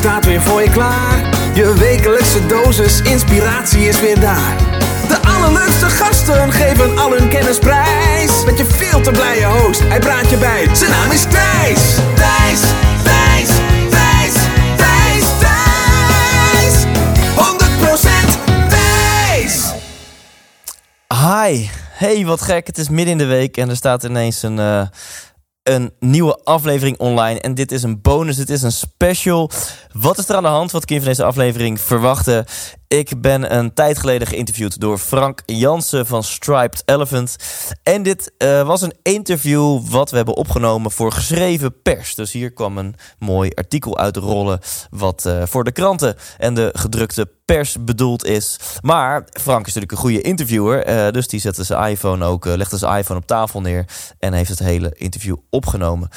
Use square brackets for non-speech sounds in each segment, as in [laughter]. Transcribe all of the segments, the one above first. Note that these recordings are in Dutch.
staat weer voor je klaar. Je wekelijkse dosis inspiratie is weer daar. De allerleukste gasten geven al hun kennis prijs. Met je veel te blije host, hij praat je bij. Zijn naam is Thijs. Thijs, Thijs, Thijs, Thijs, Thijs. 100% Thijs. Hi. Hey, wat gek. Het is midden in de week en er staat ineens een, eh, een nieuwe aflevering online. En dit is een bonus, dit is een special. Wat is er aan de hand? Wat kun je van deze aflevering verwachten? Ik ben een tijd geleden geïnterviewd door Frank Jansen van Striped Elephant. En dit eh, was een interview wat we hebben opgenomen voor geschreven pers. Dus hier kwam een mooi artikel uitrollen wat eh, voor de kranten en de gedrukte pers bedoeld is. Maar Frank is natuurlijk een goede interviewer. eh, dus die zette zijn iPhone ook, legde zijn iPhone op tafel neer en heeft het hele interview opgenomen.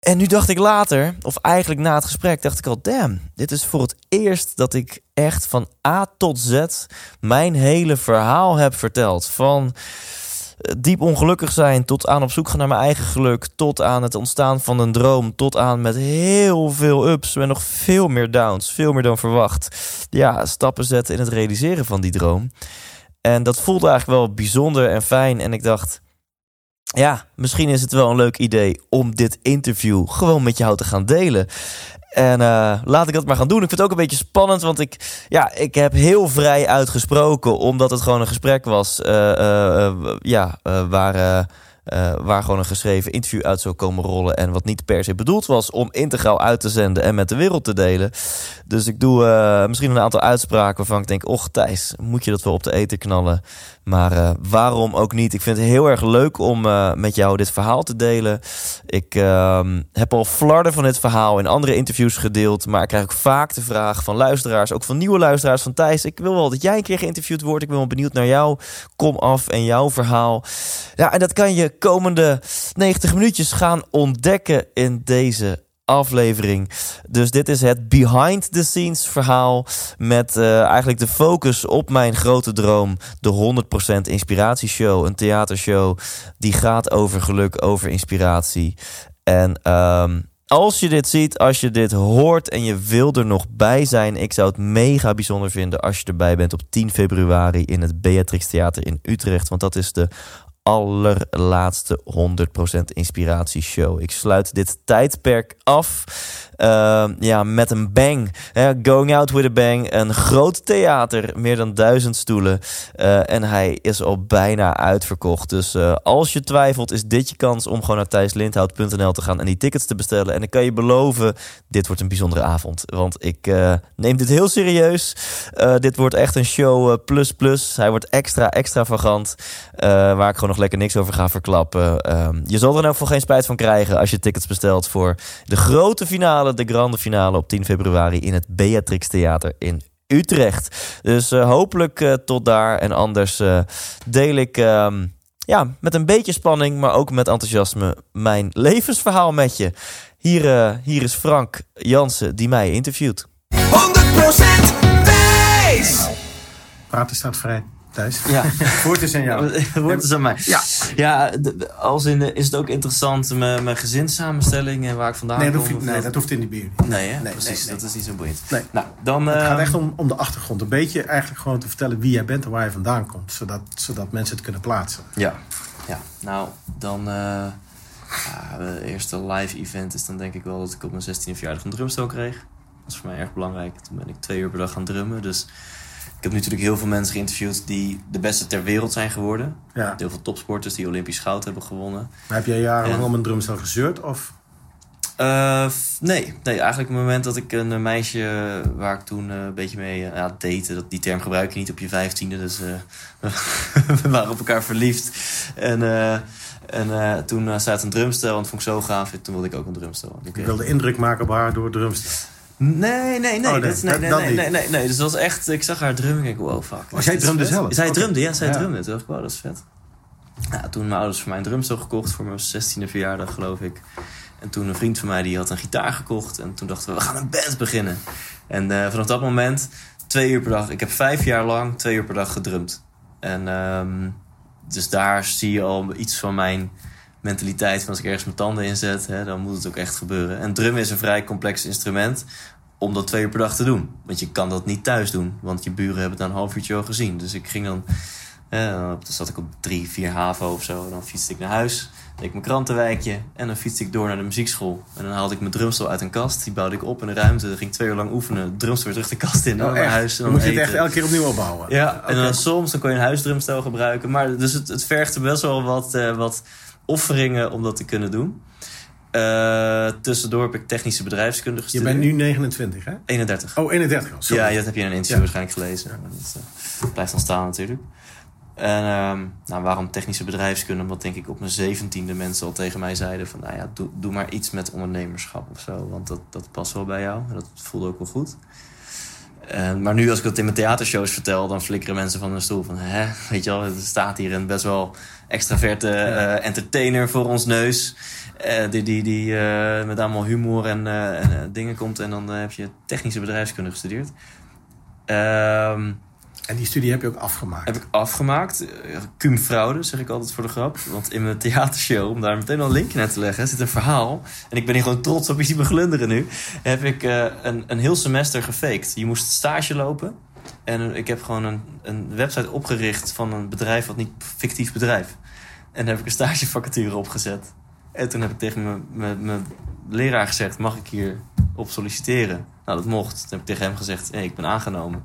En nu dacht ik later, of eigenlijk na het gesprek, dacht ik al: damn, dit is voor het eerst dat ik echt van A tot Z mijn hele verhaal heb verteld. Van eh, diep ongelukkig zijn tot aan op zoek gaan naar mijn eigen geluk, tot aan het ontstaan van een droom, tot aan met heel veel ups en nog veel meer downs, veel meer dan verwacht. Ja, stappen zetten in het realiseren van die droom. En dat voelde eigenlijk wel bijzonder en fijn. En ik dacht, ja, misschien is het wel een leuk idee om dit interview gewoon met jou te gaan delen. En eh, laat ik dat maar gaan doen. Ik vind het ook een beetje spannend, want ik, ja, ik heb heel vrij uitgesproken, omdat het gewoon een gesprek was. eh, eh, ja, waar, waar gewoon een geschreven interview uit zou komen rollen. En wat niet per se bedoeld was om integraal uit te zenden en met de wereld te delen. Dus ik doe misschien een aantal uitspraken waarvan ik denk: Och, Thijs, moet je dat wel op de eten knallen? Maar eh, waarom ook niet? Ik vind het heel erg leuk om eh, met jou dit verhaal te delen. Ik ehm, heb al flarden van dit verhaal in andere interviews gedeeld. Maar ik krijg ook vaak de vraag van luisteraars, ook van nieuwe luisteraars van Thijs. Ik wil wel dat jij een keer geïnterviewd wordt. Ik ben wel benieuwd naar jou. Kom af en jouw verhaal. Ja, en dat kan je komende 90 minuutjes gaan ontdekken in deze aflevering. Dus dit is het behind the scenes verhaal met eh, eigenlijk de focus op mijn grote droom, de 100% inspiratieshow, een theatershow die gaat over geluk, over inspiratie. En ehm, als je dit ziet, als je dit hoort en je wil er nog bij zijn, ik zou het mega bijzonder vinden als je erbij bent op 10 februari in het Beatrix Theater in Utrecht, want dat is de allerlaatste 100% inspiratieshow. Ik sluit dit tijdperk af uh, ja, met een bang. Going out with a bang. Een groot theater, meer dan duizend stoelen. Uh, en hij is al bijna uitverkocht. Dus uh, als je twijfelt, is dit je kans om gewoon naar thijslindhout.nl te gaan en die tickets te bestellen. En ik kan je beloven, dit wordt een bijzondere avond. Want ik uh, neem dit heel serieus. Dit wordt echt een show plus plus. Hij wordt extra extravagant. Waar ik gewoon nog lekker niks over ga verklappen. Uh, je zal er nou voor geen spijt van krijgen als je tickets bestelt voor de grote finale, de grande finale op 10 februari in het Beatrix Theater in Utrecht. Dus uh, hopelijk uh, tot daar. En anders uh, deel ik um, ja, met een beetje spanning, maar ook met enthousiasme mijn levensverhaal met je. Hier, hier is Frank Jansen die mij interviewt. 100% wijs! Praten staat vrij. Thijs. Ja. [laughs] Woord is aan jou. [laughs] Woord is aan mij. Ja. Ja, als in, is het ook interessant mijn, mijn gezinssamenstelling en waar ik vandaan nee, dat kom? nee, dat hoeft in die bier. Nee, hè? Nee, precies. nee. Dat is niet zo boeiend. Nee. Nou, dan, Het gaat eh, echt om, om de achtergrond. Een beetje eigenlijk gewoon te vertellen wie jij bent en waar je vandaan komt. Zodat, zodat mensen het kunnen plaatsen. Ja. ja, nou, dan... eh ja, het eerste live event is dan denk ik wel dat ik op mijn 16e verjaardag een drumstel kreeg. Dat is voor mij erg belangrijk. Toen ben ik twee uur per dag gaan drummen. Dus ik heb natuurlijk heel veel mensen geïnterviewd die de beste ter wereld zijn geworden. Ja. Heel veel topsporters die Olympisch goud hebben gewonnen. Maar heb jij jarenlang En- om een drumstel gezeurd? Of? Eh, nee. nee, eigenlijk op het moment dat ik een meisje waar ik toen eh, een beetje mee eh, ja, date, dat, die term gebruik je niet op je vijftiende, dus [laughs] we waren op elkaar verliefd. En, en toen uh, staat een drumstel en dat vond ik zo gaaf, toen wilde ik ook een drumstel. Ik, Ik wilde indruk maken op haar door drumstel. Nee, nee, nee. Oh, nee, dat, nee, nee, nee, nee, nee, nee. Dus dat was echt, ik zag haar drummen en ik wow, fuck. Oh, zij drumde zelf? Zij Oké. drumde, ja, zij Ja. drumde. Toen dacht ik, wow, dat is vet. Ja, toen mijn ouders voor mij een drumstel gekocht voor mijn 16e verjaardag, geloof ik. En toen een vriend van mij die had een gitaar gekocht. En toen dachten we, we gaan een band beginnen. En eh, vanaf dat moment, twee uur per dag. Ik heb vijf jaar lang twee uur per dag gedrumd. En ehm, dus daar zie je al iets van mijn mentaliteit. Van als ik ergens mijn tanden inzet, hè, dan moet het ook echt gebeuren. En drummen is een vrij complex instrument. om dat twee uur per dag te doen. Want je kan dat niet thuis doen, want je buren hebben het na een half uurtje al gezien. Dus ik ging dan, eh, dan zat ik op drie, vier haven of zo. Dan fietste ik naar huis, deed ik mijn krantenwijkje en dan fietste ik door naar de muziekschool. En dan haalde ik mijn drumstel uit een kast, die bouwde ik op in de ruimte. Dan ging ik twee uur lang oefenen, drumstel weer terug de kast in, Oh, naar echt? huis. En Dan dan moet je het echt elke keer opnieuw opbouwen. Ja, en dan soms dan kon je een huisdrumstel gebruiken. Maar dus het, het vergde best wel wat, eh, wat offeringen om dat te kunnen doen. Eh, tussendoor heb ik technische bedrijfskunde Je gestudeerd. bent nu 29, hè? 31. Oh, 31 al. Sorry. Ja, dat heb je in een interview Ja. waarschijnlijk gelezen. Maar dat eh, blijft dan staan natuurlijk. En ehm, nou, waarom technische bedrijfskunde? Omdat denk ik op mijn zeventiende mensen al tegen mij zeiden van... nou ja, doe, doe maar iets met ondernemerschap of zo. Want dat, dat past wel bij jou. En dat voelde ook wel goed. En, maar nu als ik dat in mijn theatershows vertel... dan flikkeren mensen van hun stoel van... hè, weet je wel, er staat hier een best wel extraverte eh, entertainer voor ons neus... eh, die die, die eh, met allemaal humor en, en, dingen komt... en dan heb je technische bedrijfskunde gestudeerd. Ehm En die studie heb je ook afgemaakt. heb ik afgemaakt. Cum fraude, zeg ik altijd voor de grap. Want in mijn theatershow, om daar meteen al een linkje naar te leggen, zit een verhaal. En ik ben hier gewoon trots op, je ziet me glunderen nu. Heb ik een, een heel semester gefaked. Je moest stage lopen. En ik heb gewoon een, een website opgericht van een bedrijf, wat niet fictief bedrijf. En daar heb ik een stagevacature opgezet. En toen heb ik tegen mijn- mijn mijn leraar gezegd, mag ik hier op solliciteren? Nou, dat mocht. Toen heb ik tegen hem gezegd, hey, ik ben aangenomen.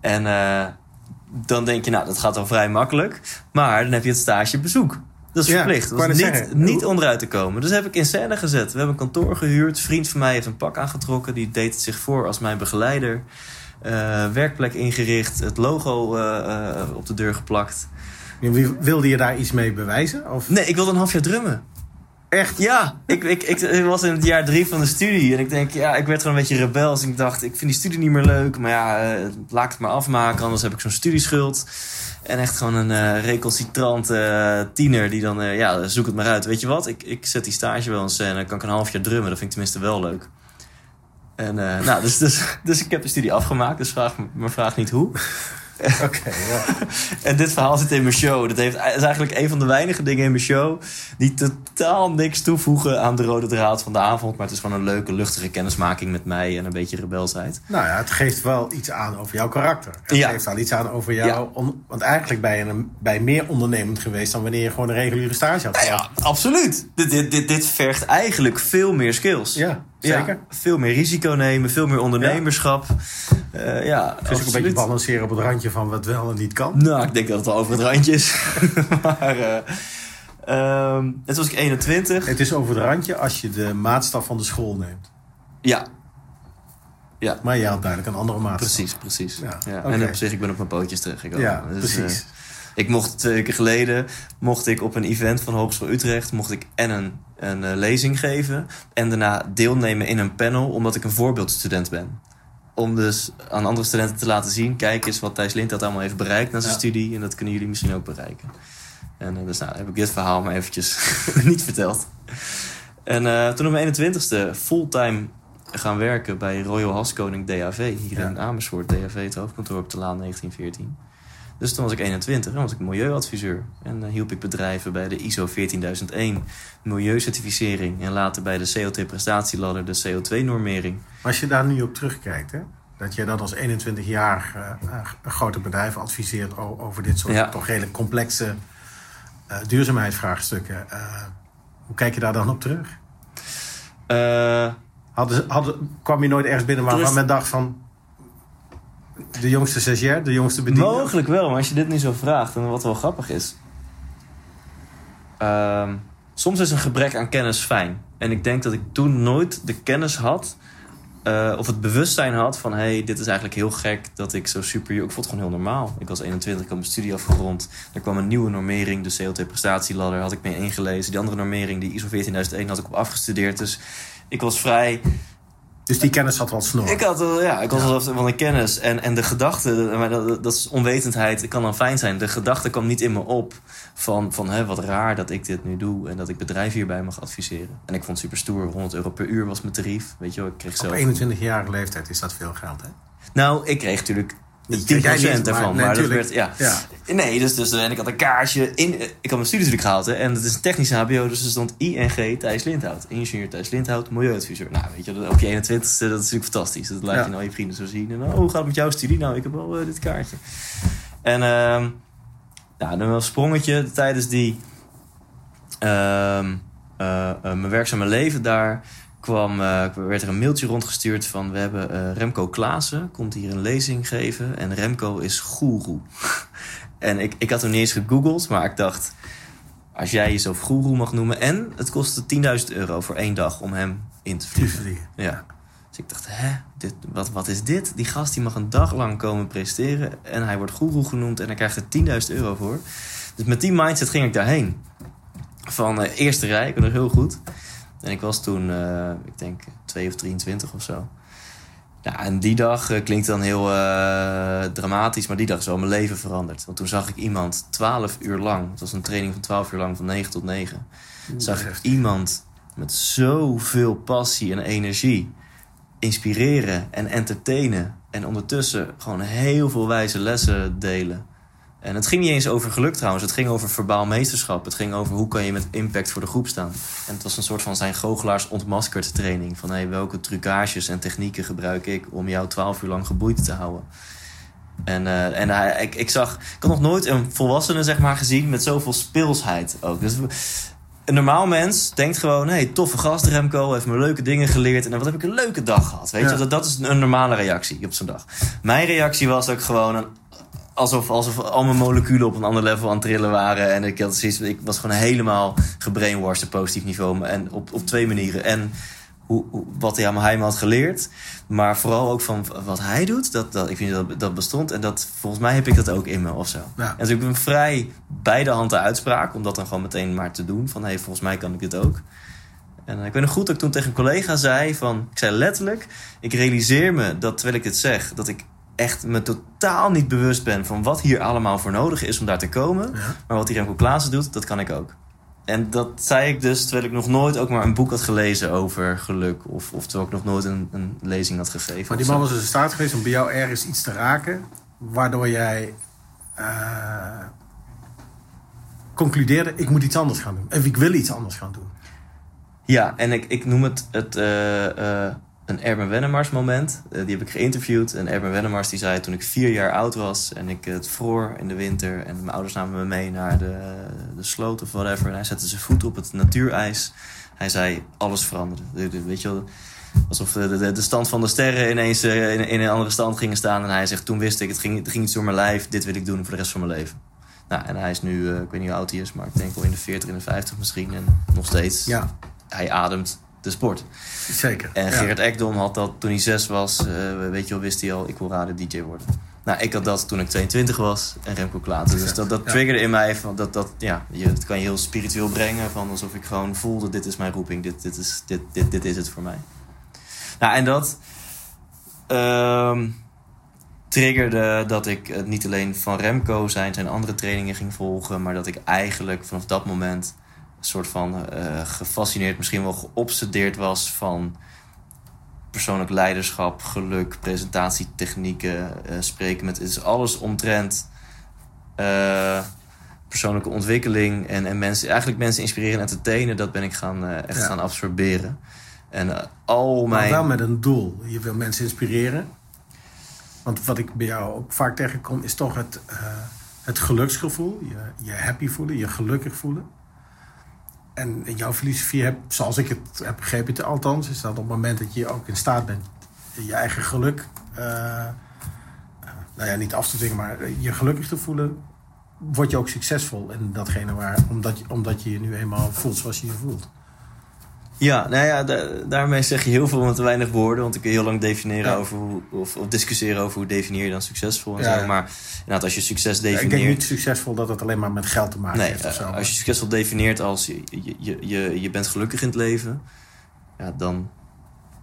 En eh, dan denk je, nou, dat gaat wel vrij makkelijk. Maar dan heb je het stagebezoek. Dat is Ja, verplicht. Dat is niet, niet onderuit te komen. Dus heb ik in scène gezet. We hebben een kantoor gehuurd. Een vriend van mij heeft een pak aangetrokken. Die deed het zich voor als mijn begeleider. Eh, werkplek ingericht. Het logo eh, eh, op de deur geplakt. Wilde je daar iets mee bewijzen? Of Nee, ik wilde een half jaar drummen. echt? Ja, ik, ik, ik, ik was in het jaar drie van de studie. En ik denk, ja, ik werd gewoon een beetje rebels. En ik dacht, ik vind die studie niet meer leuk. Maar ja, laat ik het maar afmaken. Anders heb ik zo'n studieschuld. En echt gewoon een eh recalcitrant eh, tiener die dan, ja, zoek het maar uit. Weet je wat, ik, ik zet die stage wel in scène. Kan ik een half jaar drummen. Dat vind ik tenminste wel leuk. En eh, nou, dus, dus, dus ik heb de studie afgemaakt. Dus vraag, me- vraag niet hoe. [laughs] Oké, ja. [laughs] En dit verhaal zit in mijn show. Dat heeft, is eigenlijk een van de weinige dingen in mijn show... die totaal niks toevoegen aan de rode draad van de avond. Maar het is gewoon een leuke, luchtige kennismaking met mij... en een beetje rebelsheid. Nou ja, het geeft wel iets aan over jouw karakter. Het Ja. geeft wel iets aan over jou. Ja. on- want eigenlijk ben je een, bij meer ondernemend geweest... dan wanneer je gewoon een reguliere stage had gehad. Ja, absoluut. Dit, dit, dit, dit vergt eigenlijk veel meer skills. Ja, zeker. Ja, veel meer risico nemen, veel meer ondernemerschap. Ja, ja Het is ook een beetje balanceren op het randje van wat wel en niet kan. Nou, ik denk dat het wel over het randje is. [laughs] maar eh ehm, net was ik 21. Het is over het randje als je de maatstaf van de school neemt. Ja, ja. Maar je had duidelijk een andere maatstaf. Precies, precies. Ja, Ja. En op zich, ik ben op mijn pootjes terechtgekomen. Ja, Dus, precies. Eh, ik mocht twee weken geleden, mocht ik op een event van Hogeschool Utrecht, mocht ik en een, een eh, lezing geven en daarna deelnemen in een panel, omdat ik een voorbeeldstudent ben. Om dus aan andere studenten te laten zien, kijk eens wat Thijs Lint dat allemaal heeft bereikt na zijn Ja. studie en dat kunnen jullie misschien ook bereiken. En eh, dus nou, heb ik dit verhaal maar eventjes [laughs] niet verteld. En eh, toen op mijn 21ste fulltime gaan werken bij Royal Haskoning DAV. Hier Ja. in Amersfoort, DAV, het hoofdkantoor op de Laan 1914. Dus toen was ik 21 en was ik milieuadviseur. En dan hielp ik bedrijven bij de ISO 14001 milieucertificering. En later bij de CO2-prestatieladder, de CO2-normering. Maar als je daar nu op terugkijkt, hè, dat je dat als 21 jaar eh, eh, een grote bedrijf adviseert over dit soort Ja. toch redelijk complexe eh, duurzaamheidsvraagstukken. eh, hoe kijk je daar dan op terug? Eh, Hadden, hadden, kwam je nooit ergens binnen waarvan Er is- men dacht van de jongste stagiair, de jongste bediende? Mogelijk wel, maar als je dit nu zo vraagt, en wat wel grappig is. Ehm, soms is een gebrek aan kennis fijn. En ik denk dat ik toen nooit de kennis had, eh, of het bewustzijn had van: hey, dit is eigenlijk heel gek dat ik zo super. Ik vond het gewoon heel normaal. Ik was 21, ik had mijn studie afgerond. Er kwam een nieuwe normering, de CO2-prestatieladder, had ik mee ingelezen. Die andere normering, die ISO 14001, had ik op afgestudeerd. Dus ik was vrij Dus die kennis had wel snor. ik had, wel- ja, ik was alsof van de kennis en, en de gedachte, maar dat, dat is onwetendheid, het kan dan fijn zijn. De gedachte kwam niet in me op van, van hè, wat raar dat ik dit nu doe en dat ik bedrijven hierbij mag adviseren. En ik vond het super stoer, 100 euro per uur was mijn tarief. Weet je wel, ik kreeg Op zelf. 21-jarige leeftijd is dat veel geld, hè? Nou, ik kreeg natuurlijk Niet- 10% jij niet, ervan. nee, Maar, dat tuurlijk. werd, ja. Ja. Nee, dus, dus en ik had een kaartje in. Ik had mijn studie natuurlijk gehaald, hè, en het is een technische HBO, dus er stond ING Thijs Lindhout. Ingenieur Thijs Lindhout, milieuadviseur. Nou, weet je, op je 21ste, dat is natuurlijk fantastisch. Dat laat Ja. je nou je vrienden zo zien. En oh, hoe gaat het met jouw studie? Nou, ik heb wel eh, dit kaartje. En, ehm nou, dan wel een sprongetje tijdens die. eh, mijn werkzame leven daar kwam, eh, werd er een mailtje rondgestuurd van... we hebben eh, Remco Klaassen, komt hier een lezing geven... en Remco is goeroe. [laughs] en ik, ik had hem niet eens gegoogeld, maar ik dacht... als jij jezelf goeroe mag noemen... en het kostte 10.000 euro voor één dag om hem in te vliegen. Ja. Dus ik dacht, hè, dit, wat, wat is dit? Die gast die mag een dag lang komen presenteren... en hij wordt goeroe genoemd en hij krijgt er 10.000 euro voor. Dus met die mindset ging ik daarheen. Van eh, eerste rij, ik weet nog heel goed... En ik was toen, eh, ik denk, 2 of 23 of zo. Ja, en die dag eh, klinkt dan heel eh, dramatisch, maar die dag is wel mijn leven veranderd. Want toen zag ik iemand 12 uur lang, het was een training van 12 uur lang, van 9 tot 9. Zag ik iemand met zoveel passie en energie inspireren en entertainen. En ondertussen gewoon heel veel wijze lessen delen. En het ging niet eens over geluk trouwens. Het ging over verbaal meesterschap. Het ging over hoe kan je met impact voor de groep staan. En het was een soort van zijn goochelaars ontmaskerd training. Van hey, welke trucages en technieken gebruik ik om jou 12 uur lang geboeid te houden. En, eh, en hij, ik, ik zag, ik had nog nooit een volwassene zeg maar, gezien met zoveel speelsheid ook. Dus een normaal mens denkt gewoon: hey, toffe gast Remco, heeft me leuke dingen geleerd. En wat heb ik een leuke dag gehad. Weet Ja. je, dat, dat is een normale reactie op zo'n dag. Mijn reactie was ook gewoon een, alsof, alsof al mijn moleculen op een ander level aan het trillen waren. En ik, had zoiets, ik was gewoon helemaal gebrainwashed op positief niveau. En op, op twee manieren. En hoe, hoe- wat hij aan me had geleerd. Maar vooral ook van wat hij doet. Dat, dat, ik vind dat dat bestond. En dat, volgens mij heb ik dat ook in me of zo. Ja. En natuurlijk een vrij beide handen uitspraak. Om dat dan gewoon meteen maar te doen. Van hé, hey, volgens mij kan ik dit ook. En eh, ik weet nog goed dat ik toen tegen een collega zei van... Ik zei letterlijk, ik realiseer me dat terwijl ik dit zeg... dat ik echt me totaal niet bewust ben van wat hier allemaal voor nodig is om daar te komen. Ja. Maar wat die Remco Klaassen doet, dat kan ik ook. En dat zei ik dus terwijl ik nog nooit ook maar een boek had gelezen over geluk. Of, of terwijl ik nog nooit een, een lezing had gegeven. Maar die of man was dus in staat geweest om bij jou ergens iets te raken, waardoor jij eh, concludeerde: ik moet iets anders gaan doen. En ik wil iets anders gaan doen. Ja, en ik, ik noem het, het eh, eh, een Erben Wennemars moment. Eh, die heb ik geïnterviewd. En Erben Wennemars die zei toen ik vier jaar oud was... en ik het vroor in de winter... en mijn ouders namen me mee naar de, de sloot of whatever... en hij zette zijn voet op het natuurijs. Hij zei, alles veranderde. De- de- Weet je wel, alsof de, de, de stand van de sterren ineens eh, in, in een andere stand gingen staan. En hij zegt, toen wist ik, het ging, het ging iets door mijn lijf. Dit wil ik doen voor de rest van mijn leven. Nou, en hij is nu, eh, ik weet niet hoe oud hij is... maar ik denk wel in de 40, in de 50 misschien. En nog steeds Ja, hij ademt de sport. zeker. En Ja. Gerrit Ekdom had dat toen hij zes was. eh, weet je wel, wist hij al, ik wil radio DJ worden. Nou, ik had dat toen ik 22 was en Remco Klaassen. Dus dat, dat Ja. triggerde in mij van dat, dat ja, je, het kan je heel spiritueel brengen. Van alsof ik gewoon voelde, dit is mijn roeping, dit, dit, is, dit, dit, dit is het voor mij. Nou, en dat ehm, triggerde dat ik het niet alleen van Remco zijn, zijn andere trainingen ging volgen. Maar dat ik eigenlijk vanaf dat moment soort van eh, gefascineerd, misschien wel geobsedeerd was van persoonlijk leiderschap, geluk, presentatietechnieken, eh, spreken met. Het is alles omtrent eh, persoonlijke ontwikkeling en, en mensen, eigenlijk mensen inspireren en entertainen. Dat ben ik gaan, echt Ja. gaan absorberen. En al Maar mijn. wel met een doel. Je wil mensen inspireren. Want wat ik bij jou ook vaak tegenkom, is toch het, het geluksgevoel. Je, je happy voelen, je gelukkig voelen. En in jouw filosofie, heb, zoals ik het heb begrepen, althans, is dat op het moment dat je ook in staat bent je eigen geluk, eh, eh, nou ja, niet af te dwingen, maar je gelukkig te voelen, word je ook succesvol in datgene waar, omdat, je- omdat je je nu eenmaal voelt zoals je je voelt. Ja, nou ja, da- daarmee zeg je heel veel met weinig woorden. Want ik kun heel lang definiëren Ja. over hoe, of, of discussiëren over hoe definieer je dan succesvol en Ja, zo. Maar inderdaad, als je succes ik denk definieert. niet succesvol dat het alleen maar met geld te maken Nee, heeft of zo. eh, als je succesvol definieert als je, je, je, je, je bent gelukkig in het leven, ja, dan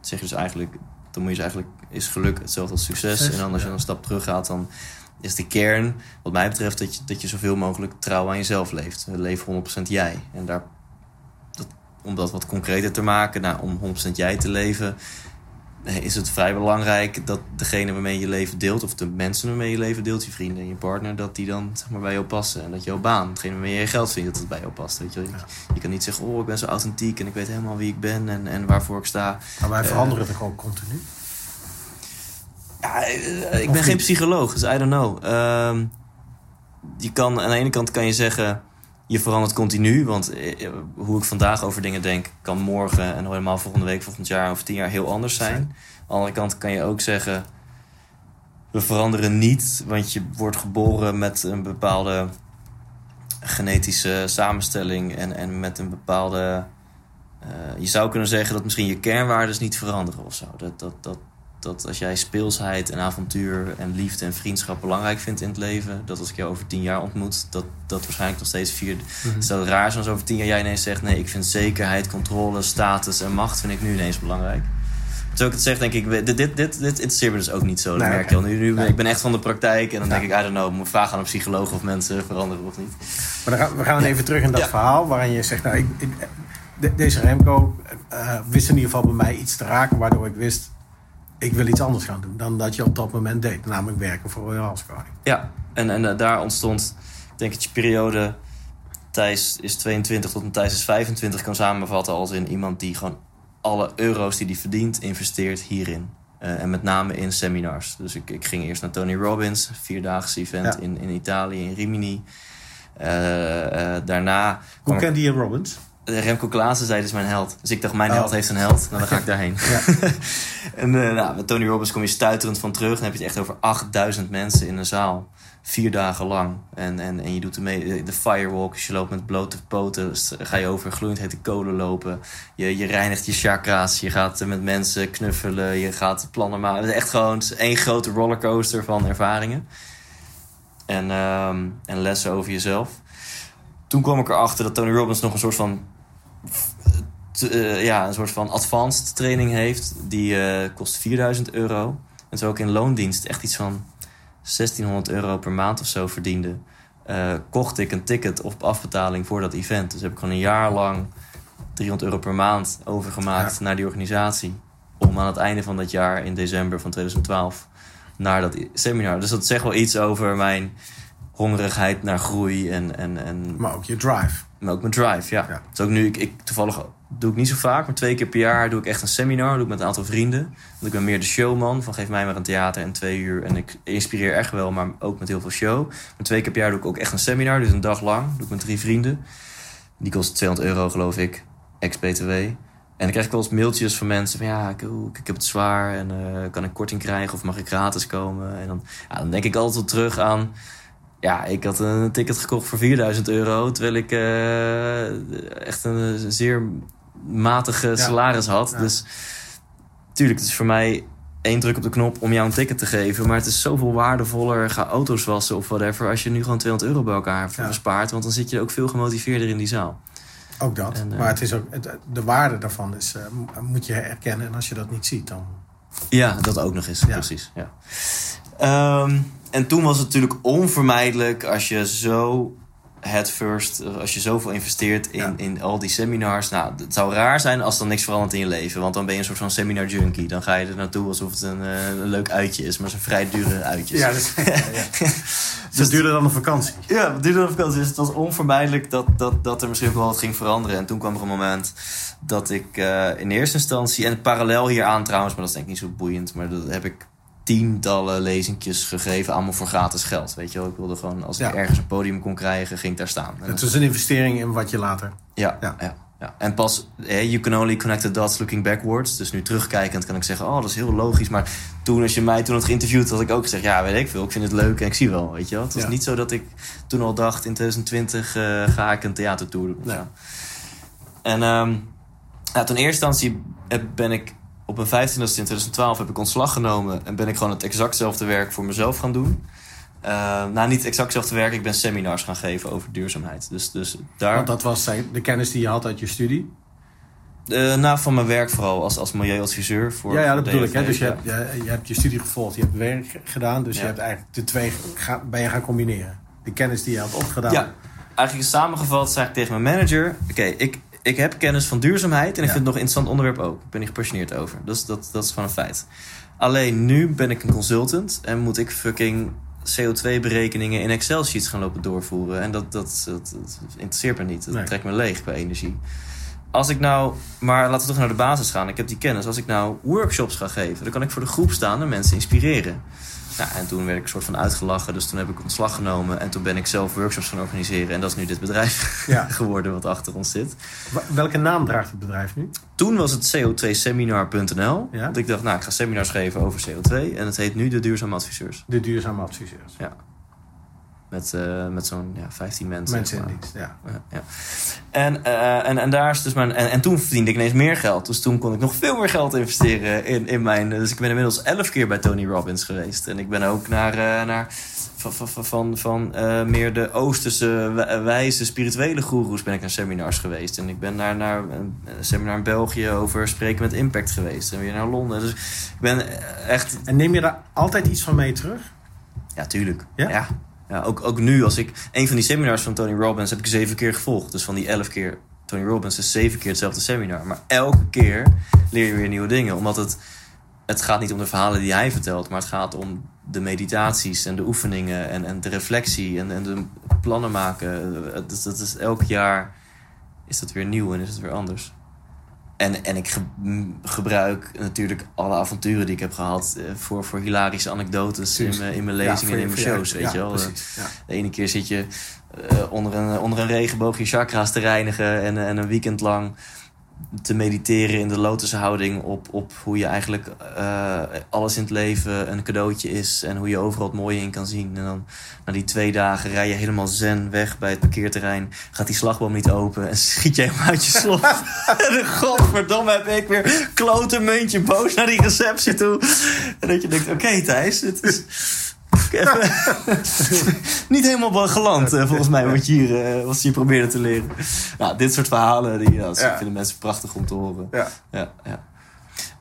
zeg je dus eigenlijk, dan moet je dus eigenlijk, is geluk hetzelfde als succes. Succes, en dan als je dan een stap terug gaat, dan is de kern, wat mij betreft, dat je, dat je zoveel mogelijk trouw aan jezelf leeft. Leef 100% jij. En daar, om dat wat concreter te maken, nou, om 100% jij te leven, is het vrij belangrijk dat degene waarmee je leven deelt, of de mensen waarmee je leven deelt, je vrienden en je partner, dat die dan zeg maar, bij jou passen. En dat jouw baan, hetgene waarmee je je geld vindt, dat het bij jou past. Weet je, je kan niet zeggen, oh, ik ben zo authentiek en ik weet helemaal wie ik ben en, en waarvoor ik sta. Maar wij Eh, veranderen toch ook continu? Ja, eh, ik Of ben geen psycholoog, dus I don't know. Ehm, je kan, aan de ene kant kan je zeggen, je verandert continu. Want eh, eh, hoe ik vandaag over dingen denk, kan morgen en helemaal volgende week, volgend jaar of tien jaar heel anders zijn. Aan de andere kant kan je ook zeggen, we veranderen niet, want je wordt geboren met een bepaalde genetische samenstelling en, en met een bepaalde. eh, je zou kunnen zeggen dat misschien je kernwaarden niet veranderen of zo. Dat, dat, dat, dat als jij speelsheid en avontuur en liefde en vriendschap belangrijk vindt in het leven, dat als ik jou over tien jaar ontmoet, dat dat waarschijnlijk nog steeds vier. Het zou raar zijn als over tien jaar jij ineens zegt: nee, ik vind zekerheid, controle, status en macht vind ik nu ineens belangrijk. Terwijl ik het zeg, denk ik, dit, dit, dit, dit interesseert me dus ook niet zo. Dat Nee, merk je al. Nu, nu, Nee. Ik ben echt van de praktijk en dan Ja. denk ik, I don't know, moet vragen aan een psycholoog of mensen veranderen of niet. Maar dan gaan, we gaan even terug in dat Ja. verhaal waarin je zegt, nou, ik, ik- de- deze Remco eh, wist in ieder geval bij mij iets te raken, waardoor ik wist, ik wil iets anders gaan doen dan dat je op dat moment deed, namelijk werken voor Royal Halskoning. Ja, en, en eh, daar ontstond, denk ik, je periode. Thijs is 22 tot en Thijs is 25 kan samenvatten als in iemand die gewoon alle euro's die hij verdient investeert hierin. Eh, en met name in seminars. Dus ik, ik ging eerst naar Tony Robbins, vierdaagse event Ja. in, in Italië, in Rimini. Eh, daarna Hoe ik- kende je Robbins? Eh, Remco Klaassen zei, is mijn held. Dus ik dacht, mijn Oh. held heeft een held. Nou, dan ga ik [laughs] daarheen. Ja. [laughs] en eh, nou, met Tony Robbins kom je stuiterend van terug. Dan heb je het echt over 8000 mensen in een zaal. Vier dagen lang. En, en, en je doet de, mee, de firewalk. Dus je loopt met blote poten. Ga je over gloeiend hete kolen lopen. Je, je reinigt je chakra's. Je gaat eh, met mensen knuffelen. Je gaat plannen maken. Het is echt gewoon één grote rollercoaster van ervaringen. En, ehm, en lessen over jezelf. Toen kwam ik erachter dat Tony Robbins nog een soort van te- eh, ja, een soort van advanced training heeft. Die eh, kost 4000 euro. En zo ook in loondienst echt iets van 1600 euro per maand of zo verdiende. eh, kocht ik een ticket op afbetaling voor dat event. Dus heb ik gewoon een jaar lang 300 euro per maand overgemaakt naar die organisatie. Om aan het einde van dat jaar, in december van 2012, naar dat seminar. Dus dat zegt wel iets over mijn hongerigheid naar groei en, en, en Maar ook je drive. maar ook mijn drive, ja. Ja. Dus ook nu, ik, ik toevallig doe ik niet zo vaak, maar twee keer per jaar doe ik echt een seminar. Doe ik met een aantal vrienden. Want ik ben meer de showman van geef mij maar een theater en twee uur. En ik inspireer echt wel, maar ook met heel veel show. Maar twee keer per jaar doe ik ook echt een seminar, dus een dag lang. Doe ik met drie vrienden. Die kost 200 euro, geloof ik, ex-BTW. En dan krijg ik wel eens mailtjes van mensen van ja, ik, ik heb het zwaar en eh, kan ik korting krijgen of mag ik gratis komen? En dan, ja, dan denk ik altijd terug aan ja, ik had een ticket gekocht voor 4000 euro. Terwijl ik eh, echt een zeer matige salaris had. Ja. Dus tuurlijk, het is voor mij één druk op de knop om jou een ticket te geven. Maar het is zoveel waardevoller. Ga auto's wassen of whatever. Als je nu gewoon 200 euro bij elkaar Ja. bespaart. Want dan zit je ook veel gemotiveerder in die zaal. Ook dat. En, eh, maar het is ook, het- de waarde daarvan is, eh, mo- moet je herkennen. En als je dat niet ziet, dan... Ja, dat ook nog eens. Ja. Precies. Ja. Ehm, en toen was het natuurlijk onvermijdelijk als je zo head first, als je zoveel investeert in, Ja. in al die seminars. Nou, het zou raar zijn als er niks verandert in je leven. Want dan ben je een soort van seminar junkie. Dan ga je er naartoe alsof het een, eh, een leuk uitje is. Maar het zijn vrij dure uitjes. Ja, dus, [laughs] ja, ja. Dus het duurde dan een vakantie. Ja, het duurde een vakantie. Dus het was onvermijdelijk dat, dat, dat er misschien ook wel wat ging veranderen. En toen kwam er een moment dat ik eh, in eerste instantie... en parallel hieraan trouwens, maar dat is denk ik niet zo boeiend... maar dat heb ik tientallen lezingjes gegeven, allemaal voor gratis geld. Weet je wel, ik wilde gewoon... als ik Ja. ergens een podium kon krijgen, ging ik daar staan. En Het was een investering in wat je later... ja, Ja. ja. ja, En pas, eh, you can only connect the dots looking backwards. Dus nu terugkijkend kan ik zeggen, oh, dat is heel logisch. Maar toen, als je mij toen had geïnterviewd, had ik ook gezegd, ja, weet ik veel. Ik vind het leuk en ik zie wel, weet je wel. Het was niet zo dat ik toen al dacht, in 2020 eh, ga ik een theatertour doen. Nee. En ehm, ja, toen eerste instantie heb- ben ik op mijn 25e in 2012 heb ik ontslag genomen. En ben ik gewoon het exactzelfde werk voor mezelf gaan doen. Eh, nou, niet exact hetzelfde werk. Ik ben seminars gaan geven over duurzaamheid. Dus, dus daar... Want dat was de kennis die je had uit je studie. Eh, nou, van mijn werk vooral als, als milieuadviseur. Voor, ja, ja, dat bedoel ik. Hè? Dus je ja. hebt, je, je hebt je studie gevolgd, je hebt werk gedaan. Dus Ja. je hebt eigenlijk de twee ga, ben je gaan combineren. De kennis die je had opgedaan. Ja, eigenlijk samengevat zei ik tegen mijn manager... Oké, ik, ik heb kennis van duurzaamheid en ik Ja. vind het nog een interessant onderwerp ook. Ik ben er gepassioneerd over. Dat is, dat, dat is gewoon een feit. Alleen nu ben ik een consultant en moet ik fucking CO2-berekeningen in Excel-sheets gaan lopen doorvoeren. En dat, dat, dat, dat interesseert me niet. Dat Nee. trekt me leeg qua energie. Als ik nou, maar laten we toch naar de basis gaan. Ik heb die kennis. Als ik nou workshops ga geven, dan kan ik voor de groep staan en mensen inspireren. Nou, en toen werd ik soort van uitgelachen. Dus toen heb ik ontslag genomen. En toen ben ik zelf workshops gaan organiseren. En dat is nu dit bedrijf Ja. [laughs] geworden wat achter ons zit. Welke naam draagt het bedrijf nu? Toen was het co2seminar.nl. Ja. Want ik dacht, nou, ik ga seminars geven over CO2. En het heet nu de Duurzame Adviseurs. De duurzame adviseurs. Ja. Met, eh, met zo'n ja, 15 mensen. In dienst, ja. Ja, ja. En, eh, en, en daar is dus mijn. En, en toen verdiende ik ineens meer geld. Dus toen kon ik nog veel meer geld investeren in, in mijn. Dus ik ben inmiddels elf keer bij Tony Robbins geweest. En ik ben ook naar. eh, naar van, van, van, eh, meer de Oosterse wij- wijze spirituele goeroes ben ik naar seminars geweest. En ik ben naar, naar een seminar in België over spreken met impact geweest. En weer naar Londen. Dus ik ben echt En neem je daar altijd iets van mee terug? ja, tuurlijk. Ja? Ja? Ja, ook, ook nu als ik... Een van die seminars van Tony Robbins heb ik zeven keer gevolgd. Dus van die elf keer Tony Robbins is zeven keer hetzelfde seminar. Maar elke keer leer je weer nieuwe dingen. Omdat het... Het gaat niet om de verhalen die hij vertelt. Maar het gaat om de meditaties en de oefeningen. En, en de reflectie en, en de plannen maken. Dus dat is elk jaar is dat weer nieuw en is het weer anders. En, en ik ge- gebruik natuurlijk alle avonturen die ik heb gehad eh, voor, voor hilarische anekdotes in mijn, in mijn lezingen en in mijn shows. Weet ja, je wel. Precies. Ja. De ene keer zit je eh, onder, een, onder een regenboog je chakra's te reinigen en, en een weekend lang te mediteren in de lotushouding op, op hoe je eigenlijk eh, alles in het leven een cadeautje is en hoe je overal het mooie in kan zien. En dan na die twee dagen rij je helemaal zen weg bij het parkeerterrein, gaat die slagboom niet open en [laughs] schiet je helemaal uit je slot. en godverdomme heb ik weer klote muntje boos naar die receptie toe. En dat je denkt, oké Thijs, dit is... [laughs] Niet helemaal geland, eh, volgens mij, wat je hier, eh, wat je hier probeerde te leren. Nou, dit soort verhalen, die ja, dat Ja. vinden mensen prachtig om te horen. Ja. Ja, ja.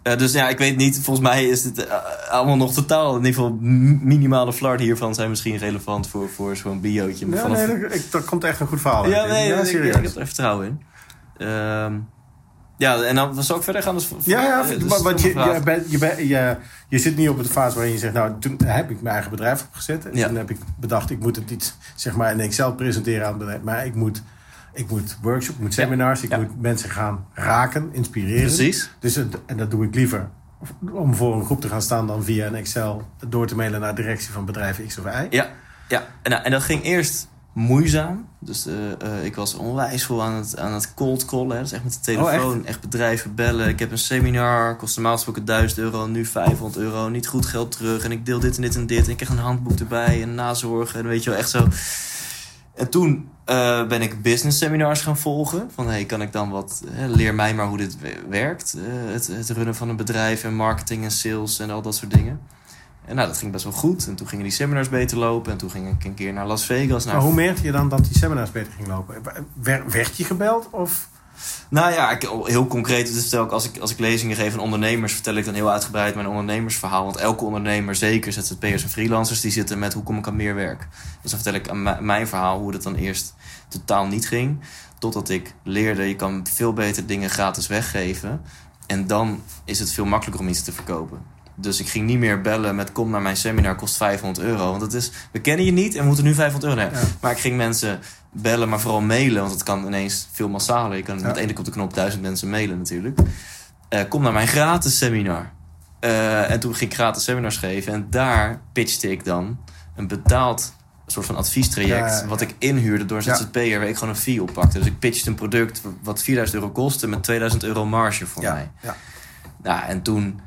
Eh, dus ja, ik weet niet. Volgens mij is dit eh, allemaal nog totaal. In ieder geval, minimale flarden hiervan zijn misschien relevant voor, voor zo'n biootje. Maar Ja, vanaf- nee, dat, ik, daar komt echt een goed verhaal uit. ja, nee, ja, ik, ik, serieus. heb er vertrouwen in. Ehm, ja, en dan zal ik verder gaan. Dus, Ja, ja, eh, dus maar- want je, je, je, je, je zit nu op de fase waarin je zegt, nou, toen heb ik mijn eigen bedrijf opgezet. En Ja. toen heb ik bedacht, ik moet het niet, zeg maar, in Excel presenteren aan het bedrijf. Maar ik moet, ik moet workshops, ik moet seminars, ik moet mensen gaan raken, inspireren. Precies. Dus het, en dat doe ik liever om voor een groep te gaan staan dan via een Excel door te mailen naar directie van bedrijf X of Y. Ja, ja. En, en dat ging eerst moeizaam. Dus eh, eh, ik was onwijs veel aan het, aan het cold callen. Hè. Is echt met de telefoon. echt? bedrijven bellen. Ik heb een seminar. Kost normaal gesproken 1000 euro. Nu 500 euro. Niet goed geld terug. En ik deel dit en dit en dit. En ik krijg een handboek erbij. En nazorgen. En weet je wel, echt zo. En toen eh, ben ik business seminars gaan volgen. Van hey, kan ik dan wat. hè, leer mij maar hoe dit we- werkt. het, het runnen van een bedrijf en marketing en sales en al dat soort dingen. En nou, dat ging best wel goed. En toen gingen die seminars beter lopen. En toen ging ik een keer naar Las Vegas. Naar Maar hoe merkte je dan dat die seminars beter ging lopen? Wer- Werd je gebeld? Of? Nou ja, ik, heel concreet. Dus stel ik, als, ik, als ik lezingen geef aan ondernemers, vertel ik dan heel uitgebreid mijn ondernemersverhaal. Want elke ondernemer, zeker ZZP'ers en freelancers, die zitten met hoe kom ik aan meer werk. Dus dan vertel ik aan mijn verhaal hoe het dan eerst totaal niet ging. Totdat ik leerde, je kan veel beter dingen gratis weggeven. En dan is het veel makkelijker om iets te verkopen. Dus ik ging niet meer bellen met kom naar mijn seminar, kost 500 euro. Want het is, we kennen je niet en we moeten nu 500 euro hebben. Ja. Maar ik ging mensen bellen, maar vooral mailen. Want het kan ineens veel massaler. Je kan Ja. met één op de knop duizend mensen mailen natuurlijk. Eh, kom naar mijn gratis seminar. Eh, en toen ging ik gratis seminars geven. En daar pitchte ik dan een betaald soort van adviestraject. Ja. Wat ik inhuurde door een. ZZP'er. Waar ik gewoon een fee op pakte. Dus ik pitchte een product wat 4000 euro kostte. Met 2000 euro marge voor mij. ja. Nou, en toen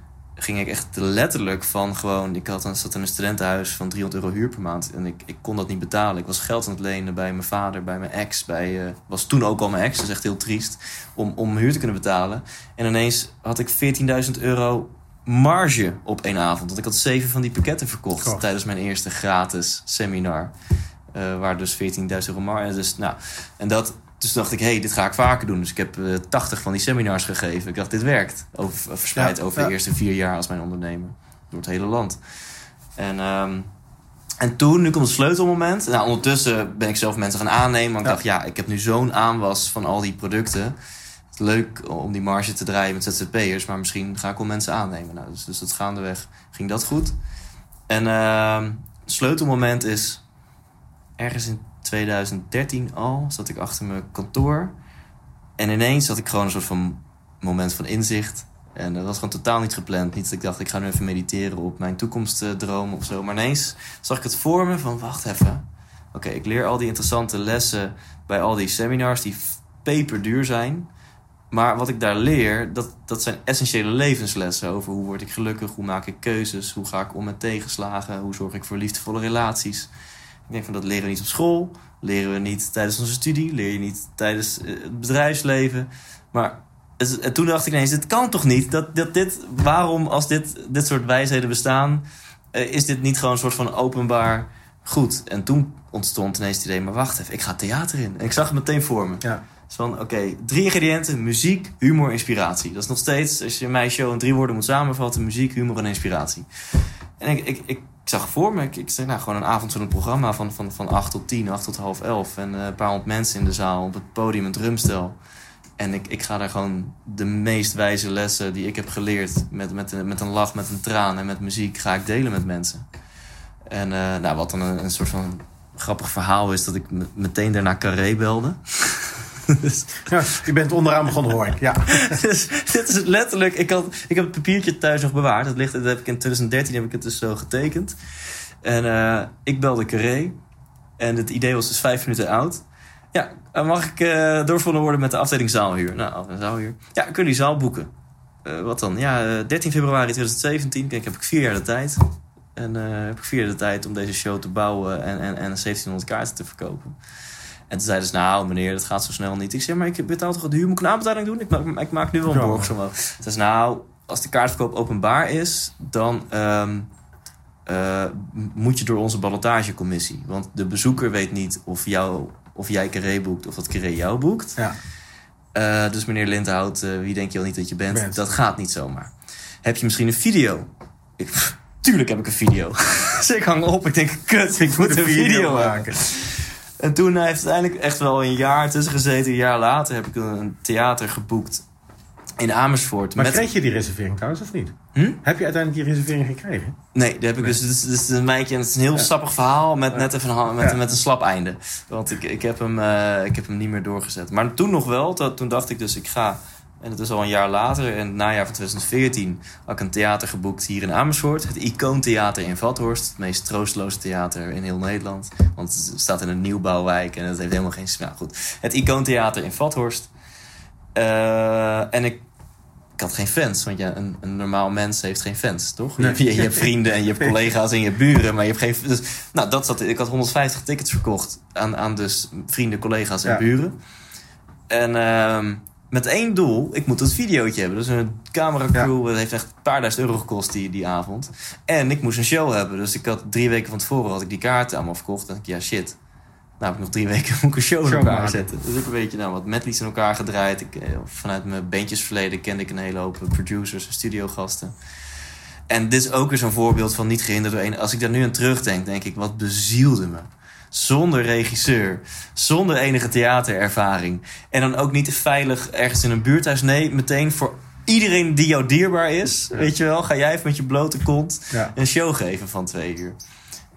ging ik echt letterlijk van gewoon... Ik had een, zat in een studentenhuis van 300 euro huur per maand. En ik, ik kon dat niet betalen. Ik was geld aan het lenen bij mijn vader, bij mijn ex. Bij, eh, was toen ook al mijn ex, dat is echt heel triest. Om, om huur te kunnen betalen. En ineens had ik 14.000 euro marge op één avond. Want ik had zeven van die pakketten verkocht... Tijdens mijn eerste gratis seminar. Eh, waar dus 14.000 euro marge... Dus, nou, en dat... Dus dacht ik, hé, hey, dit ga ik vaker doen. Dus ik heb eh 80 van die seminars gegeven. Ik dacht, dit werkt. Over, verspreid Ja, over ja. de eerste vier jaar als mijn ondernemer. Door het hele land. En, ehm, en toen, nu komt het sleutelmoment. Nou, ondertussen ben ik zelf mensen gaan aannemen. Want ik dacht, ja, ik heb nu zo'n aanwas van al die producten. het is leuk om die marge te draaien met ZZP'ers, maar misschien ga ik wel mensen aannemen. Nou, dus, dus dat gaandeweg ging dat goed. En ehm, het sleutelmoment is ergens in 2013 al, zat ik achter mijn kantoor. En ineens had ik gewoon een soort van moment van inzicht. En dat was gewoon totaal niet gepland. Niet dat ik dacht, ik ga nu even mediteren op mijn toekomstdroom of zo. Maar ineens zag ik het voor me van, wacht even. Oké, ik leer al die interessante lessen bij al die seminars die peperduur zijn. Maar wat ik daar leer, dat, dat zijn essentiële levenslessen over hoe word ik gelukkig, hoe maak ik keuzes, hoe ga ik om met tegenslagen, hoe zorg ik voor liefdevolle relaties. Ik denk van dat leren we niet op school, leren we niet tijdens onze studie, leer je niet tijdens eh, het bedrijfsleven. Maar en toen dacht ik ineens, dit kan toch niet? Dat, dat dit, waarom als dit, dit soort wijsheden bestaan, eh, is dit niet gewoon een soort van openbaar goed? En toen ontstond ineens het idee, maar wacht even, ik ga theater in. En ik zag het meteen voor me. Ja. Dus van, oké, drie ingrediënten, muziek, humor, inspiratie. Dat is nog steeds, als je mijn show in drie woorden moet samenvatten, muziek, humor en inspiratie. En ik, ik, ik, zag voor me, ik, ik zei, nou, gewoon een avondvullend programma van, van, van 8 tot 10, 8 tot half 11. En uh, een paar honderd mensen in de zaal op het podium, een drumstel. En ik, ik ga daar gewoon de meest wijze lessen die ik heb geleerd, met, met, met een lach, met een traan en met muziek, ga ik delen met mensen. En uh, nou, wat dan een, een soort van grappig verhaal is, dat ik meteen daarna Carré belde. [laughs] [laughs] dus, ja, je bent onderaan begonnen hoor ik. Ja. [laughs] dus dit is letterlijk. Ik, had, ik heb het papiertje thuis nog bewaard. Dat, ligt, dat heb ik in 2013 heb ik het dus zo getekend. En uh, ik belde Carré. En het idee was dus vijf minuten oud. Ja, mag ik uh, doorvonden worden met de afdeling zaalhuur? Nou, zaalhuur. Ja, kun je die zaal boeken? Uh, wat dan? Ja, 13 februari 2017. Kijk, heb ik vier jaar de tijd. En heb ik vier jaar de tijd om deze show te bouwen en, en, en 1700 kaarten te verkopen. En toen zeiden ze, nou meneer, dat gaat zo snel niet. Ik zeg, maar ik betaal toch de huur, moet ik een aanbetaling doen? Ik maak, ik maak nu wel een borgsom. Dus nou, als de kaartverkoop openbaar is, dan um, uh, moet je door onze ballotagecommissie. Want de bezoeker weet niet of, jou, of jij carré boekt of dat carré jou boekt. Ja. Uh, dus meneer Lindhout, uh, wie denk je wel niet dat je bent? bent? Dat gaat niet zomaar. Heb je misschien een video? Ik, tuurlijk heb ik een video. [laughs] dus ik hang op, ik denk, kut, ik moet een video, video maken. En toen heeft het uiteindelijk echt wel een jaar tussen gezeten. Een jaar later heb ik een theater geboekt in Amersfoort. Maar met... kreeg je die reservering trouwens of niet? Hm? Heb je uiteindelijk die reservering gekregen? Nee, dat heb ik dus. Dus, dus een het is een heel ja. sappig verhaal met net even een, met, ja. met een slap einde. Want ik, ik, heb hem, uh, ik heb hem niet meer doorgezet. Maar toen nog wel. Toen dacht ik dus, ik ga en het is al een jaar later, in het najaar van 2014, had ik een theater geboekt hier in Amersfoort. Het Icoontheater in Vathorst. Het meest troosteloze theater in heel Nederland. Want het staat in een nieuwbouwwijk en het heeft helemaal geen... Nou goed, het Icoontheater in Vathorst. Uh, en ik, ik had geen fans, want ja, een, een normaal mens heeft geen fans, toch? Nee. Je, je, hebt vrienden en je hebt [laughs] collega's en je hebt buren, maar je hebt geen... Dus, nou, dat zat, ik had 150 tickets verkocht aan, aan dus vrienden, collega's en ja. buren. En... Uh, met één doel, ik moet het videootje hebben. Dus een cameracrew, ja. dat heeft echt een paar duizend euro gekost die, die avond. En ik moest een show hebben. Dus ik had drie weken van tevoren had ik die kaarten allemaal verkocht. En ik, ja shit, nou heb ik nog drie weken moet ik een show, show in elkaar maken. zetten. Dus ik een beetje nou, wat medleys in elkaar gedraaid. Ik, vanuit mijn bandjesverleden kende ik een hele hoop producers en studiogasten. En dit is ook weer zo'n voorbeeld van niet gehinderd door één. Als ik daar nu aan terugdenk, denk ik, wat bezielde me zonder regisseur, zonder enige theaterervaring. En dan ook niet veilig ergens in een buurthuis. Nee, meteen voor iedereen die jou dierbaar is, ja. weet je wel, ga jij even met je blote kont ja. een show geven van twee uur.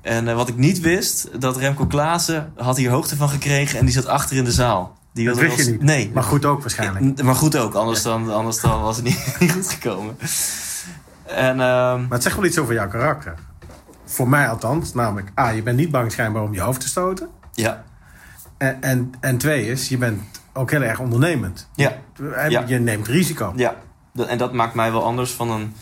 En uh, wat ik niet wist, dat Remco Klaassen had hier hoogte van gekregen en die zat achter in de zaal. Die dat wist je niet. Nee. Maar goed ook waarschijnlijk. Maar goed ook, anders, ja. dan, anders dan was het niet, niet [laughs] goed gekomen. En, uh, maar het zegt wel iets over jouw karakter. Voor mij althans. Namelijk, A, je bent niet bang schijnbaar om je hoofd te stoten. Ja. En, en, en twee is, je bent ook heel erg ondernemend. Ja. Je, ja. neemt risico. Ja. En dat maakt mij wel anders van een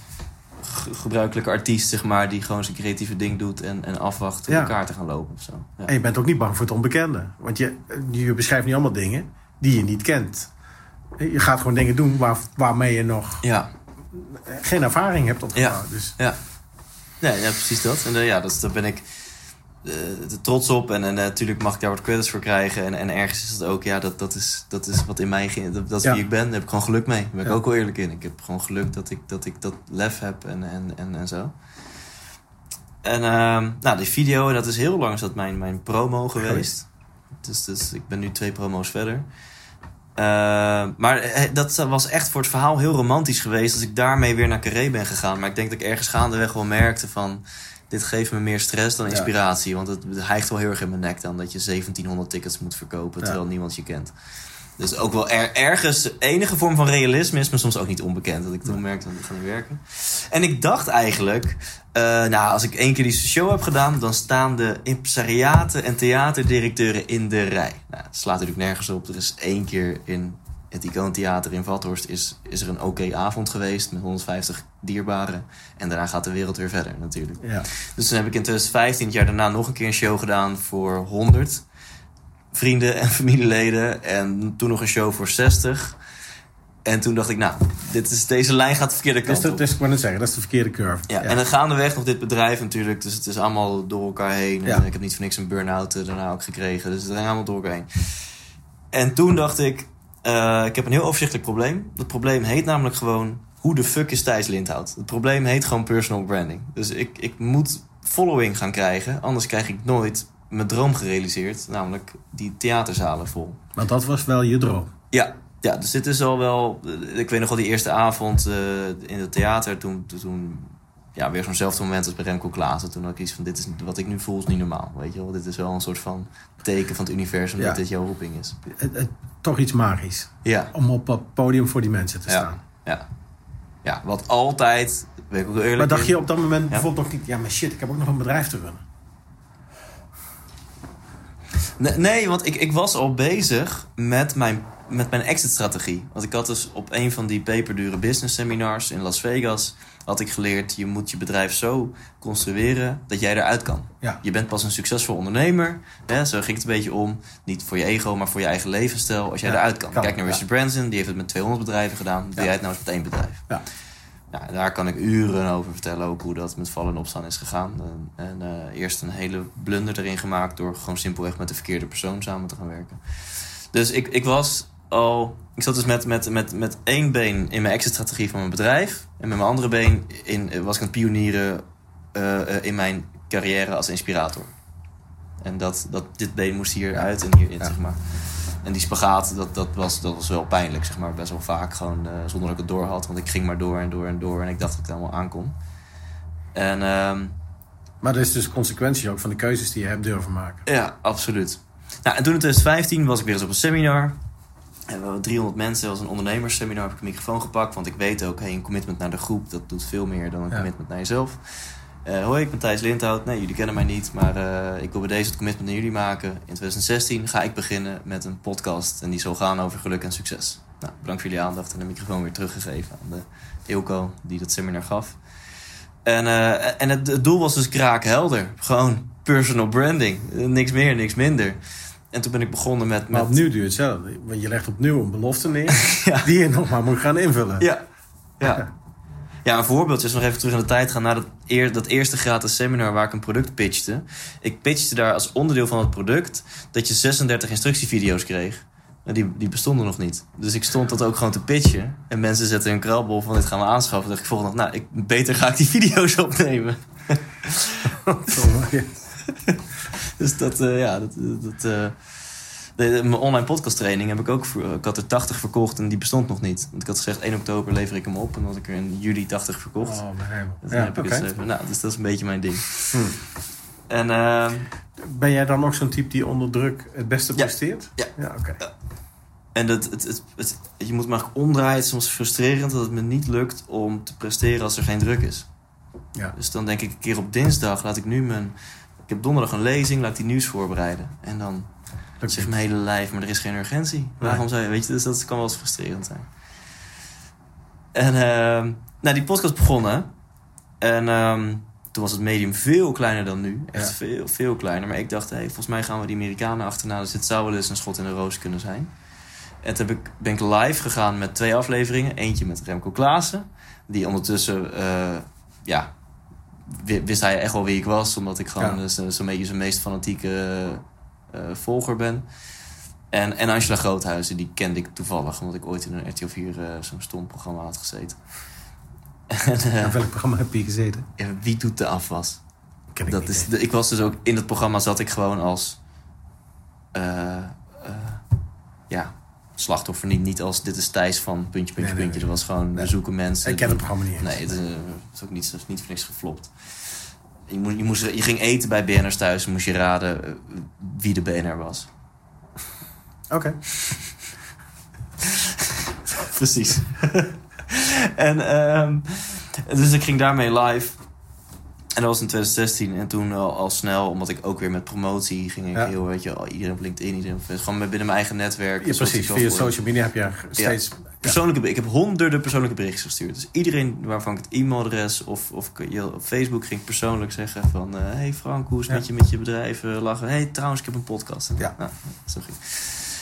gebruikelijke artiest, zeg maar, die gewoon zijn creatieve ding doet en, en afwacht om ja. elkaar te gaan lopen of zo. Ja. En je bent ook niet bang voor het onbekende. Want je, je beschrijft niet allemaal dingen die je niet kent. Je gaat gewoon dingen doen waar, waarmee je nog ja. geen ervaring hebt opgebouwd. Ja. Dus. ja. Ja, ja, precies dat. En uh, ja, dat, daar ben ik uh, trots op. En, en natuurlijk mag ik daar wat credits voor krijgen. En, en ergens is het ook, ja, dat, dat, is, dat is wat in mij. Dat, dat is wie ik ben. Daar heb ik gewoon geluk mee. Daar ben ik ook wel eerlijk in. Ik heb gewoon geluk dat ik dat, ik dat lef heb en, en, en, en zo. En uh, nou, die video, dat is heel lang is dat mijn, mijn promo geweest. Dus, dus ik ben nu twee promo's verder. Eh, maar eh, dat was echt voor het verhaal heel romantisch geweest... als ik daarmee weer naar Carré ben gegaan. Maar ik denk dat ik ergens gaandeweg wel merkte van... dit geeft me meer stress dan Ja. inspiratie. Want het hijgt wel heel erg in mijn nek dan... dat je 1700 tickets moet verkopen Ja. terwijl niemand je kent. Dus ook wel er, ergens enige vorm van realisme is me soms ook niet onbekend. Dat ik toen merkte dat het gaat niet werken. En ik dacht eigenlijk, eh, nou, als ik één keer die show heb gedaan, dan staan de impresariaten en theaterdirecteuren in de rij. Nou, dat slaat natuurlijk nergens op. Er is één keer in het Icoontheater in Vathorst is, is er een oké avond geweest met 150 dierbaren. En daarna gaat de wereld weer verder natuurlijk. Ja. Dus toen heb ik in 2015, het jaar daarna, nog een keer een show gedaan voor 100 vrienden en familieleden. En toen nog een show voor 60. En toen dacht ik, nou, dit is, deze lijn gaat de verkeerde Dus kant dat op. is, ik wou net zeggen, dat is de verkeerde curve. Ja, en dan gaandeweg nog dit bedrijf natuurlijk. Dus het is allemaal door elkaar heen. Ja. En ik heb niet voor niks een burn-out eh, daarna ook gekregen. Dus het ging allemaal door elkaar heen. En toen dacht ik, eh, ik heb een heel overzichtelijk probleem. Dat probleem heet namelijk gewoon... Hoe de fuck is Thijs Lindhout? Het probleem heet gewoon personal branding. Dus ik, ik moet following gaan krijgen. Anders krijg ik nooit mijn droom gerealiseerd. Namelijk die theaterzalen vol. Want dat was wel je droom. Ja, ja, dus dit is al wel. Ik weet nog wel die eerste avond eh, in het theater. Toen, toen ja, weer zo'nzelfde moment als bij Remco Klaassen. Toen had ik iets van: dit is wat ik nu voel, is niet normaal. Weet je wel, dit is wel een soort van teken van het universum Ja. dat dit jouw roeping is. Toch iets magisch. Ja, Om op het podium voor die mensen te staan. ja, ja. Ja, wat altijd. Weet ik ook eerlijk. Maar dacht je op dat moment bijvoorbeeld nog niet... Ja, maar shit, ik heb ook nog een bedrijf te runnen. Nee, nee, want ik, ik was al bezig met mijn, met mijn exit-strategie. Want ik had dus op een van die peperdure business seminars in Las Vegas... had ik geleerd, je moet je bedrijf zo construeren dat jij eruit kan. Ja. Je bent pas een succesvol ondernemer. Hè, zo ging het een beetje om. Niet voor je ego, maar voor je eigen levensstijl. Als jij Ja, eruit kan. kan, Kijk naar ja. Richard Branson, die heeft het met 200 bedrijven gedaan. Doe jij het nou eens met één bedrijf. Ja. Nou, daar kan ik uren over vertellen, ook hoe dat met vallen en opstaan is gegaan. En, en eh, eerst een hele blunder erin gemaakt door gewoon simpelweg met de verkeerde persoon samen te gaan werken. Dus ik, ik was al. Ik zat dus met, met, met, met één been in mijn exit-strategie van mijn bedrijf. En met mijn andere been in, was ik aan het pionieren eh, eh, in mijn carrière als inspirator. En dat, dat, dit been moest hieruit en hierin, Ja. zeg maar. En die spagaat, dat, dat, was, dat was wel pijnlijk, zeg maar. Best wel vaak gewoon eh, zonder dat ik het door had. Want ik ging maar door en door en door. En ik dacht dat ik het allemaal aankon. En ehm, Maar dat is dus consequentie ook van de keuzes die je hebt durven maken. ja, absoluut. Nou, en toen in 2015 was ik weer eens op een seminar. En we hadden 300 mensen, was een ondernemersseminar. Heb ik een microfoon gepakt, want ik weet ook... Hey, een commitment naar de groep, dat doet veel meer dan een Ja. commitment naar jezelf. Eh, hoi, ik ben Thijs Lindhout. Nee, jullie kennen mij niet, maar eh, ik wil bij deze het commitment naar jullie maken. In 2016 ga ik beginnen met een podcast en die zal gaan over geluk en succes. Nou, bedankt voor jullie aandacht en de microfoon weer teruggegeven aan de Ilko die dat seminar gaf. En, eh, en het, het doel was dus kraakhelder. Gewoon personal branding. Niks meer, niks minder. En toen ben ik begonnen met... Maar met opnieuw doe je hetzelfde. Want je legt opnieuw een belofte neer... [laughs] Ja. die je nog maar moet gaan invullen. Ja. Ja. [laughs] Ja, een voorbeeldje is nog even terug in de tijd gaan naar dat, eer, dat eerste gratis seminar waar ik een product pitchte. Ik pitchte daar als onderdeel van het product dat je 36 instructievideo's kreeg. En die, die bestonden nog niet. Dus ik stond dat ook gewoon te pitchen. En mensen zetten hun kraalbol van dit gaan we aanschaffen. Toen dacht ik volgende dag, nou, ik, beter ga ik die [laughs] video's opnemen. [laughs] Dus dat, eh, ja, dat... dat eh, de, de- mijn online podcast training heb ik ook... Ik had er 80 verkocht en die bestond nog niet. Want ik had gezegd 1 oktober lever ik hem op. En dan had ik er in juli 80 verkocht. Oh, mijn hemel. Dus dan Ja, heb ik dus even, nou, dus dat is een beetje mijn ding. Hmm. En ehm, Ben jij dan ook zo'n type die onder druk het beste presteert? Ja. Ja, oké. En dat, het, het, het, je moet maar omdraaien. Het is soms frustrerend dat het me niet lukt om te presteren als er geen druk is. Ja. Dus dan denk ik een keer op dinsdag laat ik nu mijn... Ik heb donderdag een lezing, laat ik die nieuws voorbereiden. En dan Lukt zegt mijn hele lijf, maar er is geen urgentie. Waarom zou je, weet je, dus dat kan wel eens frustrerend zijn. En ehm, nou, die podcast begonnen. En ehm, toen was het medium veel kleiner dan nu. Echt Ja. veel, veel kleiner. Maar ik dacht, hey, volgens mij gaan we die Amerikanen achterna. Dus dit zou wel eens een schot in de roos kunnen zijn. En toen heb ik, ben ik live gegaan met twee afleveringen. Eentje met Remco Klaassen. Die ondertussen, eh, ja, wist hij echt wel wie ik was. Omdat ik gewoon Ja. eh, zo- zo'n beetje zijn meest fanatieke eh, volger ben. En, en Angela Groothuizen, die kende ik toevallig. Omdat ik ooit in een RTL 4 eh, zo'n stom programma had gezeten. [laughs] En, eh, In welk programma heb je gezeten? wie doet de afwas? Ken ik Dat is, de, ik was dus ook in dat programma zat ik gewoon als. eh, eh, ja, slachtoffer niet, niet als dit is Thijs van puntje, puntje, Nee, nee, puntje. Dat was gewoon, we zoeken mensen. Ik ken het programma niet. Nee, het is, eh, het is ook niet, is niet voor niks geflopt. Je, moest, je, moest, je ging eten bij BN'ers thuis en moest je raden eh, wie de BN'er was. Oké. [laughs] Precies. [laughs] en ehm, dus ik ging daarmee live. En dat was in 2016. En toen al, al snel, omdat ik ook weer met promotie ging ik Ja. heel, weet je, al iedereen op LinkedIn, iedereen op Facebook. Gewoon binnen mijn eigen netwerk. Ja, precies. Via social media heb je steeds... Persoonlijke, beri- ik heb honderden persoonlijke berichtjes gestuurd. Dus iedereen waarvan ik het e-mailadres of, of op Facebook ging persoonlijk zeggen van... eh, hey Frank, hoe is het Ja. met je met je bedrijf? Eh, lachen. hey, trouwens, ik heb een podcast. En, Ja. nou, zo ging.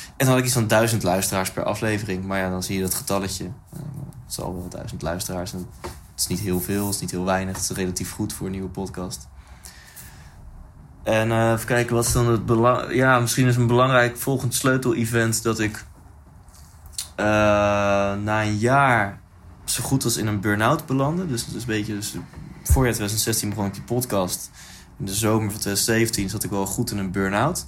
En dan had ik iets van duizend luisteraars per aflevering. Maar ja, dan zie je dat getalletje. Eh, het zal wel duizend luisteraars. En is niet heel veel, het is niet heel weinig. Het is relatief goed voor een nieuwe podcast. En eh, even kijken, wat is dan het belang... Ja, misschien is een belangrijk volgend sleutel-event dat ik... eh, na een jaar zo goed als in een burn-out belandde. Dus, dus een beetje... Dus, voorjaar 2016 begon ik die podcast. In de zomer van 2017 zat ik wel goed in een burn-out.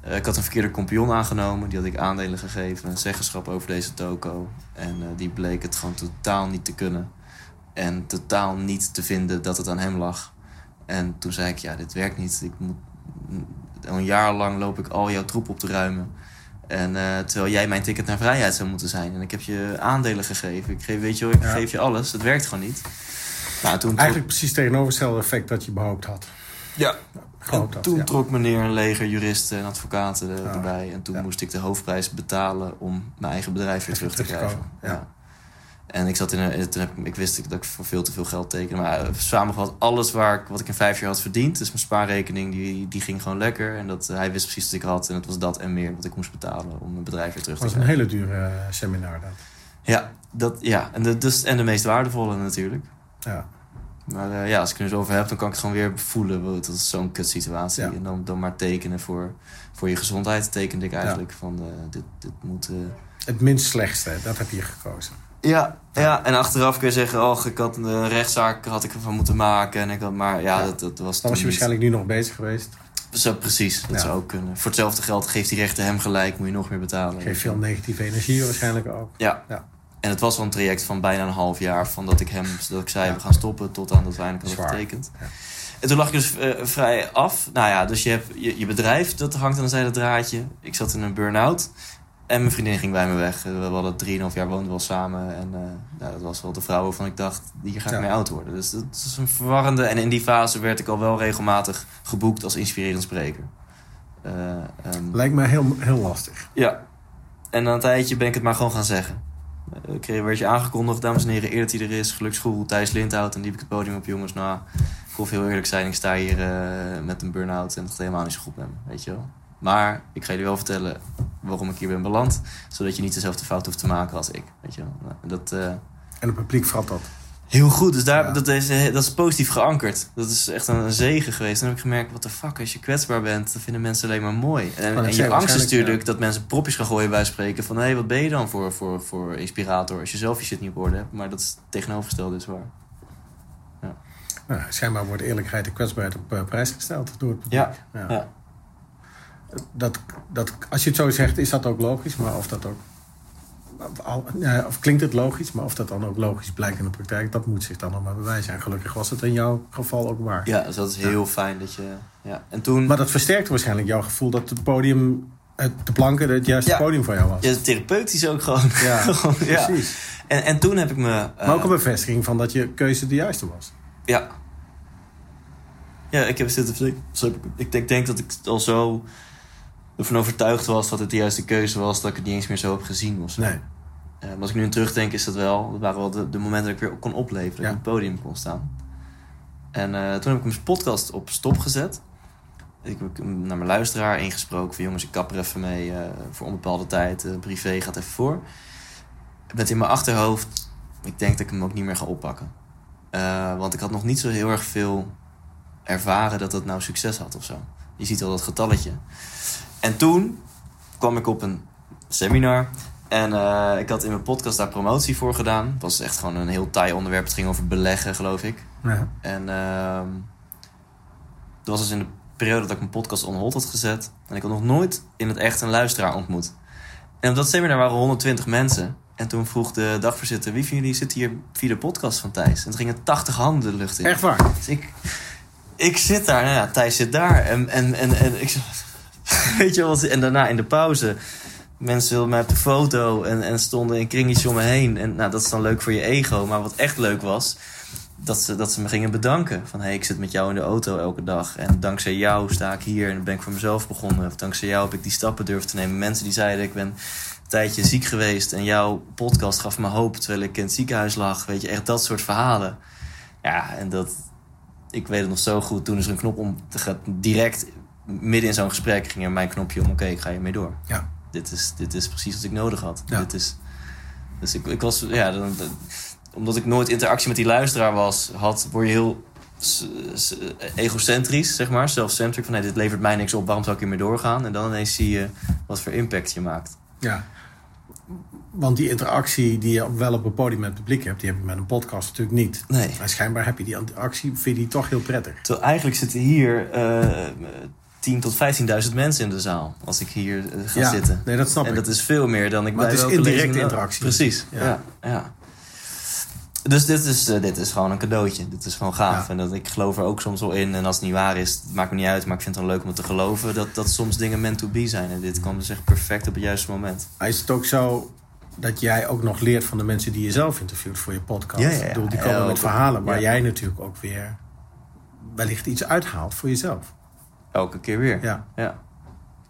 Eh, ik had een verkeerde compagnon aangenomen. Die had ik aandelen gegeven. Een zeggenschap over deze toko. En die bleek het gewoon totaal niet te kunnen. En totaal niet te vinden dat het aan hem lag. En toen zei ik, ja, dit werkt niet. Ik moet, al een jaar lang loop ik al jouw troep op te ruimen. En eh, terwijl jij mijn ticket naar vrijheid zou moeten zijn. En ik heb je aandelen gegeven. Ik geef, weet je wel, ik Ja. geef je alles. Het werkt gewoon niet. Nou, toen Eigenlijk precies tegenovergestelde effect dat je behoopt had. ja, Gehoopt en had, toen ja. trok meneer een leger juristen en advocaten er- Ja. erbij. En toen Ja. moest ik de hoofdprijs betalen om mijn eigen bedrijf weer terug te krijgen. ja. En ik zat in een, toen heb ik, ik wist dat ik voor veel te veel geld tekende. Maar eh, samengevat, alles waar ik, wat ik in vijf jaar had verdiend. Dus mijn spaarrekening, die, die ging gewoon lekker. En dat, eh, hij wist precies wat ik had. En het was dat en meer wat ik moest betalen om mijn bedrijf weer terug Dat te was een krijgen. hele dure eh, seminar dat. Ja, dat, ja. En, de, dus, en de meest waardevolle natuurlijk. Ja. Maar ja, als ik er zo over heb, dan kan ik het gewoon weer voelen. Dat is zo'n kut situatie. Ja. En dan, dan maar tekenen voor, voor je gezondheid. Tekende ik eigenlijk van, dit, dit moet... Het minst slechtste, dat heb je gekozen. Ja, ja, en achteraf kun je zeggen, oh, ik had een rechtszaak had ik ervan moeten maken. En ik had, maar ja, Ja. dat, dat was Dan was je niet. waarschijnlijk nu nog bezig geweest. Zo, precies, dat Ja. zou ook kunnen. Voor hetzelfde geld geeft die rechter hem gelijk, moet je nog meer betalen. Geeft veel negatieve energie waarschijnlijk ook. Ja. Ja. En het was al een traject van bijna een half jaar van dat ik hem, dat ik zei, we gaan stoppen, tot aan dat we eindelijk hadden getekend. En toen lag ik dus eh, vrij af. Nou ja, dus je hebt je, je bedrijf, dat hangt aan een zijde draadje. Ik zat in een burn-out. En mijn vriendin ging bij me weg. We hadden 3,5 jaar woonden we al samen. En eh, nou, dat was wel de vrouw waarvan ik dacht, hier ga ik Ja. mee oud worden. Dus dat is een verwarrende. En in die fase werd ik al wel regelmatig geboekt als inspirerend spreker. Eh, ehm, Lijkt me heel, heel lastig. ja. En na een tijdje ben ik het maar gewoon gaan zeggen. Eh, Ik werd je aangekondigd, dames en heren, eer dat hij er is. Geluksgoeroe Thijs Lindhout. En die heb ik het podium op, jongens. Nou, ik wil heel eerlijk zijn. Ik sta hier met een burn-out en het gaat helemaal niet zo goed met me. Weet je wel. Maar ik ga jullie wel vertellen waarom ik hier ben beland. Zodat je niet dezelfde fout hoeft te maken als ik. Weet je wel. Nou, Dat, eh, En het publiek vat dat. Heel goed, dus daar, Ja. dat, is, eh, dat is positief geankerd. Dat is echt een, een zegen geweest. Dan heb ik gemerkt, wat de fuck, als je kwetsbaar bent, dan vinden mensen alleen maar mooi. En, en je angst is natuurlijk ja. dat mensen propjes gaan gooien bij spreken van... hé, hey, wat ben je dan voor, voor, voor inspirator als je zelf je shit niet op orde hebt. Maar dat is tegenovergestelde is waar. Nou, schijnbaar wordt eerlijkheid en kwetsbaarheid op eh, prijs gesteld door het publiek. Ja, ja. Dat, dat, als je het zo zegt, is dat ook logisch. Maar of dat ook... ja, Of klinkt het logisch, maar of dat dan ook logisch blijkt in de praktijk, dat moet zich dan nog maar bewijzen. En gelukkig was het in jouw geval ook waar. Ja, dus dat is heel fijn dat je... Ja. En toen... Maar dat versterkte waarschijnlijk jouw gevoel dat het podium, de planken, het juiste Ja. podium voor jou was. Ja, therapeutisch ook gewoon. Ja, [laughs] Gewoon, precies. En, en toen heb ik me... eh, Maar ook een bevestiging van dat je keuze de juiste was. Ja. Ja, ik heb zitten ik denk, denk dat ik al zo ervan overtuigd was dat het de juiste keuze was, dat ik het niet eens meer zo heb gezien. Of zo. Nee. Eh, maar als ik nu aan terugdenk, is dat wel, dat waren wel de, de momenten dat ik weer kon opleven, dat Ja. ik op het podium kon staan. En eh, toen heb ik mijn podcast op stop gezet. Ik heb naar mijn luisteraar ingesproken van jongens, ik kap er even mee eh, voor onbepaalde tijd. privé gaat even voor. Met in mijn achterhoofd, ik denk dat ik hem ook niet meer ga oppakken. Want ik had nog niet zo heel erg veel ervaren dat het nou succes had of zo. Je ziet al dat getalletje. En toen kwam ik op een seminar. En eh, ik had in mijn podcast daar promotie voor gedaan. Het was echt gewoon een heel taai onderwerp. Het ging over beleggen, geloof ik. Ja. En ehm dat was dus in de periode dat ik mijn podcast on hold had gezet. En ik had nog nooit in het echt een luisteraar ontmoet. En op dat seminar waren 120 mensen. En toen vroeg de dagvoorzitter, wie van jullie zit hier via de podcast van Thijs? En toen gingen 80 handen de lucht in. Echt waar? Dus ik, ik zit daar, nou ja, Thijs zit daar. En, en, en, en ik [laughs] weet je wat? En daarna in de pauze, mensen wilden mij op de foto en, en stonden een kringetje om me heen. En nou, dat is dan leuk voor je ego. Maar wat echt leuk was, dat ze, dat ze me gingen bedanken. Van, hey, ik zit met jou in de auto elke dag. En dankzij jou sta ik hier en ben ik voor mezelf begonnen. Of dankzij jou heb ik die stappen durven te nemen. Mensen die zeiden, ik ben een tijdje ziek geweest... en jouw podcast gaf me hoop terwijl ik in het ziekenhuis lag. Weet je, echt dat soort verhalen. Ja, en dat... Ik weet het nog zo goed. Toen is er een knop om te gaan. Direct midden in zo'n gesprek ging er mijn knopje om. Oké, ik ga hiermee door. Ja. Dit is, dit is precies wat ik nodig had. Ja. Dit is, dus ik, ik was... Ja, dan, dan- omdat ik nooit interactie met die luisteraar was, had, word je heel egocentrisch, zeg maar. Self-centric. Van nee, dit levert mij niks op, waarom zou ik hiermee doorgaan? En dan ineens zie je wat voor impact je maakt. Ja. Want die interactie die je wel op een podium met het publiek hebt, die heb je met een podcast natuurlijk niet. Nee. Maar schijnbaar heb je die interactie, vind je die toch heel prettig. Terwijl eigenlijk zitten hier eh 10.000 tot 15.000 mensen in de zaal. Als ik hier eh, ga Ja, zitten. nee, dat snap en ik. dat is veel meer dan ik Maar bij het is indirecte interactie. Precies, Ja. ja. ja, Dus dit is, eh, dit is gewoon een cadeautje. Dit is gewoon gaaf. Ja. En dat, ik geloof er ook soms wel in. En als het niet waar is, het maakt me niet uit. Maar ik vind het dan leuk om het te geloven. Dat, dat soms dingen meant to be zijn. En dit kwam dus echt perfect op het juiste moment. Maar is het ook zo dat jij ook nog leert van de mensen die je zelf interviewt voor je podcast? Ja. Ik bedoel, die komen met verhalen waar jij natuurlijk ook weer wellicht iets uithaalt voor jezelf. Elke keer weer. Ja. ja.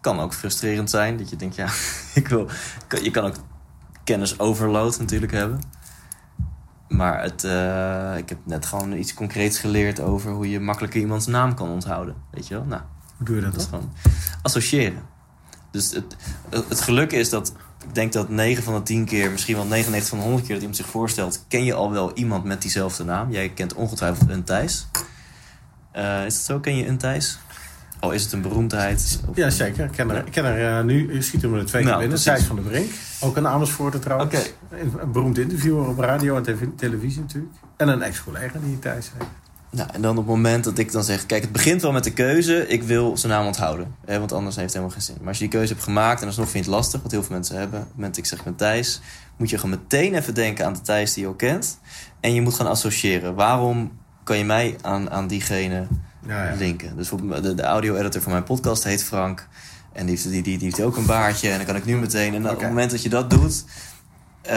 Kan ook frustrerend zijn. Dat je denkt, ja, [laughs] ik wil... Je kan ook kennis overload natuurlijk hebben. Maar het, eh, ik heb net gewoon iets concreets geleerd over hoe je makkelijker iemands naam kan onthouden. Weet je wel? Nou, Hoe doe je dat dat dan? gewoon associëren. Dus het, het geluk is dat ik denk dat 9 van de 10 keer, misschien wel 99 van de 100 keer dat iemand zich voorstelt, ken je al wel iemand met diezelfde naam. Jij kent ongetwijfeld een Thijs. Eh, is het zo? Ken je een Thijs? Al is het een beroemdheid. Of- Ja, zeker. Ik ken er, ik ken er eh, nu, schiet me er twee keer Nou, binnen. precies. Thijs van der Brink. Ook een Amersfoort trouwens. Oké. Een, een beroemd interviewer op radio en tv- televisie natuurlijk. En een ex-collega die Thijs heeft. Nou, en dan op het moment dat ik dan zeg... Kijk, het begint wel met de keuze. Ik wil zijn naam onthouden. Hè, want anders heeft het helemaal geen zin. Maar als je die keuze hebt gemaakt... en alsnog vind je het lastig... wat heel veel mensen hebben... op het moment dat ik zeg met Thijs... moet je gewoon meteen even denken aan de Thijs die je al kent. En je moet gaan associëren. Waarom kan je mij aan, aan diegene Ja, ja. linken? Dus de, de audio-editor van mijn podcast heet Frank. En die heeft, die, die, die heeft ook een baardje. En dan kan ik nu meteen... En op het moment dat je dat doet... eh,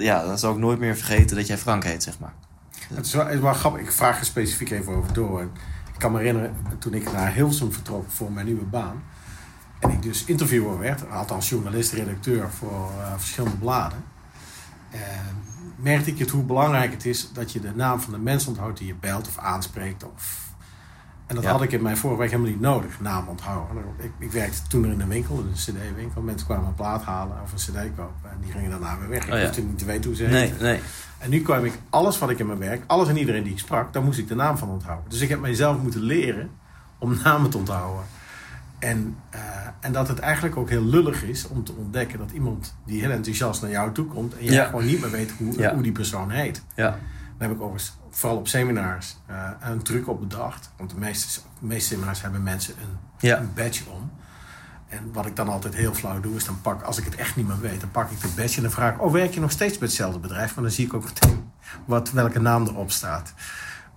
ja, dan zal ik nooit meer vergeten dat jij Frank heet, zeg maar. Het is wel, het is wel grappig. Ik vraag er specifiek even over door. Ik kan me herinneren, toen ik naar Hilversum vertrok voor mijn nieuwe baan. En ik dus interviewer werd, althans journalist, redacteur voor eh, verschillende bladen. En merkte ik het hoe belangrijk het is dat je de naam van de mens onthoudt die je belt of aanspreekt. Of... En dat Ja. had ik in mijn vorige werk helemaal niet nodig, naam onthouden. Ik, ik werkte toen er in een winkel, een cd-winkel. Mensen kwamen een plaat halen of een cd kopen. En die gingen daarna weer weg. Ik Oh ja. hoefde niet te weten hoe ze Nee, nee. En nu kwam ik, alles wat ik in mijn werk, alles en iedereen die ik sprak, daar moest ik de naam van onthouden. Dus ik heb mijzelf moeten leren om [laughs] namen te onthouden. En, eh, en dat het eigenlijk ook heel lullig is om te ontdekken dat iemand die heel enthousiast naar jou toe komt en jij Ja. gewoon niet meer weet hoe, hoe die persoon heet. Ja. Daar heb ik overigens vooral op seminars eh, een truc op bedacht. Want de meeste, de meeste seminars hebben mensen een, Ja. een badge om. En wat ik dan altijd heel flauw doe, is dan pak, als ik het echt niet meer weet, dan pak ik de badge en dan vraag ik, oh, werk je nog steeds bij hetzelfde bedrijf? Maar dan zie ik ook meteen wat, welke naam erop staat.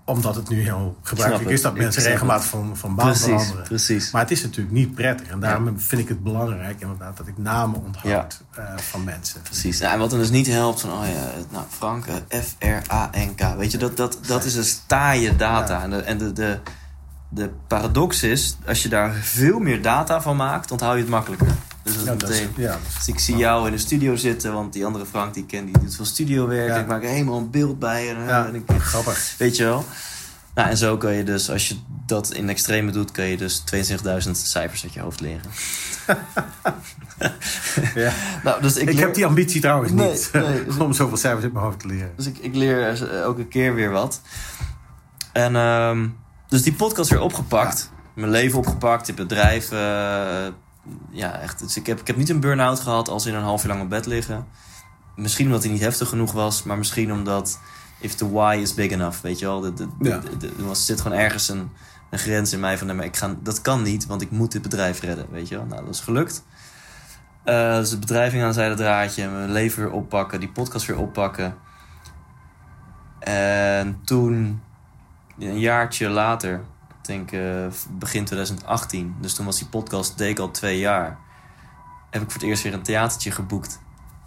Omdat het nu heel gebruikelijk is dat mensen regelmatig van, van baan Precies, veranderen. precies. Maar het is natuurlijk niet prettig. En daarom vind ik het belangrijk inderdaad dat ik namen onthoud eh, van mensen. Precies. Nou, en wat dan dus niet helpt van, oh ja, nou, Frank, eh, F-R-A-N-K. Weet je, dat, dat, dat is een taaie data. Ja. En, de, en de, de, de paradox is, als je daar veel meer data van maakt, onthoud je het makkelijker. Dus dat is Ja, dat is, meteen... ja, Dus ik zie jou in de studio zitten, want die andere Frank die ik ken, die doet veel studiowerk. Ja. Ik maak er helemaal een beeld bij. En, eh, ja, en ik, grappig. weet je wel. Nou, en zo kan je dus, als je dat in extreme doet, kan je dus 22.000 cijfers uit je hoofd leren. [laughs] Ja. Nou, dus ik, Ik, leer- heb die ambitie trouwens Nee, niet. nee. [laughs] om zoveel cijfers in mijn hoofd te leren. Dus ik, ik leer eh, elke keer weer wat. En ehm, dus die podcast weer opgepakt. Mijn leven opgepakt, het bedrijf. Ja, echt. Dus ik heb, ik heb niet een burn-out gehad als in een half uur lang op bed liggen. Misschien omdat hij niet heftig genoeg was, maar misschien omdat if the why is big enough, weet je wel. De, de, Ja. de- de- er was- zit gewoon ergens een, een grens in mij van, nee, maar ik ga, dat kan niet, want ik moet dit bedrijf redden, weet je wel. Nou, dat is gelukt. Eh, dus het bedrijf ging aan zijde draadje, mijn leven weer oppakken, die podcast weer oppakken. En toen, een jaartje later, denk eh, begin 2018, dus toen was die podcast, deed ik al twee jaar, heb ik voor het eerst weer een theatertje geboekt.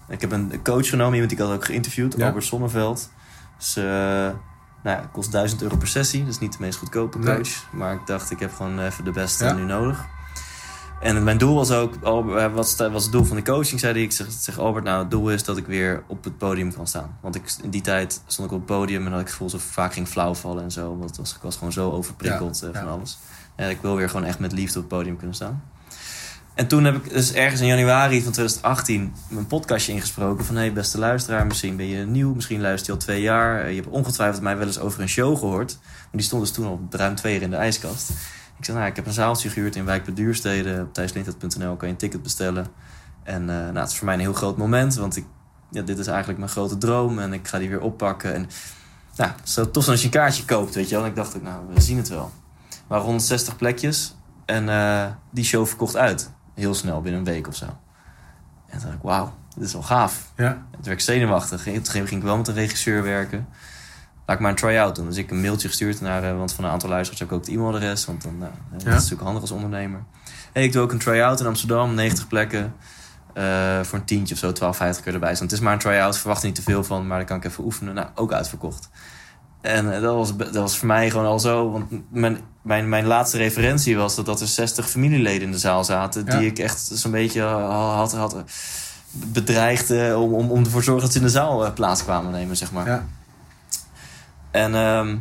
Ik heb een coach genomen, iemand die ik had ook geïnterviewd, Ja. Albert Sonneveld. Dus, eh, nou ja, kost 1000 euro per sessie, dus niet de meest goedkope Nee. coach. Maar ik dacht, ik heb gewoon even de beste Ja. nu nodig. En mijn doel was ook, Albert, eh, wat sta- was het doel van de coaching, zei hij. Ik zeg, zeg Albert, nou het doel is dat ik weer op het podium kan staan. Want ik, in die tijd stond ik op het podium en had ik het gevoel dat ik vaak ging flauwvallen en zo. Want was, ik was gewoon zo overprikkeld Ja, eh, van ja. alles. En ik wil weer gewoon echt met liefde op het podium kunnen staan. En toen heb ik dus ergens in januari van 2018 mijn podcastje ingesproken. Van hey beste luisteraar, misschien ben je nieuw, misschien luister je al twee jaar. Eh, Je hebt ongetwijfeld mij wel eens over een show gehoord. Maar die stond dus toen al ruim twee jaar in de ijskast. Ik zei, nou ik heb een zaaltje gehuurd in Wijk bij Duurstede. Op thijslintert.nl kan je een ticket bestellen. En eh, nou, het is voor mij een heel groot moment. Want ik, ja, dit is eigenlijk mijn grote droom. En ik ga die weer oppakken. En nou, zo tof als je een kaartje koopt, weet je wel. En ik dacht ook, nou, we zien het wel. Maar 160 plekjes. En eh, die show verkocht uit. Heel snel, binnen een week of zo. En toen dacht ik, wauw, dit is wel gaaf. Ja. En toen werd ik zenuwachtig. Toen ging ik wel met een regisseur werken. Laat ik maar een try-out doen. Dus ik een mailtje gestuurd naar... eh, want van een aantal luisteraars heb ik ook het e-mailadres. Want dan, nou, dat is natuurlijk handig als ondernemer. Hey, ik doe ook een try-out in Amsterdam. 90 plekken. eh, voor een tientje of zo, 12,50 keer erbij. staan. het is maar een try-out. Verwacht er niet te veel van. Maar dan kan ik even oefenen. Nou, ook uitverkocht. En dat, was, dat was voor mij gewoon al zo. Want mijn, mijn, mijn laatste referentie was dat, dat er 60 familieleden in de zaal zaten. Ja. Die ik echt zo'n beetje had, had, bedreigd om, om, om ervoor te zorgen dat ze in de zaal plaats kwamen nemen, zeg maar. Ja. En ehm,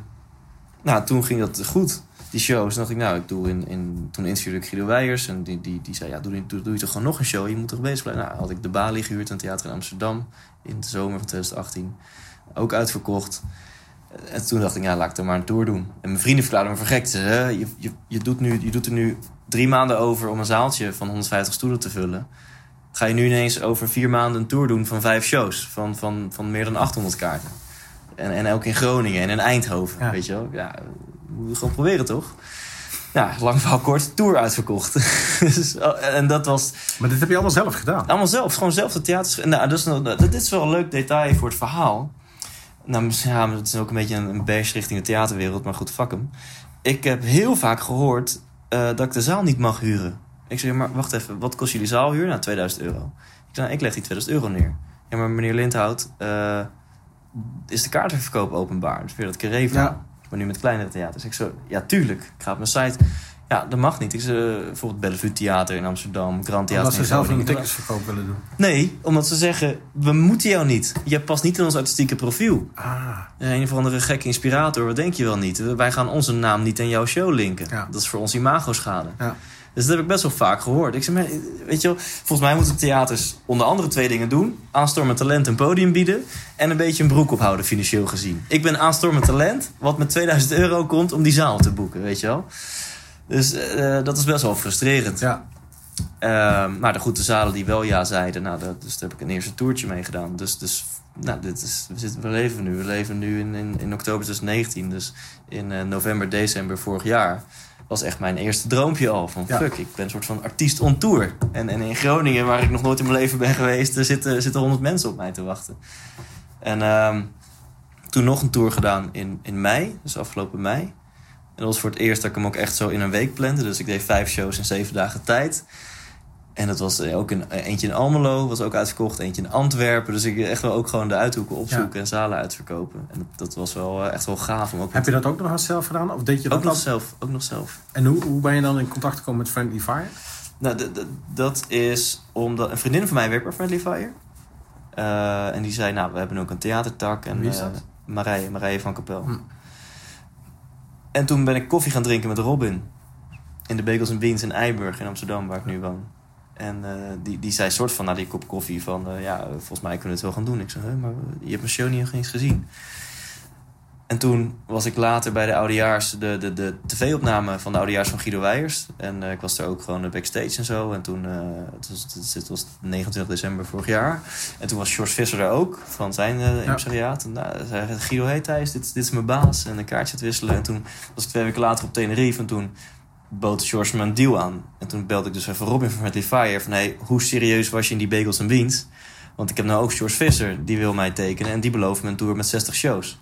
nou, toen ging dat goed, die shows. Toen dacht ik, nou, ik doe in, in, toen interviewde ik Guido Weijers. En die, die, die zei, ja, doe, doe, doe je toch gewoon nog een show? Je moet toch bezig blijven? Nou, had ik de Bali gehuurd, een theater in Amsterdam. In de zomer van 2018. Ook uitverkocht. En toen dacht ik, ja, laat ik er maar een tour doen. En mijn vrienden verklaarden me gek. Ze zeiden, "Hè, je, je, je, doet nu, je doet er nu drie maanden over om een zaaltje van 150 stoelen te vullen. Ga je nu ineens over vier maanden een tour doen van vijf shows. Van, van, van meer dan 800 kaarten. En, en ook in Groningen en in Eindhoven, Ja. weet je wel. Ja, moet je gewoon proberen, toch? Ja, lang verhaal kort, tour uitverkocht. [laughs] Dus, oh, en dat was Maar dit heb je allemaal zelf gedaan. allemaal zelf, gewoon zelf de theaters. Nou, dus, dit is wel een leuk detail voor het verhaal. Nou, misschien- ja, het is ook een beetje een, een bash richting de theaterwereld, maar goed, fuck hem. Ik heb heel vaak gehoord eh, dat ik de zaal niet mag huren. Ik zeg, maar wacht even, wat kost jullie zaalhuur? Nou, 2000 euro. Ik zeg, nou, ik leg die 2000 euro neer. Ja, maar meneer Lindhout, eh, is de kaartenverkoop openbaar? Dus weer dat carré van. Ja. Maar nu met kleinere theaters. Ik zo, ja, tuurlijk. Ik ga op mijn site. Ja, dat mag niet. Ik zeg, eh, bijvoorbeeld Bellevue Theater in Amsterdam, Grand Theater Omdat ze zelf een Groningen. ticketsverkoop willen doen. Nee, omdat ze zeggen, we moeten jou niet. Je past niet in ons artistieke profiel. Ah, Een of andere gekke inspirator, wat denk je wel niet? Wij gaan onze naam niet aan jouw show linken. Ja. Dat is voor ons imago-schade. ja. Dus dat heb ik best wel vaak gehoord. Ik zeg, maar, weet je wel, volgens mij moeten theaters onder andere twee dingen doen. Aanstormend talent een podium bieden. En een beetje een broek ophouden, financieel gezien. Ik ben aanstormend talent, wat met 2000 euro komt om die zaal te boeken, weet je wel. Dus eh, dat is best wel frustrerend. ja. Ehm, maar de goede zalen die wel ja zeiden, nou, dat, dus daar heb ik een eerste toertje mee gedaan. Dus, dus nou, dit is, we, zitten, we leven nu. We leven nu in, in, in oktober 2019. Dus in eh, november, december vorig jaar was echt mijn eerste droompje al. Van Ja. fuck, ik ben een soort van artiest on tour. En, en in Groningen, waar ik nog nooit in mijn leven ben geweest, er zitten, zitten 100 mensen op mij te wachten. En ehm, toen nog een tour gedaan in, in mei, dus afgelopen mei. En dat was voor het eerst dat ik hem ook echt zo in een week plande. Dus ik deed vijf shows in zeven dagen tijd. En dat was eh, ook een, eentje in Almelo, was ook uitverkocht. Eentje in Antwerpen. Dus ik echt wel ook gewoon de uithoeken opzoeken en zalen uitverkopen. En dat, dat was wel eh, echt wel gaaf. Om ook Heb je dat ook nog eens zelf gedaan? Of deed je dat ook nog zelf. Ook nog zelf. En hoe, hoe ben je dan in contact gekomen met Friendly Fire? Nou, dat is omdat een vriendin van mij werkt bij Friendly Fire. Eh, en die zei, nou, we hebben ook een theatertak. En, Wie is eh, dat? Marije, Marije van Kapel. Hm. En toen ben ik koffie gaan drinken met Robin. In de Bagels en Beans in Eiburg in Amsterdam, waar ik nu woon. En eh, die, die zei soort van na die kop koffie van... eh, ja, volgens mij kunnen we het wel gaan doen. Ik zei, "Huh, maar je hebt mijn show niet eens gezien. En toen was ik later bij de oudejaars... de, de, de tv-opname van de oudejaars van Guido Weijers. En eh, ik was daar ook gewoon backstage en zo. En toen, het, was, het, het was 29 december vorig jaar. En toen was George Visser daar ook, van zijn eh impresariaat. En nou, zei Guido, hey Thijs, dit, dit is mijn baas. En een kaartje te wisselen. En toen was ik twee weken later op Tenerife. En toen bood George me een deal aan. En toen belde ik dus even Robin van Friendly Fire van... hey, hoe serieus was je in die Bagels en Beans? Want ik heb nou ook George Visser, die wil mij tekenen... en die belooft me een tour met 60 shows.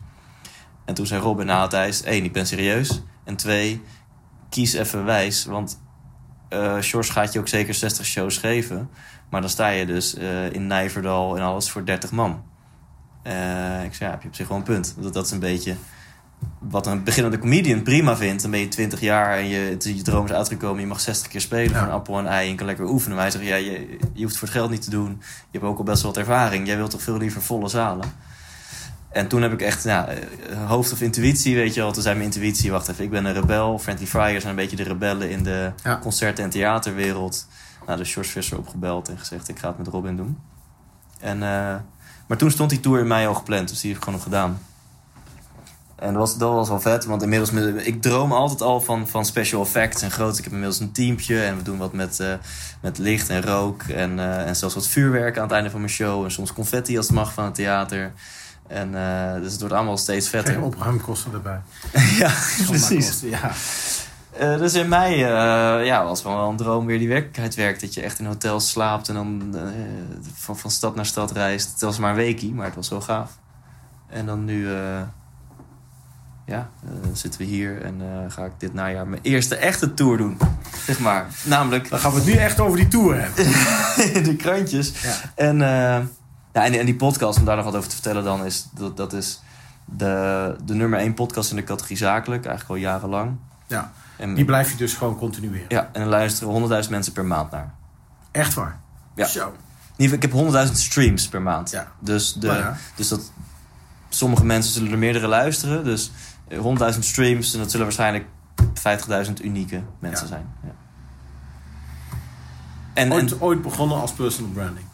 En toen zei Robin, nou Thijs, één, ik ben serieus. En twee, kies even wijs, want eh George gaat je ook zeker 60 shows geven. Maar dan sta je dus eh, in Nijverdal en alles voor 30 man. Eh, ik zei, ja, heb je op zich wel een punt. Dat, dat is een beetje wat een beginnende comedian prima vindt. Dan ben je 20 jaar en je, je droom is uitgekomen. Je mag 60 keer spelen Ja. voor een appel en ei en kan lekker oefenen. Maar hij zegt, ja, je, je hoeft het voor het geld niet te doen. Je hebt ook al best wel wat ervaring. Jij wilt toch veel liever volle zalen. En toen heb ik echt, ja, eh, hoofd of intuïtie, weet je wel. Toen zei mijn intuïtie, wacht even, ik ben een rebel. Friendly Fire zijn een beetje de rebellen in de Ja. concerten- en theaterwereld. Nou, de George Visser opgebeld en gezegd, ik ga het met Robin doen. En, eh, maar toen stond die tour in mei al gepland, dus die heb ik gewoon nog gedaan. En dat was, dat was wel vet, want inmiddels... Ik droom altijd al van, van special effects en groot. Ik heb inmiddels een teampje en we doen wat met, eh, met licht en rook. En, eh, en zelfs wat vuurwerk aan het einde van mijn show. En soms confetti als het mag van het theater. En, eh, dus het wordt allemaal steeds Geen vetter. opruimkosten erbij. [laughs] ja, precies. Ja. Dus in mei eh, ja, was gewoon wel een droom weer die werkelijkheid werkt. Dat je echt in hotels slaapt en dan van, van stad naar stad reist. Het was maar een weekie, maar het was zo gaaf. En dan nu ja, eh, zitten we hier en eh, ga ik dit najaar mijn eerste echte tour doen. Zeg maar. Namelijk Dan gaan we het nu echt over die tour hebben. [laughs] de krantjes. Ja. En, eh, ja, en, en die podcast, om daar nog wat over te vertellen dan, is dat, dat is de, de nummer één podcast in de categorie zakelijk. Eigenlijk al jarenlang. Ja. En, Die blijf je dus gewoon continueren. ja, en er luisteren 100.000 mensen per maand naar. Echt waar. Ja. Zo. In ieder geval, Ik heb 100.000 streams per maand. Ja. Dus, de, ja. dus dat, sommige mensen zullen er meerdere luisteren. Dus 100.000 streams en dat zullen waarschijnlijk 50.000 unieke mensen Ja. zijn. Ja. En, en Ooit, ooit begonnen als personal branding.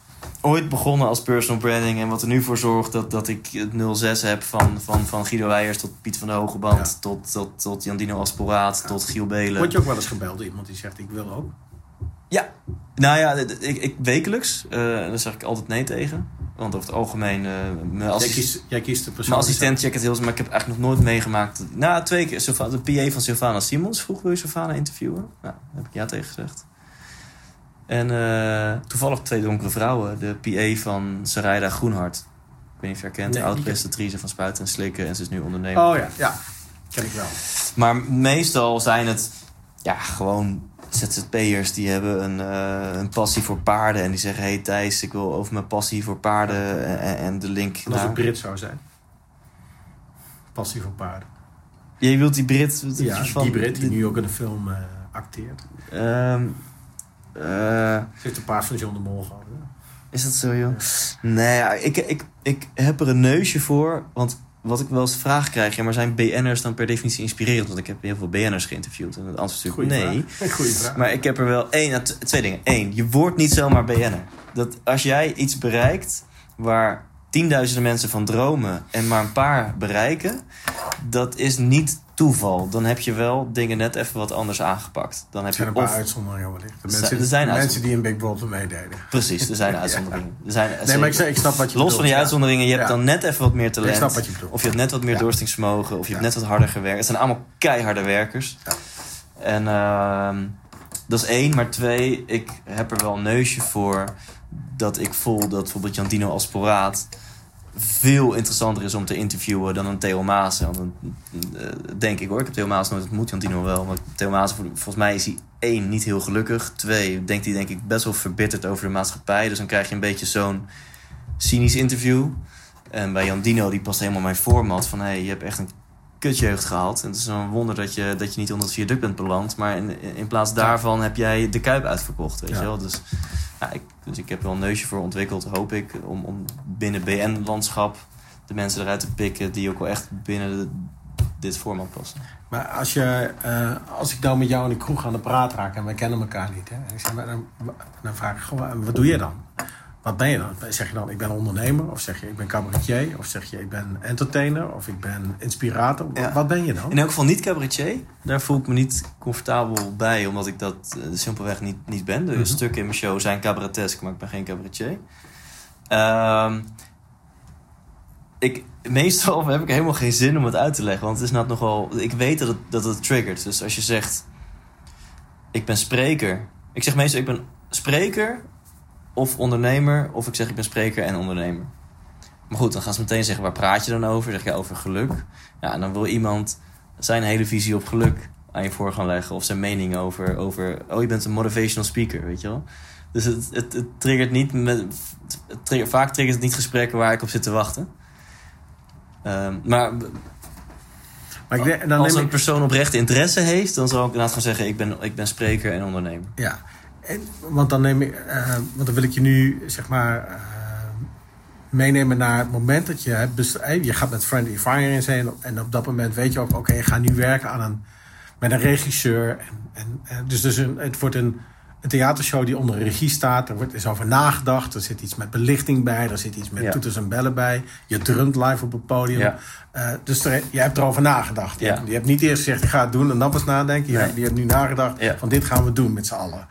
ooit begonnen als personal branding. En wat er nu voor zorgt dat, dat ik het 06 heb van, van, van Guido Weijers tot Piet van de Hogeband. Ja. Tot, tot, tot Jandino Asporaat, tot Giel Belen. Word je ook wel eens gebeld iemand die zegt ik wil ook? Ja, nou ja, ik, ik wekelijks. eh daar zeg ik altijd nee tegen. Want over het algemeen, eh, mijn, Jij kiest, jij kiest de persoon. mijn assistent checkt het heel maar ik heb eigenlijk nog nooit meegemaakt. Nou, twee keer. Sylva- De PA van Sylvana Simons vroeg, wil je Sylvana interviewen? Nou, daar heb ik ja tegen gezegd. En eh, toevallig twee donkere vrouwen. De PA van Sarayda Groenhart. Ik weet niet of je haar kent. Nee, die Oud-prestatrice van Spuiten en Slikken. En ze is nu ondernemer. Oh ja, ja. Ken ik wel. Maar meestal zijn het ja, gewoon ZZP'ers die hebben een, eh, een passie voor paarden. En die zeggen, hey Thijs, ik wil over mijn passie voor paarden en, en de link En als naar... ik Brit zou zijn. Passie voor paarden. Jij wilt die Brit... Ja, van- die Brit die nu ook in de film eh, acteert. Ehm, eh, heeft een paard van John de Mol gehad. hè? is dat zo, joh? Nee, ik, ik, ik heb er een neusje voor. Want wat ik wel eens vraag krijg... Ja, maar zijn BN'ers dan per definitie inspirerend? Want ik heb heel veel BN'ers geïnterviewd. En het antwoord is Goeie natuurlijk nee. vraag. [laughs] Goeie vraag. Maar ik heb er wel één, nou, twee dingen. Eén, je wordt niet zomaar BN'er. Dat als jij iets bereikt waar tienduizenden mensen van dromen en maar een paar bereiken, dat is niet toeval. Dan heb je wel dingen net even wat anders aangepakt. Dan heb er zijn je een paar uitzonderingen wellicht. De Er mensen, zijn- er zijn de mensen die in Big Brother meededen. precies, er zijn [laughs] uitzonderingen. Er zijn, Nee, maar ik, zeg- ik snap wat je Los bedoelt, van die uitzonderingen, je hebt Ja. dan net even wat meer talent. Ik snap wat je bedoelt. Of je hebt net wat meer Ja. doorstingsvermogen. Of je hebt net wat harder gewerkt. Het zijn allemaal keiharde werkers. En ehm, dat is één. Maar twee, ik heb er wel een neusje voor dat ik voel dat bijvoorbeeld Jantino Asporaat veel interessanter is om te interviewen dan een Theo Maassen. Want eh, denk ik hoor. Ik heb Theo Maassen nooit ontmoet, Jantino wel. Maar Theo vol- volgens mij is hij één, niet heel gelukkig. Twee, denkt hij denk ik best wel verbitterd over de maatschappij. Dus dan krijg je een beetje zo'n cynisch interview. En bij Jan Dino, die past helemaal mijn format. Van, hey, je hebt echt een kutjeugd gehad. En het is een wonder dat je, dat je niet onder het viaduct bent beland. Maar in, in plaats daarvan heb jij de Kuip uitverkocht, weet Ja. je wel. Dus, ja, ik, dus ik heb wel een neusje voor ontwikkeld, hoop ik. Om, om binnen BN-landschap de mensen eruit te pikken... die ook wel echt binnen de- dit format passen. Maar als, je, eh, als ik nou met jou in de kroeg aan de praat raak en wij kennen elkaar niet. Hè, en ik zeg, dan, dan vraag ik gewoon, wat doe je dan? Wat ben je dan? Zeg je dan, ik ben ondernemer? Of zeg je, ik ben cabaretier? Of zeg je, ik ben entertainer? Of ik ben inspirator? Ja. Wat ben je dan? In elk geval niet cabaretier. Daar voel ik me niet comfortabel bij, omdat ik dat eh, simpelweg niet, niet ben. De Mhm. stukken in mijn show zijn cabaretesk, maar ik ben geen cabaretier. Ehm, ik, meestal [laughs] heb ik helemaal geen zin om het uit te leggen, want het is nou nogal. Ik weet dat het, dat het triggert. Dus als je zegt. ik ben spreker. Ik zeg meestal ik ben spreker of ondernemer. Of ik zeg ik ben spreker en ondernemer. Maar goed, dan gaan ze meteen zeggen waar praat je dan over? Zeg je over geluk. Ja, en dan wil iemand zijn hele visie op geluk aan je voor gaan leggen. Of zijn mening over, over oh je bent een motivational speaker, weet je wel. Dus het, het, het triggert niet met. Het trigger, vaak triggert het niet gesprekken waar ik op zit te wachten. Ehm, maar Maar ik denk, dan als een ik, persoon oprecht interesse heeft, dan zou ik inderdaad gaan zeggen: ik ben, ik ben spreker en ondernemer. ja, en, want dan neem ik, eh, want dan wil ik je nu zeg maar eh, meenemen naar het moment dat je hebt, bes- eh, je gaat met Friendly Fire in zijn en op dat moment weet je ook, oké, ik ga nu werken aan een met een regisseur. En, en, dus, dus het wordt een, een theatershow die onder regie staat. Er wordt is over nagedacht. Er zit iets met belichting bij. Er zit iets met Ja. toeters en bellen bij. Je drumt live op het podium. Ja. Eh, dus er, je hebt erover nagedacht. Je, Ja. hebt, je hebt niet eerst gezegd, ik ga het doen en dan pas nadenken. Je, Nee. hebt, je hebt nu nagedacht van dit gaan we doen met z'n allen.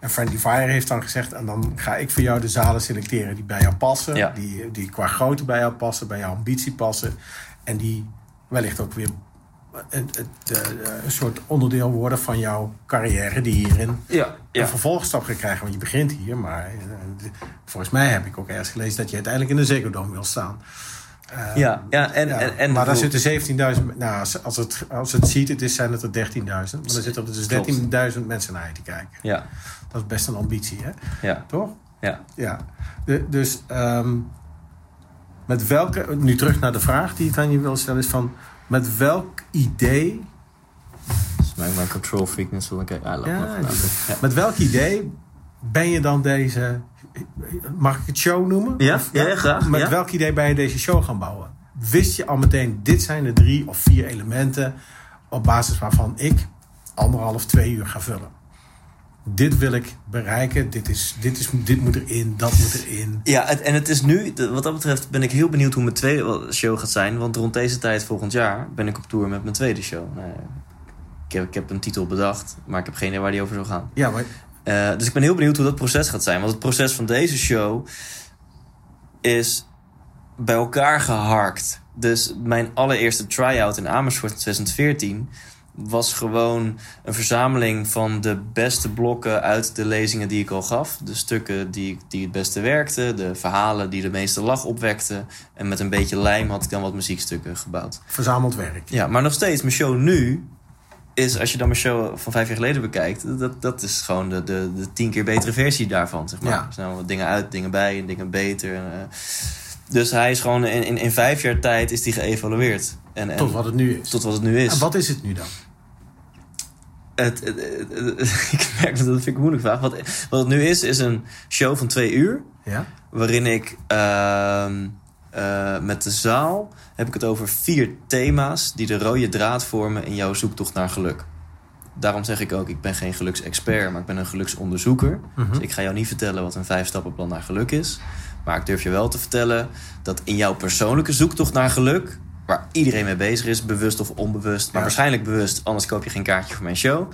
En Friendly Fire heeft dan gezegd... en dan ga ik voor jou de zalen selecteren die bij jou passen. Die, die qua grootte bij jou passen, bij jouw ambitie passen. En die wellicht ook weer een, soort onderdeel worden van jouw carrière... die hierin ja, een vervolgstap gaat krijgen. Want je begint hier, maar eh, volgens mij heb ik ook ergens gelezen... dat je uiteindelijk in de Ziggo Dome wil staan. Eh, ja, ja. En, ja, en, en maar daar zitten 17.000... Nou, als, het, als het ziet, het is, zijn het er 13.000. Maar dan zitten er dus 13.000 mensen naar je te kijken. Ja, Dat is best een ambitie, hè? ja, Toch? ja. Ja. De, dus ehm, met welke... Nu terug naar de vraag die ik aan je wil stellen... is van... Met welk idee... Dus mijn, mijn control freakness wil ik... Ja, Ja. Met welk idee ben je dan deze... Mag ik het show noemen? Ja, Of- ja, ja, graag, Met welk idee ben je deze show gaan bouwen? Wist je al meteen, dit zijn de drie of vier elementen... op basis waarvan ik anderhalf, twee uur ga vullen? Dit wil ik bereiken. Dit, is, dit, is, dit moet erin, dat moet erin. Ja, het- en het is nu, wat dat betreft ben ik heel benieuwd hoe mijn tweede show gaat zijn. Want rond deze tijd volgend jaar ben ik op tour met mijn tweede show. Nou, ik, heb, ik heb een titel bedacht, maar ik heb geen idee waar die over zou gaan. Ja, maar Eh, dus ik ben heel benieuwd hoe dat proces gaat zijn. Want het proces van deze show is bij elkaar geharkt. Dus mijn allereerste try-out in Amersfoort in 2014 was gewoon een verzameling van de beste blokken uit de lezingen die ik al gaf. De stukken die, die het beste werkten, de verhalen die de meeste lach opwekten. En met een beetje lijm had ik dan wat muziekstukken gebouwd. verzameld werk. Ja, maar nog steeds, mijn show nu is, als je dan mijn show van vijf jaar geleden bekijkt, dat, dat is gewoon de, de, de tien keer betere versie daarvan. Zeg maar. Ja. Er zijn dingen uit, dingen bij en dingen beter. En, eh, dus hij is gewoon in, in, in vijf jaar tijd is die geëvalueerd. En, en, Tot wat het nu is. tot wat het nu is. En wat is het nu dan? Het, het- het- het- [laughs] ik merk dat dat vind ik een moeilijke vraag. Wat, wat het nu is, is een show van twee uur. Ja? waarin ik ehm, eh, met de zaal heb ik het over vier thema's die de rode draad vormen in jouw zoektocht naar geluk. Daarom zeg ik ook, ik ben geen geluksexpert, maar ik ben een geluksonderzoeker. Mhm. Dus ik ga jou niet vertellen wat een vijf-stappenplan naar geluk is. Maar ik durf je wel te vertellen dat in jouw persoonlijke zoektocht naar geluk, waar iedereen mee bezig is, bewust of onbewust, maar Ja. waarschijnlijk bewust, anders koop je geen kaartje voor mijn show.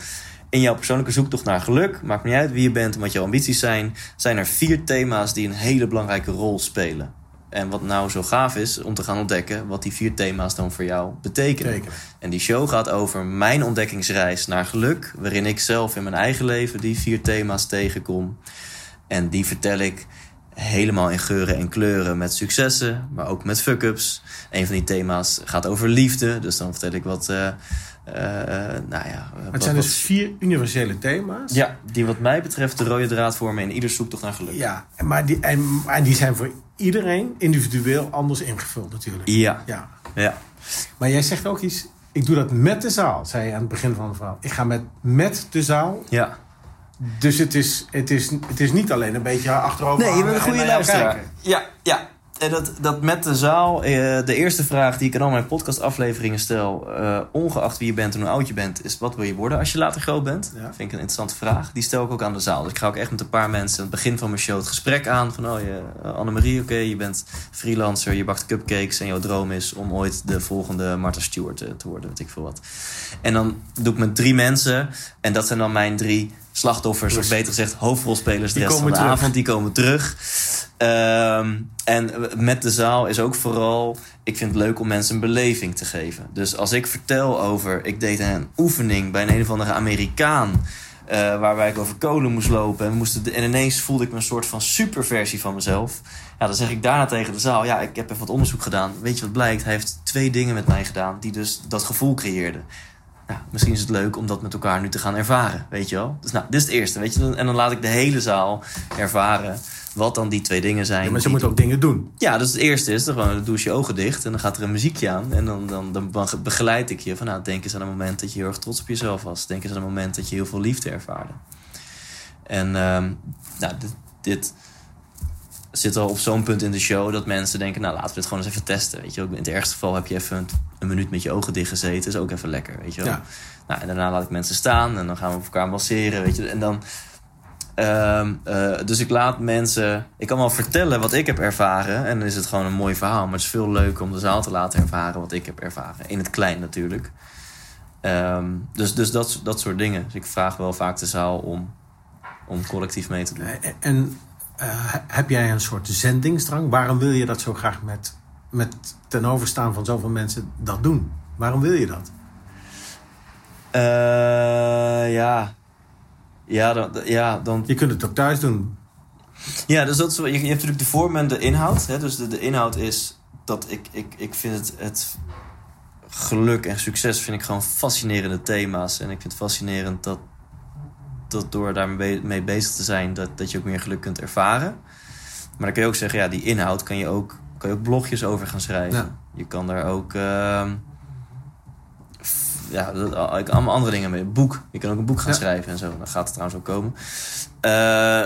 In jouw persoonlijke zoektocht naar geluk, maakt niet uit wie je bent en wat jouw ambities zijn, zijn er vier thema's die een hele belangrijke rol spelen. En wat nou zo gaaf is om te gaan ontdekken wat die vier thema's dan voor jou betekenen. Betekenen. En die show gaat over mijn ontdekkingsreis naar geluk, waarin ik zelf in mijn eigen leven die vier thema's tegenkom. En die vertel ik helemaal in geuren en kleuren met successen, maar ook met fuck-ups. Een van die thema's gaat over liefde, dus dan vertel ik wat. eh, nou ja, Het wat- zijn wat- dus vier universele thema's. ja, die wat mij betreft de rode draad vormen in ieder zoektocht naar geluk. Ja, en- maar die, en, en die zijn voor iedereen individueel anders ingevuld natuurlijk. Ja, Ja. ja. Maar jij zegt ook iets. Ik doe dat met de zaal, zei je aan het begin van het verhaal. Ik ga met, met de zaal. ja. Dus het is, het, is, het is niet alleen een beetje achterover. Nee, je bent hangen een goede luisteraar. kijken. Ja, ja. En dat, dat met de zaal, eh, de eerste vraag die ik in al mijn podcastafleveringen stel, eh, ongeacht wie je bent en hoe oud je bent, is wat wil je worden als je later groot bent? Ja. Vind ik een interessante vraag. Die stel ik ook aan de zaal. Dus ik ga ook echt met een paar mensen aan het begin van mijn show het gesprek aan. Van, oh, je, eh, Annemarie, oké, je bent freelancer, je bakt cupcakes en jouw droom is om ooit de volgende Martha Stewart eh, te worden, weet ik veel wat. En dan doe ik met drie mensen en dat zijn dan mijn drie slachtoffers, of beter gezegd hoofdrolspelers de rest van de terug. avond. Die komen terug. Ehm, en met de zaal is ook vooral... Ik vind het leuk om mensen een beleving te geven. Dus als ik vertel over... Ik deed een oefening bij een, een of andere Amerikaan... eh, waarbij ik over kolen moest lopen. En, moesten en ineens voelde ik me een soort van superversie van mezelf. Ja, dan zeg ik daarna tegen de zaal: Ja, ik heb even wat onderzoek gedaan. Weet je wat blijkt? Hij heeft twee dingen met mij gedaan die dus dat gevoel creëerden. Nou, misschien is het leuk om dat met elkaar nu te gaan ervaren, weet je wel? Dus nou, dit is het eerste, weet je? En dan laat ik de hele zaal ervaren wat dan die twee dingen zijn. Ja, maar ze moeten ook dingen doen. ja, dus het eerste is dan gewoon, dan doe je je ogen dicht en dan gaat er een muziekje aan. En dan, dan, dan, dan begeleid ik je van, nou, denk eens aan een moment dat je heel erg trots op jezelf was. Denk eens aan een moment dat je heel veel liefde ervaarde. En ehm, nou, dit, dit zit al op zo'n punt in de show dat mensen denken, nou, laten we dit gewoon eens even testen. Weet je, in het ergste geval heb je even een, een minuut met je ogen dicht gezeten. is ook even lekker, weet je wel. Ja. Nou, en daarna laat ik mensen staan en dan gaan we op elkaar masseren, weet je. En dan... ehm, eh, dus ik laat mensen... Ik kan wel vertellen wat ik heb ervaren. En dan is het gewoon een mooi verhaal. Maar het is veel leuker om de zaal te laten ervaren wat ik heb ervaren. In het klein natuurlijk. Ehm, dus dus dat, dat soort dingen. Dus ik vraag wel vaak de zaal om, om collectief mee te doen. En heb jij een soort zendingsdrang? Waarom wil je dat zo graag met, met ten overstaan van zoveel mensen dat doen? Waarom wil je dat? Eh, ja. Ja dan, ja, dan Je kunt het ook thuis doen. Ja, dus dat is, je, je hebt natuurlijk de vorm en de inhoud. Hè? Dus de, de inhoud is dat ik, ik, ik vind het, het geluk en succes vind ik gewoon fascinerende thema's. En ik vind het fascinerend dat, dat door daarmee be- mee bezig te zijn, dat, dat je ook meer geluk kunt ervaren. Maar dan kun je ook zeggen, ja, die inhoud kan je ook, kan je ook blogjes over gaan schrijven. Ja. Je kan daar ook. ehm, ja, dat- allemaal andere dingen mee. Boek. Je kan ook een boek gaan Ja. schrijven en zo. Dan gaat het trouwens ook komen. Eh,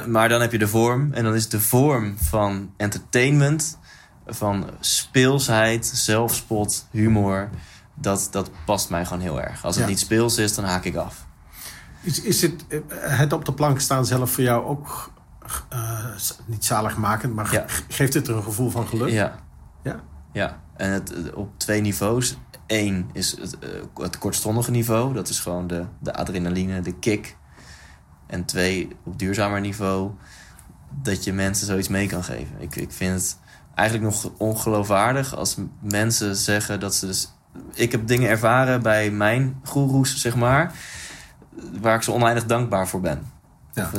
maar dan heb je de vorm. En dan is de vorm van entertainment, van speelsheid, zelfspot, humor. Dat, dat past mij gewoon heel erg. Als het Ja. niet speels is, dan haak ik af. Is, is het, eh, het op de plank staan zelf voor jou ook eh, niet zaligmakend, maar Ja. geeft het er een gevoel van geluk? Ja. Ja? Ja, en het, eh, op twee niveaus. Eén is het, het kortstondige niveau. Dat is gewoon de, de adrenaline, de kick. En twee, op duurzamer niveau, dat je mensen zoiets mee kan geven. Ik, ik vind het eigenlijk nog ongeloofwaardig als mensen zeggen dat ze dus... Ik heb dingen ervaren bij mijn goeroes, zeg maar, waar ik ze oneindig dankbaar voor ben. Ja.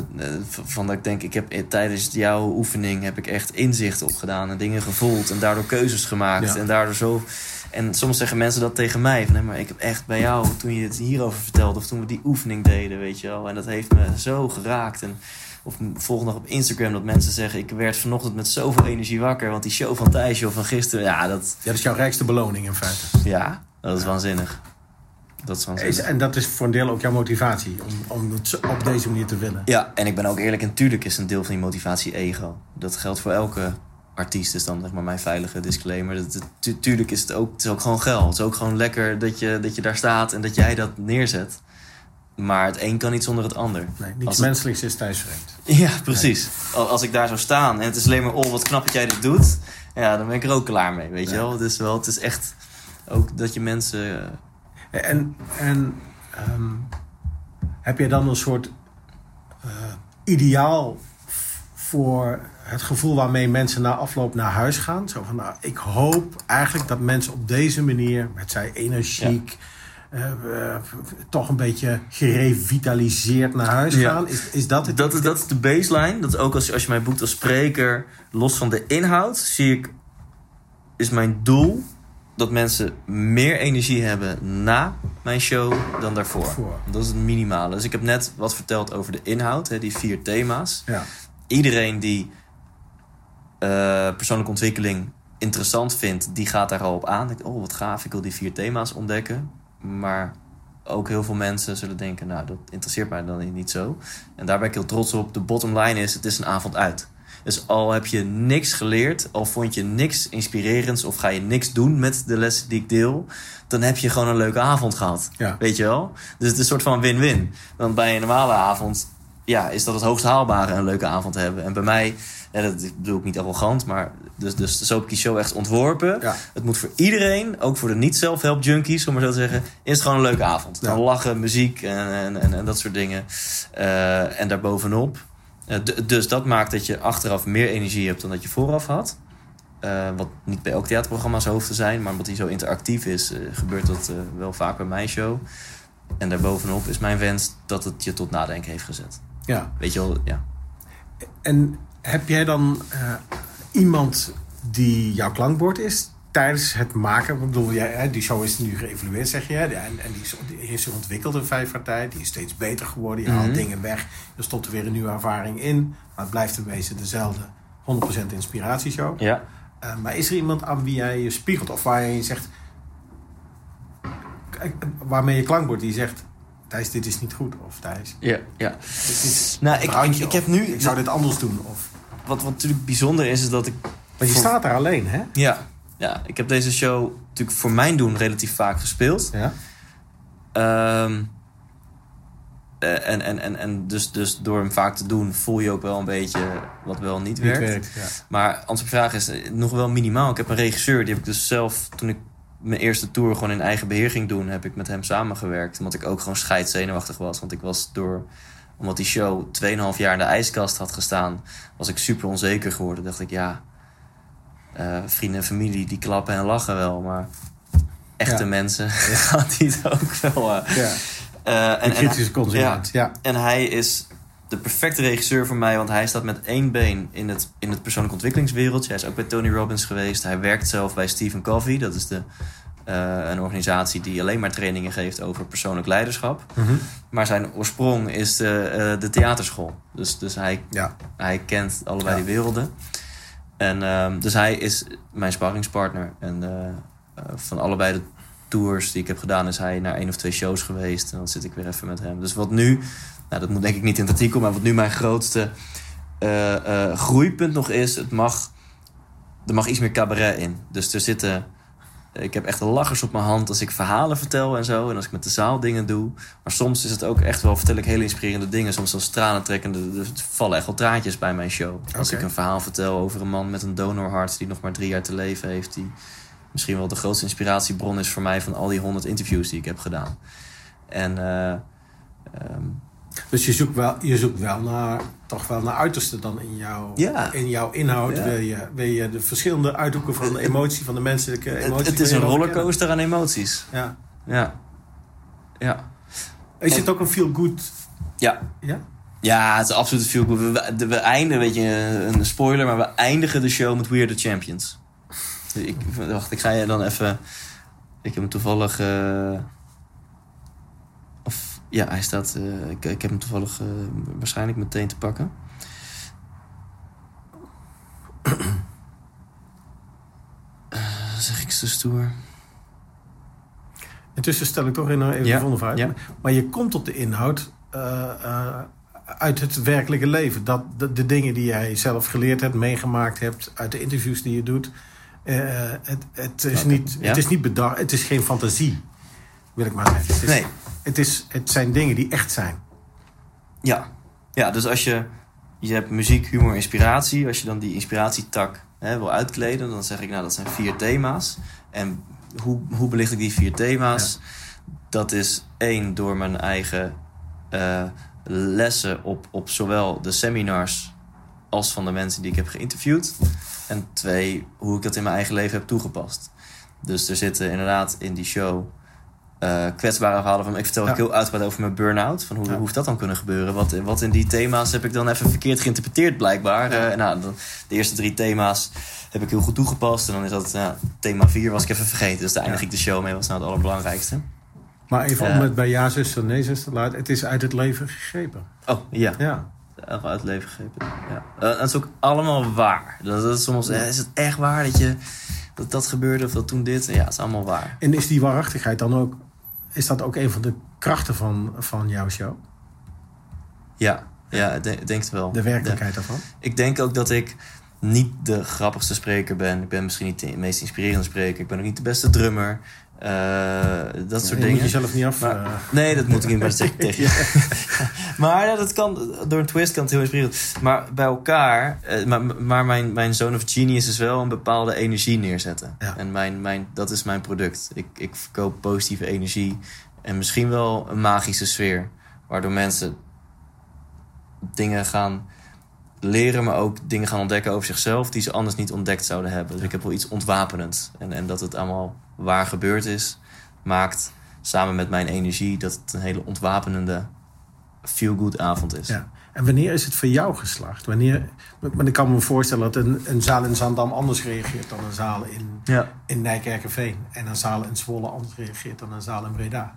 Van, eh, dat ik denk, ik heb eh, tijdens jouw oefening heb ik echt inzicht opgedaan en dingen gevoeld en daardoor keuzes gemaakt Ja. en daardoor zo. En soms zeggen mensen dat tegen mij, van, nee, maar ik heb echt bij jou, toen je het hierover vertelde of toen we die oefening deden, weet je wel, en dat heeft me zo geraakt. En, of volgende dag op Instagram dat mensen zeggen, ik werd vanochtend met zoveel energie wakker, want die show van Thijsje of van gisteren, ja, dat, Ja, dat is jouw rijkste beloning in feite. ja, dat is waanzinnig. Dat is waanzinnig. en dat is voor een deel ook jouw motivatie om, om het op deze manier te willen. Ja, en ik ben ook eerlijk. En tuurlijk is een deel van die motivatie ego. Dat geldt voor elke artiest. Is dan zeg maar mijn veilige disclaimer. Dat, tu- tuurlijk is het ook, het is ook gewoon geld. Het is ook gewoon lekker dat je, dat je daar staat en dat jij dat neerzet. Maar het een kan niet zonder het ander. Nee, niets Als het- menselijks is thuisvreemd. Ja, precies. Al- Als ik daar zou staan en het is alleen maar... Oh, wat knap dat jij dit doet. Ja, dan ben ik er ook klaar mee, weet je wel. Het is wel... Het is echt ook dat je mensen... En, en ehm, heb je dan een soort eh, ideaal voor het gevoel waarmee mensen na afloop naar huis gaan? Zo van, nou, ik hoop eigenlijk dat mensen op deze manier, met zij energiek, eh, eh, toch een beetje gerevitaliseerd naar huis Ja. gaan. Is, is dat het? Dat is, dat is de baseline. Dat ook als, je- als je mij boekt als spreker, los van de inhoud, zie ik, is mijn doel dat mensen meer energie hebben na mijn show dan daarvoor. Voor. Dat is het minimale. Dus ik heb net wat verteld over de inhoud, hè, die vier thema's. Ja. Iedereen die eh, persoonlijke ontwikkeling interessant vindt, die gaat daar al op aan. Denkt, oh, wat gaaf, ik wil die vier thema's ontdekken. Maar ook heel veel mensen zullen denken, nou, dat interesseert mij dan niet zo. En daar ben ik heel trots op. De bottom line is, het is een avond uit. Dus al heb je niks geleerd, al vond je niks inspirerends... of ga je niks doen met de lessen die ik deel... dan heb je gewoon een leuke avond gehad. Ja. Weet je wel? Dus het is een soort van win-win. Want bij een normale avond ja, is dat het hoogst haalbare een leuke avond hebben. En bij mij, ja, dat bedoel ik niet arrogant... maar dus, dus zo heb ik die show echt ontworpen... Ja. Het moet voor iedereen, ook voor de niet-self-help junkies, om maar zo te zeggen, is het gewoon een leuke avond. Ja. Dan lachen, muziek en, en, en, en dat soort dingen. Eh, en daarbovenop. Eh, dus dat maakt dat je achteraf meer energie hebt dan dat je vooraf had. Eh, wat niet bij elk theaterprogramma zo hoeft te zijn, maar omdat hij zo interactief is, eh, gebeurt dat wel vaak bij mijn show. En daarbovenop is mijn wens dat het je tot nadenken heeft gezet. Ja. Weet je wel, ja. En heb jij dan iemand die jouw klankbord is tijdens het maken? Ik bedoel, jij, hè, die show is nu geëvalueerd, zeg je. En, en die, is, die heeft zich ontwikkeld in vijf jaar tijd. Die is steeds beter geworden. Je haalt Mhm. dingen weg. Er stopt er weer een nieuwe ervaring in. Maar het blijft in wezen dezelfde 100% inspiratieshow. Ja. Eh, maar is er iemand aan wie jij je spiegelt? Of waar je zegt... Kijk, Waarmee je klankbord die zegt... Thijs, dit is niet goed. Of Thijs, Ja, ja. dit is Nou, ik- ik heb nu- Ik zou dit anders doen. Of, Wat, wat natuurlijk bijzonder is, is dat ik... maar je voor- staat daar alleen, hè? Ja, ja, ik heb deze show natuurlijk voor mijn doen relatief vaak gespeeld. Ja. Ehm, eh, en, en, en, en dus, dus door hem vaak te doen voel je ook wel een beetje wat wel niet Niet werkt. werkt, ja. Maar antwoord op de vraag is eh, nog wel minimaal. Ik heb een regisseur, die heb ik dus zelf, toen ik mijn eerste tour gewoon in eigen beheer ging doen, heb ik met hem samengewerkt. Omdat ik ook gewoon scheidzenuwachtig was. Want ik was door, omdat die show 2,5 jaar in de ijskast had gestaan, was ik super onzeker geworden. Dacht ik, ja, eh, vrienden en familie die klappen en lachen wel, maar echte Ja. mensen [laughs] gaan die het ook wel. eh, ja. eh, en, kritische consument, ja. en hij is de perfecte regisseur voor mij, want hij staat met één been in het, in het persoonlijk ontwikkelingswereldje. Hij is ook bij Tony Robbins geweest. Hij werkt zelf bij Stephen Covey. Dat is de, een organisatie die alleen maar trainingen geeft over persoonlijk leiderschap. Mhm. Maar zijn oorsprong is de, de theaterschool. Dus, dus hij, Ja. hij kent allebei Ja. die werelden. En ehm, dus hij is mijn sparringspartner. En eh, eh, van allebei de tours die ik heb gedaan, is hij naar één of twee shows geweest. En dan zit ik weer even met hem. Dus wat nu, nou, dat moet denk ik niet in het artikel, maar wat nu mijn grootste eh, groeipunt nog is, het mag, er mag iets meer cabaret in. Dus er zitten. Ik heb echt lachers op mijn hand als ik verhalen vertel en zo. En als ik met de zaal dingen doe. Maar soms is het ook echt wel, vertel ik hele inspirerende dingen. Soms als tranentrekkende. Er vallen echt wel traantjes bij mijn show. Als ik een verhaal vertel over een man met een donorhart. die nog maar drie jaar te leven heeft. Die misschien wel de grootste inspiratiebron is voor mij van al die honderd interviews die ik heb gedaan. En. eh, ehm, Dus je zoekt wel, je zoekt wel naar, toch wel naar uiterste dan in jouw, Ja. in jouw inhoud. Ja. Wil, je, wil je de verschillende uithoeken van de emotie, van de menselijke emotie. het, het is een rollercoaster aan emoties. Ja. Ja. Ja. Is het ook een feel-good? Ja. Ja? Ja, het is absoluut veel goed. We, we, we eindigen, weet je, een spoiler, maar we eindigen de show met We Are The Champions. Ik, wacht, ik ga je dan even... Ik heb hem toevallig... eh, ja, hij staat... eh, ik, ik heb hem toevallig eh, waarschijnlijk meteen te pakken. [clears throat] Eh, zeg ik zo stoer? Intussen stel ik toch in even Ja, vraag. ja. Maar je komt op de inhoud uit het werkelijke leven. Dat, de, de dingen die jij zelf geleerd hebt, meegemaakt hebt, uit de interviews die je doet. het, het, is niet, ja. het is niet bedacht, het is geen fantasie, wil ik maar zeggen. Is, Nee. Het, is, het zijn dingen die echt zijn. Ja. ja, dus als je... Je hebt muziek, humor, inspiratie. Als je dan die inspiratietak hè, wil uitkleden... dan zeg ik, nou, dat zijn vier thema's. En hoe, hoe belicht ik die vier thema's? Dat is één, door mijn eigen eh, lessen op, op zowel de seminars... als van de mensen die ik heb geïnterviewd. En twee, hoe ik dat in mijn eigen leven heb toegepast. Dus er zitten inderdaad in die show eh, kwetsbare verhalen van. Ik vertel ook heel uitgebreid over mijn burn-out. Van hoe, Ja. hoe heeft dat dan kunnen gebeuren? Wat, wat in die thema's heb ik dan even verkeerd geïnterpreteerd, blijkbaar. Eh, nou, de eerste drie thema's heb ik heel goed toegepast. En dan is dat thema vier was ik even vergeten. Dus daar eindig ik de show mee. Was nou het allerbelangrijkste. Maar even Ja. om het bij ja, zuster, nee, zuster te laten. Het is uit het leven gegrepen. Oh, ja. Ja. Uit het leven gegrepen. Ja. Eh, het is ook allemaal waar. Dat, dat is soms, eh, is het echt waar dat je dat, dat gebeurde of dat toen dit? Ja, het is allemaal waar. En is die waarachtigheid dan ook... Is dat ook een van de krachten van, van jouw show? Ja, ja ik denk, ik denk het wel. De werkelijkheid daarvan? Ik denk ook dat ik niet de grappigste spreker ben. Ik ben misschien niet de meest inspirerende spreker. Ik ben ook niet de beste drummer. Eh, dat soort je dingen. moet jezelf niet af... Maar- eh, Nee, dat moet ik niet [laughs] [laughs] maar zeggen tegen je. maar dat kan, door een twist kan het heel inspirerend. Maar bij elkaar, eh, maar, maar mijn, mijn Zone of Genius is wel een bepaalde energie neerzetten. Ja. En mijn, mijn, dat is mijn product. Ik, ik verkoop positieve energie en misschien wel een magische sfeer. Waardoor mensen dingen gaan leren, maar ook dingen gaan ontdekken over zichzelf die ze anders niet ontdekt zouden hebben. Dus ik heb wel iets ontwapenends. En, en dat het allemaal waar gebeurd is, maakt samen met mijn energie, dat het een hele ontwapenende feel-good avond is. Ja. En wanneer is het voor jou geslaagd? Wanneer, maar ik kan me voorstellen dat een, een zaal in Zandam anders reageert dan een zaal in, Ja. in Nijkerkerveen. En een zaal in Zwolle anders reageert dan een zaal in Breda.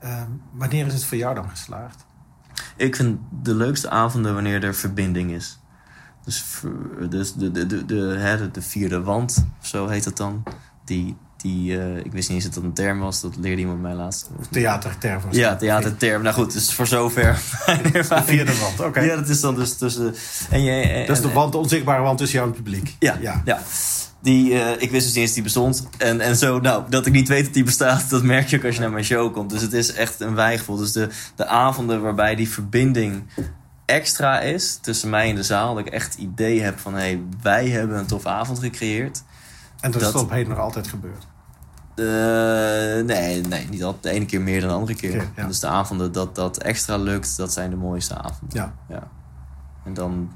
Ehm, wanneer is het voor jou dan geslaagd? Ik vind de leukste avonden wanneer er verbinding is. Dus, dus de, de, de, de, hè, de, de vierde wand, of zo heet het dan. Die, die eh, ik wist niet eens dat dat een term was, dat leerde iemand mij laatst. Theaterterm. Ja, theaterterm. Nou goed, dus voor zover. [laughs] De vierde wand, oké. Ja, dat is dan dus tussen. En je, Dat is de wand, de onzichtbare wand tussen jou en het publiek. Ja, ja. ja. Die, eh, ik wist dus niet eens dat die bestond. En, en zo, nou, dat ik niet weet dat die bestaat, [laughs] dat merk je ook als je naar mijn show komt. Dus het is echt een wijgevoel. Dus de, de avonden waarbij die verbinding extra is tussen mij en de zaal. Dat ik echt het idee heb van, hé, hey, wij hebben een toffe avond gecreëerd. En dat, Dat- is op heden nog altijd gebeurd. Eh, nee, nee, niet altijd. De ene keer meer dan de andere keer. Ja. Dus de avonden dat dat extra lukt, dat zijn de mooiste avonden. Ja. Ja. En dan,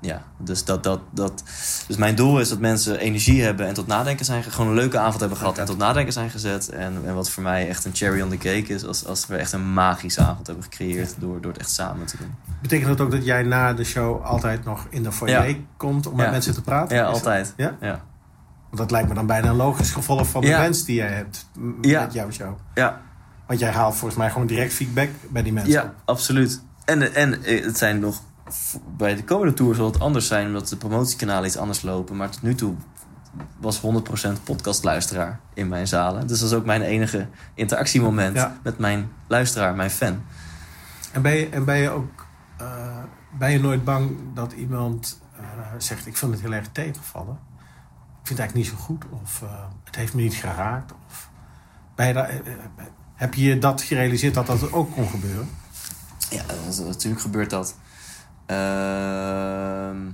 ja, dus dat, dat, dat. Dus mijn doel is dat mensen energie hebben en tot nadenken zijn. ge- Gewoon een leuke avond hebben gehad en tot nadenken zijn gezet. En, en wat voor mij echt een cherry on the cake is, als, als we echt een magische avond hebben gecreëerd door, door het echt samen te doen. Betekent dat ook dat jij na de show altijd nog in de foyer komt om met mensen te praten? Ja, altijd. Ja? Ja. Dat lijkt me dan bijna een logisch gevolg van de Ja. wens die jij hebt Ja. met jouw show. Ja, Want jij haalt volgens mij gewoon direct feedback bij die mensen. ja absoluut. En, en eh, het zijn nog. Bij de komende tour zal het anders zijn, omdat de promotiekanalen iets anders lopen. Maar tot nu toe was 100% podcastluisteraar in mijn zalen. Dus dat is ook mijn enige interactiemoment Ja. met mijn luisteraar, mijn fan. En ben je, en ben je ook eh, ben je nooit bang dat iemand eh, zegt: Ik vind het heel erg tegenvallen? Vind het eigenlijk niet zo goed. Of eh, het heeft me niet geraakt. Of je daar, eh, eh, heb je dat gerealiseerd dat dat ook kon gebeuren? Ja, natuurlijk gebeurt dat. Ehm,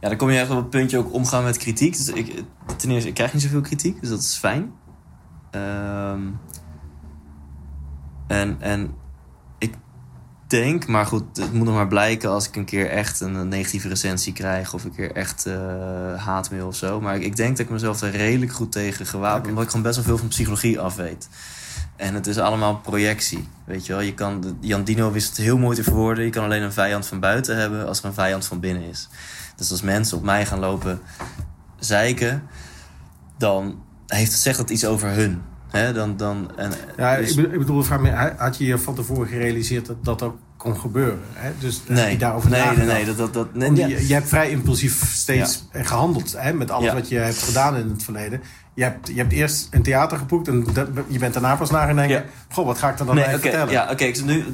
ja, dan kom je echt op het puntje ook omgaan met kritiek. Dus ik, ten eerste, ik krijg niet zoveel kritiek, dus dat is fijn. Ehm, en, en denk, maar goed, het moet nog maar blijken als ik een keer echt een, negatieve recensie krijg of een keer echt eh, haatmail of zo. Maar ik, ik denk dat ik mezelf er redelijk goed tegen gewapend, omdat ik gewoon best wel veel van psychologie af weet. En het is allemaal projectie, weet je wel. Je kan, Jan Dino wist het heel mooi te verwoorden. Je kan alleen een vijand van buiten hebben als er een vijand van binnen is. Dus als mensen op mij gaan lopen zeiken, dan heeft het, zegt dat iets over hun. Hè? Dan, dan, en, Ja, dus- ik bedoel, ik bedoel had je je van tevoren gerealiseerd dat dat ook kon gebeuren? Hè? Dus heb nee, je daarover nee, nee, nee, dat, dat, dat, nee, ja. je, je hebt vrij impulsief steeds gehandeld hè, met alles Ja. wat je hebt gedaan in het verleden. Je hebt, je hebt eerst een theater geboekt en dat, je bent daarna pas na gaan denken... Goh, wat ga ik er dan Nee, bij oké, vertellen? ja, oké. ik zit nu,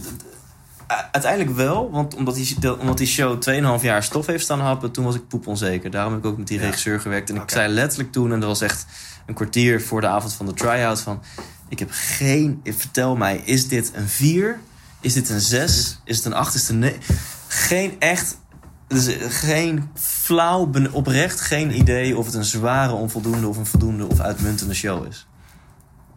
uiteindelijk wel, want omdat die, omdat die show 2,5 jaar stof heeft staan happen, toen was ik poep onzeker. Daarom heb ik ook met die Ja. regisseur gewerkt. En ik zei letterlijk toen, en dat was echt een kwartier voor de avond van de try-out, van ik heb geen, vertel mij, is dit een 4? Is dit een 6? Is het een 8? Is het een 9? Geen echt, dus geen flauw, ben- oprecht geen idee of het een zware, onvoldoende of een voldoende of uitmuntende show is.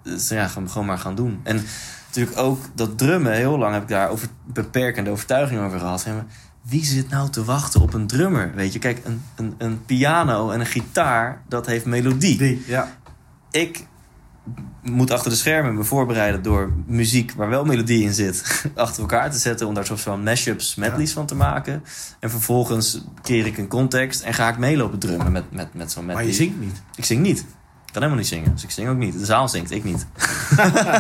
Dus ja, gaan- gewoon maar gaan doen. En natuurlijk ook dat drummen, heel lang heb ik daar over beperkende overtuiging over gehad. Maar wie zit nou te wachten op een drummer? Weet je, kijk, een, een, een piano en een gitaar, dat heeft melodie. Die, ja. Ik moet achter de schermen me voorbereiden door muziek waar wel melodie in zit, [laughs] achter elkaar te zetten. Om daar soort van mashups, medleys van te maken. En vervolgens keer ik een context en ga ik meelopen drummen met, met, met zo'n medley. Maar je zingt niet. Ik zing niet. Ik kan helemaal niet zingen. Dus ik zing ook niet. De zaal zingt, ik niet.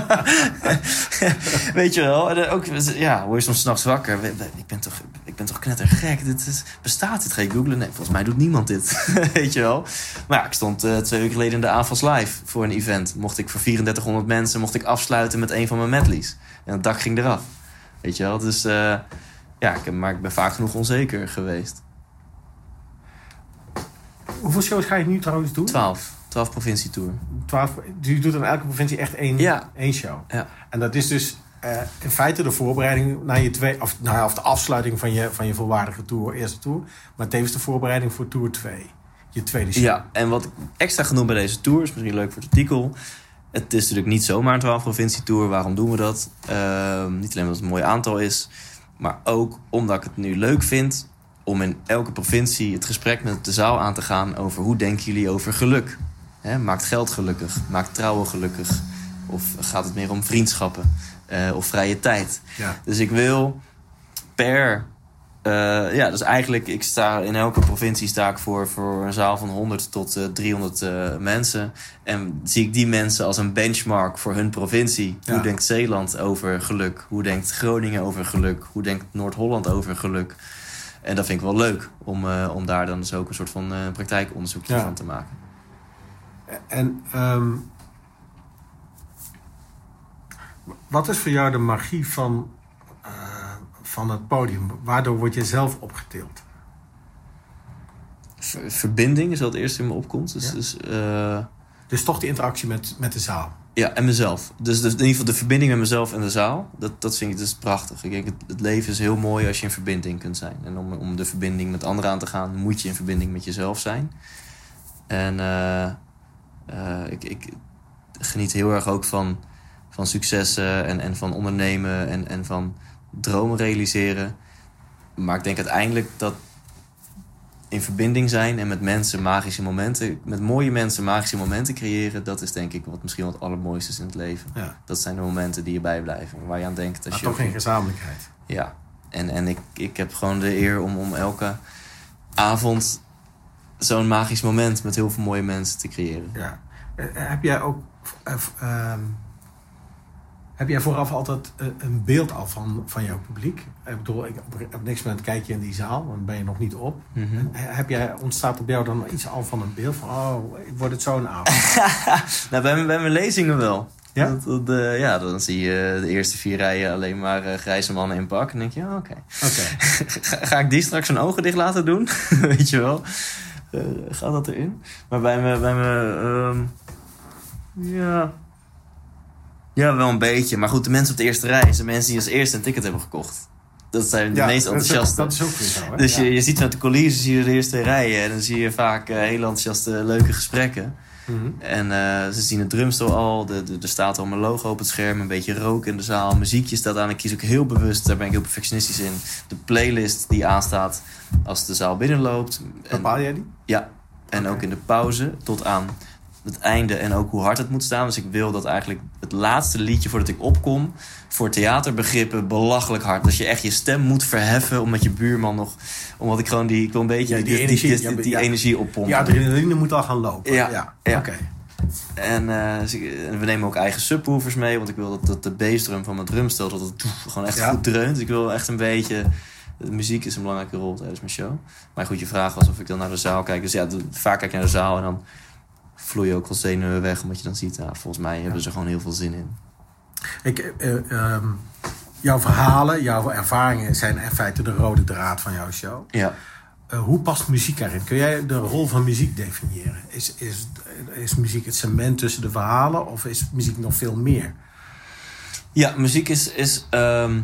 [laughs] Weet je wel? En dan ook, ja, word je soms s'nachts wakker. Ik ben toch, ik ben toch knettergek. Dit is, bestaat dit? Ga je googlen? Nee, volgens mij doet niemand dit. [laughs] Weet je wel? Maar ja, ik stond eh, twee weken geleden in de AFAS Live voor een event. Mocht ik voor 3400 mensen mocht ik afsluiten met een van mijn medleys. En het dak ging eraf. Weet je wel? Dus eh, ja, ik, maar ik ben vaak genoeg onzeker geweest. Hoeveel shows ga je nu trouwens doen? 12. 12 provincietour. Twaalf. Dus je doet in elke provincie echt één, Ja. één show. Ja. En dat is dus eh, in feite de voorbereiding naar je twee... Of, nou ja, of de afsluiting van je, van je volwaardige tour, eerste tour. Maar tevens de voorbereiding voor tour 2. Je tweede show. Ja, en wat ik extra doen bij deze tour, is misschien leuk voor het artikel. Het is natuurlijk niet zomaar een 12 provincie tour. Waarom doen we dat? Ehm, niet alleen omdat het een mooi aantal is, maar ook omdat ik het nu leuk vind om in elke provincie het gesprek met de zaal aan te gaan over hoe denken jullie over geluk. Hè, maakt geld gelukkig, maakt trouwen gelukkig, Of gaat het meer om vriendschappen eh, of vrije tijd? Ja. Dus ik wil per. eh, ja, dus eigenlijk, ik sta in elke provincie sta ik voor, voor een zaal van 100 tot eh, 300 eh, mensen. En zie ik die mensen als een benchmark voor hun provincie. Ja. Hoe denkt Zeeland over geluk? Hoe denkt Groningen over geluk? Hoe denkt Noord-Holland over geluk? En dat vind ik wel leuk om, om daar dan dus ook een soort van praktijkonderzoekje Ja. van te maken. En ehm, wat is voor jou de magie van, eh, van het podium? Waardoor word je zelf opgetild? Ver- verbinding is wat het eerste in me opkomt. Dus, Ja. dus eh, Dus toch die interactie met, met de zaal. Ja, en mezelf. Dus, dus in ieder geval de verbinding met mezelf en de zaal. Dat, dat vind ik dus prachtig. Ik denk, het, het leven is heel mooi als je in verbinding kunt zijn. En om, om de verbinding met anderen aan te gaan, moet je in verbinding met jezelf zijn. En eh, ik, ik geniet heel erg ook van, van successen en, en van ondernemen en, en van dromen realiseren. Maar ik denk uiteindelijk dat in verbinding zijn en met mensen magische momenten, met mooie mensen magische momenten creëren, dat is denk ik wat misschien het allermooiste is in het leven. Ja. Dat zijn de momenten die je bijblijven, waar je aan denkt. Als Maar je toch geen gezamenlijkheid. Ja, en, en ik, ik heb gewoon de eer om, om elke avond zo'n magisch moment met heel veel mooie mensen te creëren. Ja. Eh, heb jij ook... eh, ehm, heb jij vooraf altijd eh, een beeld al van, van jouw publiek? Ik bedoel, ik, op niks moment kijk je in die zaal, want dan ben je nog niet op. Mhm. En heb jij, ontstaat op jou dan iets al van een beeld van... Oh, ik word het zo'n avond. [laughs] Nou, bij, mijn- bij mijn lezingen wel. Ja? Dat, dat, ja, dan zie je de eerste vier rijen alleen maar grijze mannen in pak. En denk je, ja, oké. Oké. [laughs] Ga, ga ik die straks zijn ogen dicht laten doen? [laughs] Weet je wel? Eh, gaat dat erin? Maar bij me, bij me ehm, ja. Ja, wel een beetje. Maar goed, de mensen op de eerste rij zijn de mensen die als eerste een ticket hebben gekocht. Dat zijn de Ja, meest enthousiaste. Dat is ook weer zo, hè? Dus Ja. je, je ziet vanuit de coulissen zie je de eerste rijen. En dan zie je vaak eh, hele enthousiaste, leuke gesprekken. Mhm. En eh, ze zien het drumstel al. De, de, er staat al mijn logo op het scherm. Een beetje rook in de zaal. Muziekje staat aan. Ik kies ook heel bewust. Daar ben ik heel perfectionistisch in. De playlist die aanstaat als de zaal binnenloopt. En, Bepaal jij die? ja, en ook in de pauze tot aan het einde en ook hoe hard het moet staan. Dus ik wil dat eigenlijk het laatste liedje voordat ik opkom... voor theaterbegrippen belachelijk hard. Dat je echt je stem moet verheffen omdat je buurman nog... omdat ik gewoon die... Ik wil een beetje Ja, die die, energie, die, ja, die ja. energie oppompen. Ja, adrenaline moet al gaan lopen. Ja, ja. Oké. En, eh, dus en we nemen ook eigen subwoofers mee. Want ik wil dat, dat de bassdrum van mijn drumstel... dat het gewoon echt goed dreunt. Dus ik wil echt een beetje... De muziek is een belangrijke rol tijdens mijn show. Maar goed, je vraag was of ik dan naar de zaal kijk. Dus ja, vaak kijk ik naar de zaal en dan vloeien ook wel zenuwen weg. Omdat je dan ziet, nou, volgens mij hebben ze gewoon heel veel zin in. Ik, eh, ehm, jouw verhalen, jouw ervaringen zijn in feite de rode draad van jouw show. Ja. Eh, hoe past muziek erin? Kun jij de rol van muziek definiëren? Is, is, is muziek het cement tussen de verhalen of is muziek nog veel meer? Ja, muziek is. is ehm,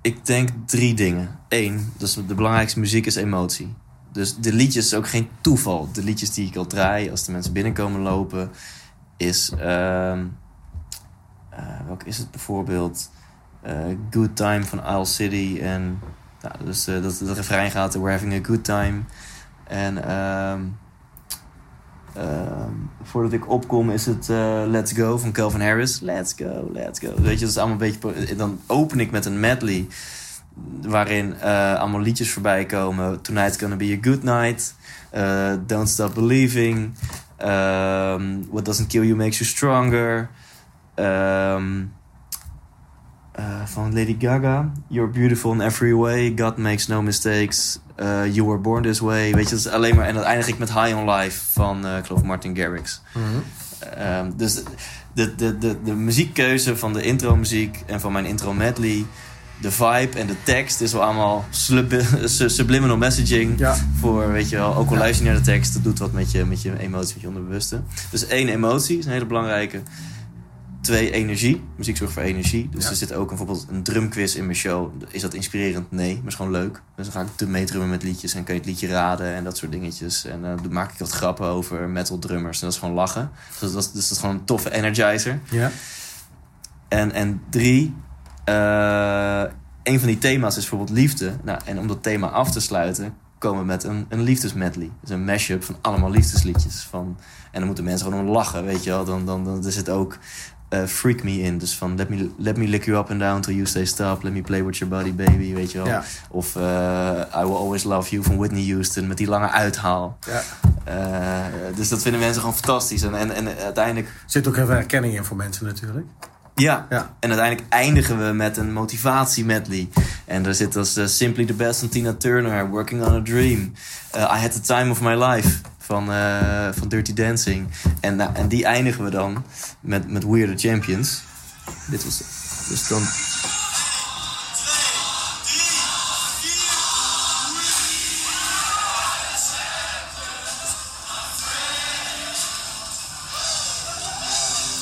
ik denk drie dingen. Eén, dus de belangrijkste muziek is emotie. Dus de liedjes is ook geen toeval. De liedjes die ik al draai als de mensen binnenkomen lopen, is. eh, welke is het bijvoorbeeld? Eh, good Time van Isle City. En ja, dus eh, dat het refrein gaat: We're having a good time. En. ehm Ehm, voordat ik opkom is het Let's Go van Calvin Harris. Let's go, let's go. Weet je, dat is allemaal een beetje... Dan open ik met een medley waarin eh, allemaal liedjes voorbij komen. Tonight's gonna be a good night. eh, Don't stop believing. ehm, What doesn't kill you makes you stronger. ehm, eh, van Lady Gaga. You're beautiful in every way. God makes no mistakes. You were born this way. Weet je, dat is alleen maar... En dan eindig ik met High on Life van, ik geloof, Martin Garrix. Ehm, dus de, de, de, de muziekkeuze van de intro muziek en van mijn intro medley... De vibe en de tekst is wel allemaal [laughs] subliminal messaging. Ja. Voor, weet je wel, ook al luister je naar de tekst... dat doet wat met je, met je emotie, met je onderbewuste. Dus één, emotie is een hele belangrijke. Twee, energie. Muziek zorgt voor energie. Dus Ja. er zit ook bijvoorbeeld een drumquiz in mijn show. Is dat inspirerend? Nee, maar is gewoon leuk. Dus dan ga ik meedrummen met liedjes en kan je het liedje raden en dat soort dingetjes. En eh, dan maak ik wat grappen over metal drummers. En dat is gewoon lachen. Dus dat is, dus dat is gewoon een toffe energizer. Ja. En, en drie, eh, een van die thema's is bijvoorbeeld liefde. Nou, en om dat thema af te sluiten, komen met een, een liefdesmedley. Dus een mashup van allemaal liefdesliedjes. Van, en dan moeten mensen gewoon om lachen, weet je wel. Dan, dan, dan is het ook eh, Freak Me in. Dus van let me, let me lick you up and down till you stay stop. Let me play with your body, baby, weet je wel. Ja. Of eh, I Will Always Love You van Whitney Houston met die lange uithaal. Ja. Dus dat vinden mensen gewoon fantastisch. En, en, en uiteindelijk Er zit ook heel veel herkenning in voor mensen natuurlijk. Ja. Ja. En uiteindelijk eindigen we met een motivatie medley. En daar zit als eh, Simply the Best van Tina Turner, Working on a Dream. Eh, I Had the Time of My Life van, eh, van Dirty Dancing. En, nou, en die eindigen we dan met, met We Are the Champions. Dit was dus dan.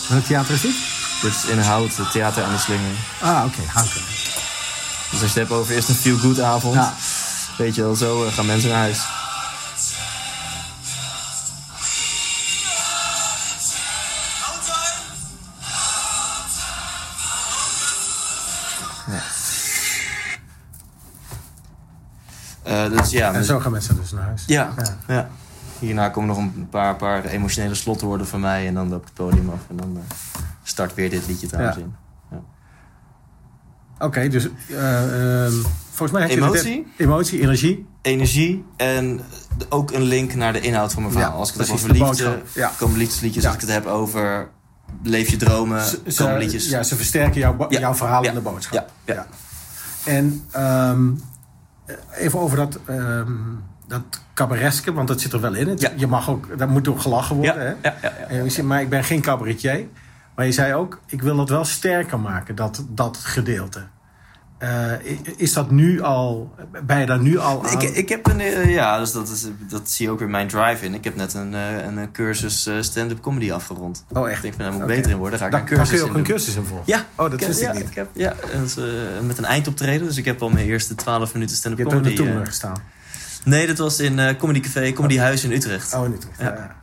Welk theater is dit? Dit is in Hout, het theater aan de slinger. Ah, oké. Houten. Dus als je het hebt over eerst een feel-good avond. Ja. Weet je wel, zo eh, gaan mensen naar huis. Ja. Eh, dus ja, En zo gaan mensen dus naar huis. ja, Ja. ja. Hierna komen nog een paar, paar emotionele slotwoorden van mij. En dan loop ik het podium af. En dan eh, start weer dit liedje trouwens Ja. in. Oké, dus eh, ehm, volgens mij heb je... het- Emotie? emotie, energie. energie en ook een link naar de inhoud van mijn verhaal. Ja, Als ik het heb over de liefde. Ja. komen liefdesliedjes. Ja. Als ik het heb over leef je dromen, Ze- komen liedjes. ja, ze versterken jouw, jouw verhaal Ja. en de boodschap. Ja. Ja. En ehm, even over dat, ehm dat cabareske, want dat zit er wel in. Het- Ja. Je mag ook, daar moet ook gelachen ja, worden. Hè? ja, ja, ja. Zegt, maar ik ben geen cabaretier. Maar je zei ook, ik wil dat wel sterker maken, dat, dat gedeelte. Eh, is dat nu al, ben je daar nu al aan? Ik, ik heb een, eh, ja, dus dat, is, dat zie je ook weer mijn drive in. Ik heb net een, eh, een, cursus stand-up comedy afgerond. oh, Ik echt? denk van, daar moet ik Oké. beter in worden. Daar ga ik Daar, een daar kun cursus je ook in een doen. cursus in volgen? Ja, Oh, dat ik wist ik ja, niet. heb, ja, eh, met een eindoptreden. Dus ik heb al mijn eerste 12 minuten Je stand-up hebt ook comedy. naartoe eh, gestaan. nee, dat was in Comedy Café, Comedy Huis in Utrecht. Oh, in Utrecht. Ja. Ja.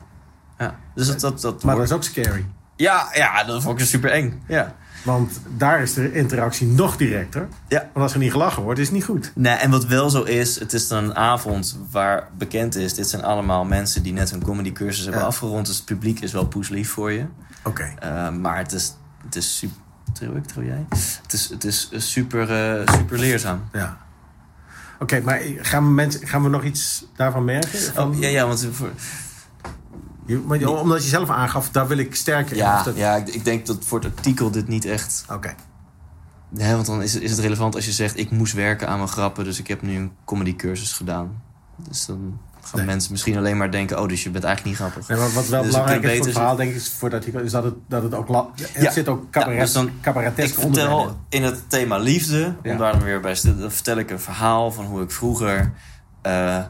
Ja, dus dat, dat, dat Maar dat is ook scary. Ja, ja, dat vond ik super eng. Ja. Want daar is de interactie nog directer. Ja. Want als er niet gelachen wordt, is het niet goed. Nee, en wat wel zo is, het is dan een avond waar bekend is... dit zijn allemaal mensen die net hun comedycursus hebben Ja. afgerond... dus het publiek is wel poeslief voor je. Oké. Eh, maar het is, het is super... Trouw ik, trouw jij? Het is, het is eh, super, eh, super leerzaam. Ja. Oké, maar gaan we, mensen, gaan we nog iets daarvan merken? Van, Oh, ja, ja, want voor, je- maar, omdat je zelf aangaf, daar wil ik sterker in. ja, dat- ja, ik, ik denk dat voor het artikel dit niet echt... Oké. Hè, want dan is het, is het relevant als je zegt... ik moest werken aan mijn grappen, dus ik heb nu een comedycursus gedaan. Dus dan gaan Nee. mensen misschien alleen maar denken... oh, dus je bent eigenlijk niet grappig. Nee, maar wat wel Dus belangrijk is voor het verhaal, denk ik, is voor dat artikel, is dat het, dat het ook... La, er Ja. zit ook Ja, cabaret, dus dan- cabaretesk Ik vertel in het thema liefde, Ja. om daar dan weer bij dan vertel ik een verhaal van hoe ik vroeger eh, eh,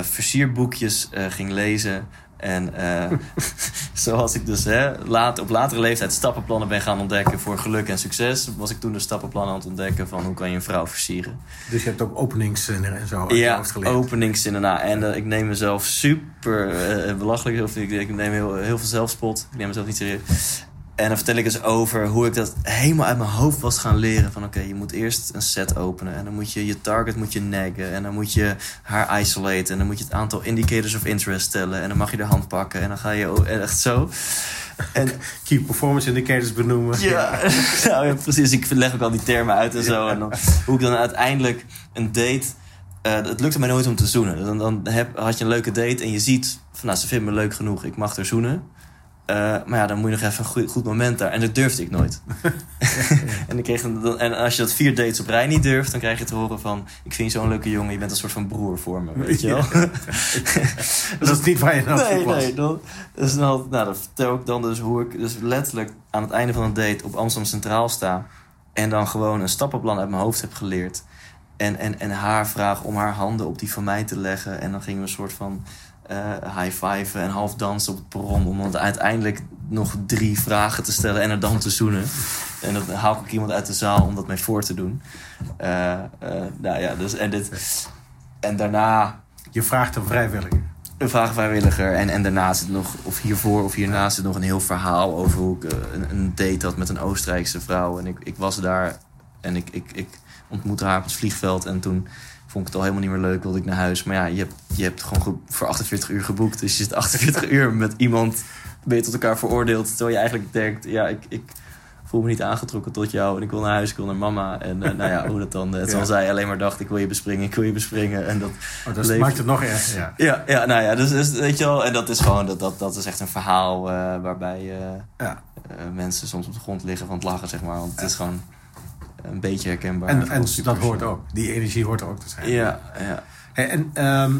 versierboekjes eh, ging lezen. En eh, [laughs] zoals ik dus hè, laat, op latere leeftijd stappenplannen ben gaan ontdekken voor geluk en succes, was ik toen de stappenplannen aan het ontdekken van hoe kan je een vrouw versieren. Dus je hebt ook openingszinnen en zo Ja, openingszinnen na. En eh, ik neem mezelf super eh, belachelijk. Of ik, ik neem heel, heel veel zelfspot. Ik neem mezelf niet serieus. En dan vertel ik eens over hoe ik dat helemaal uit mijn hoofd was gaan leren. Van oké, je moet eerst een set openen. En dan moet je je target moet je neggen. En dan moet je haar isolaten. En dan moet je het aantal indicators of interest stellen. En dan mag je de hand pakken. En dan ga je echt zo. En Key performance indicators benoemen. ja, [laughs] nou, ja, precies. Ik leg ook al die termen uit en zo. En dan, hoe ik dan uiteindelijk een date... eh, het lukte mij nooit om te zoenen. Dan, dan heb, had je een leuke date en je ziet... Van, nou, ze vindt me leuk genoeg, ik mag er zoenen. Eh, maar ja, dan moet je nog even een goed, goed moment daar. En dat durfde ik nooit. [laughs] en, ik kreeg een, en als je dat vier dates op rij niet durft... dan krijg je te horen van... ik vind je zo'n leuke jongen, je bent een soort van broer voor me. Weet je wel? [laughs] Dat is niet waar je nou Nee, nee. Dan, dus dan, nou, dan vertel ik dan dus hoe ik dus letterlijk aan het einde van een date op Amsterdam Centraal sta. En dan gewoon een stappenplan uit mijn hoofd heb geleerd. En, en, en haar vraag om haar handen op die van mij te leggen. En dan gingen we een soort van eh high five en half dansen op het perron. Om dan uiteindelijk nog drie vragen te stellen en er dan te zoenen. En dan haal ik iemand uit de zaal om dat mij voor te doen. Eh, eh, nou ja, dus en dit. En daarna Je vraagt een vrijwilliger. een vraagvrijwilliger. En, en daarna zit nog, of hiervoor of hierna zit nog een heel verhaal over hoe ik eh, een, een date had met een Oostenrijkse vrouw. En ik, ik was daar en ik, ik, ik ontmoette haar op het vliegveld. En toen vond ik het al helemaal niet meer leuk, wilde ik naar huis. Maar ja, je hebt, je hebt gewoon ge- voor 48 uur geboekt. Dus je zit 48 [laughs] uur met iemand, ben je tot elkaar veroordeeld. Terwijl je eigenlijk denkt, ja, ik, ik voel me niet aangetrokken tot jou. En ik wil naar huis, ik wil naar mama. En eh, nou ja, hoe dat dan... eh, [laughs] terwijl Ja. zij alleen maar dacht, ik wil je bespringen, ik wil je bespringen. En dat, Oh, dat Leef- maakt het nog erger. Ja. ja, ja, nou ja, dus, dus weet je wel. En dat is gewoon, dat, dat, dat is echt een verhaal eh, waarbij eh, Ja. eh, mensen soms op de grond liggen van het lachen, zeg maar. Want het is gewoon een beetje herkenbaar. En, en dat hoort ook. Die energie hoort er ook te zijn. Ja, ja. Hey, en ehm,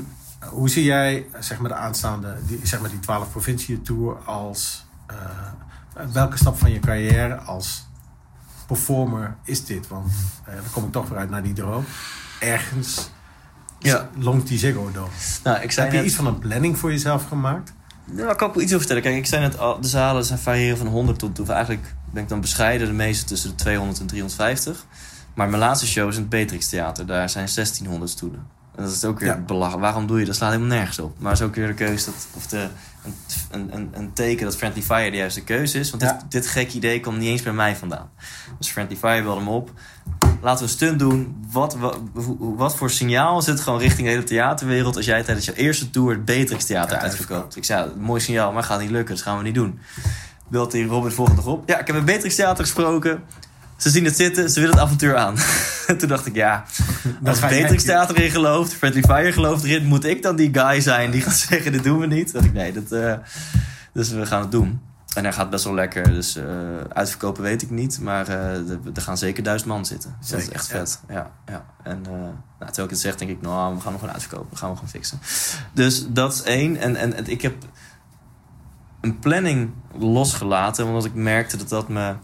hoe zie jij zeg maar, de aanstaande, die, zeg maar die 12 provinciën tour als eh, welke stap van je carrière als performer is dit? Want eh, dan kom ik toch weer uit naar die droom. Ergens Ja. longt die Ziggo Dome. Nou, ik zei Heb je net... iets van een planning voor jezelf gemaakt? Nou, daar kan ik wel iets over vertellen. Kijk, ik zei net al, de zalen zijn variëren van 100 tot... Of eigenlijk ben ik dan bescheiden, de meeste tussen de 200 en 350. Maar mijn laatste show is in het Beatrix Theater. Daar zijn 1600 stoelen. En dat is ook weer Ja. belachelijk. Waarom doe je dat? slaat helemaal nergens op. Maar het is ook weer de keuze dat... Of de, een, een, een, een teken dat Friendly Fire de juiste keuze is. Want Ja. dit, dit gekke idee kwam niet eens bij mij vandaan. Dus Friendly Fire belde me op. Laten we een stunt doen. Wat, wat, voor signaal is het gewoon richting de hele theaterwereld... als jij tijdens je eerste tour het Beatrix Theater Ja, uitverkoopt? Ik zei, mooi signaal, maar gaat niet lukken. Dat gaan we niet doen. Belt Robin de volgende dag op. Ja, ik heb met Beatrix Theater gesproken. Ze zien het zitten, ze willen het avontuur aan. [laughs] Toen dacht ik, ja, als Beatrix Theater erin gelooft... Friendly Fire gelooft erin... moet ik dan die guy zijn die gaat [laughs] zeggen, dit doen we niet? Dacht ik, nee, dat, eh, dus we gaan het doen. En hij gaat best wel lekker. Dus eh, uitverkopen weet ik niet. Maar eh, er- gaan zeker duizend man zitten. Dus dat is echt vet. Ja, ja. En nou, terwijl ik het zeg, denk ik... nou, we gaan nog een uitverkopen. Dat gaan we gewoon fixen. Dus dat is één. En, en, en ik heb een planning losgelaten. Omdat ik merkte dat dat me een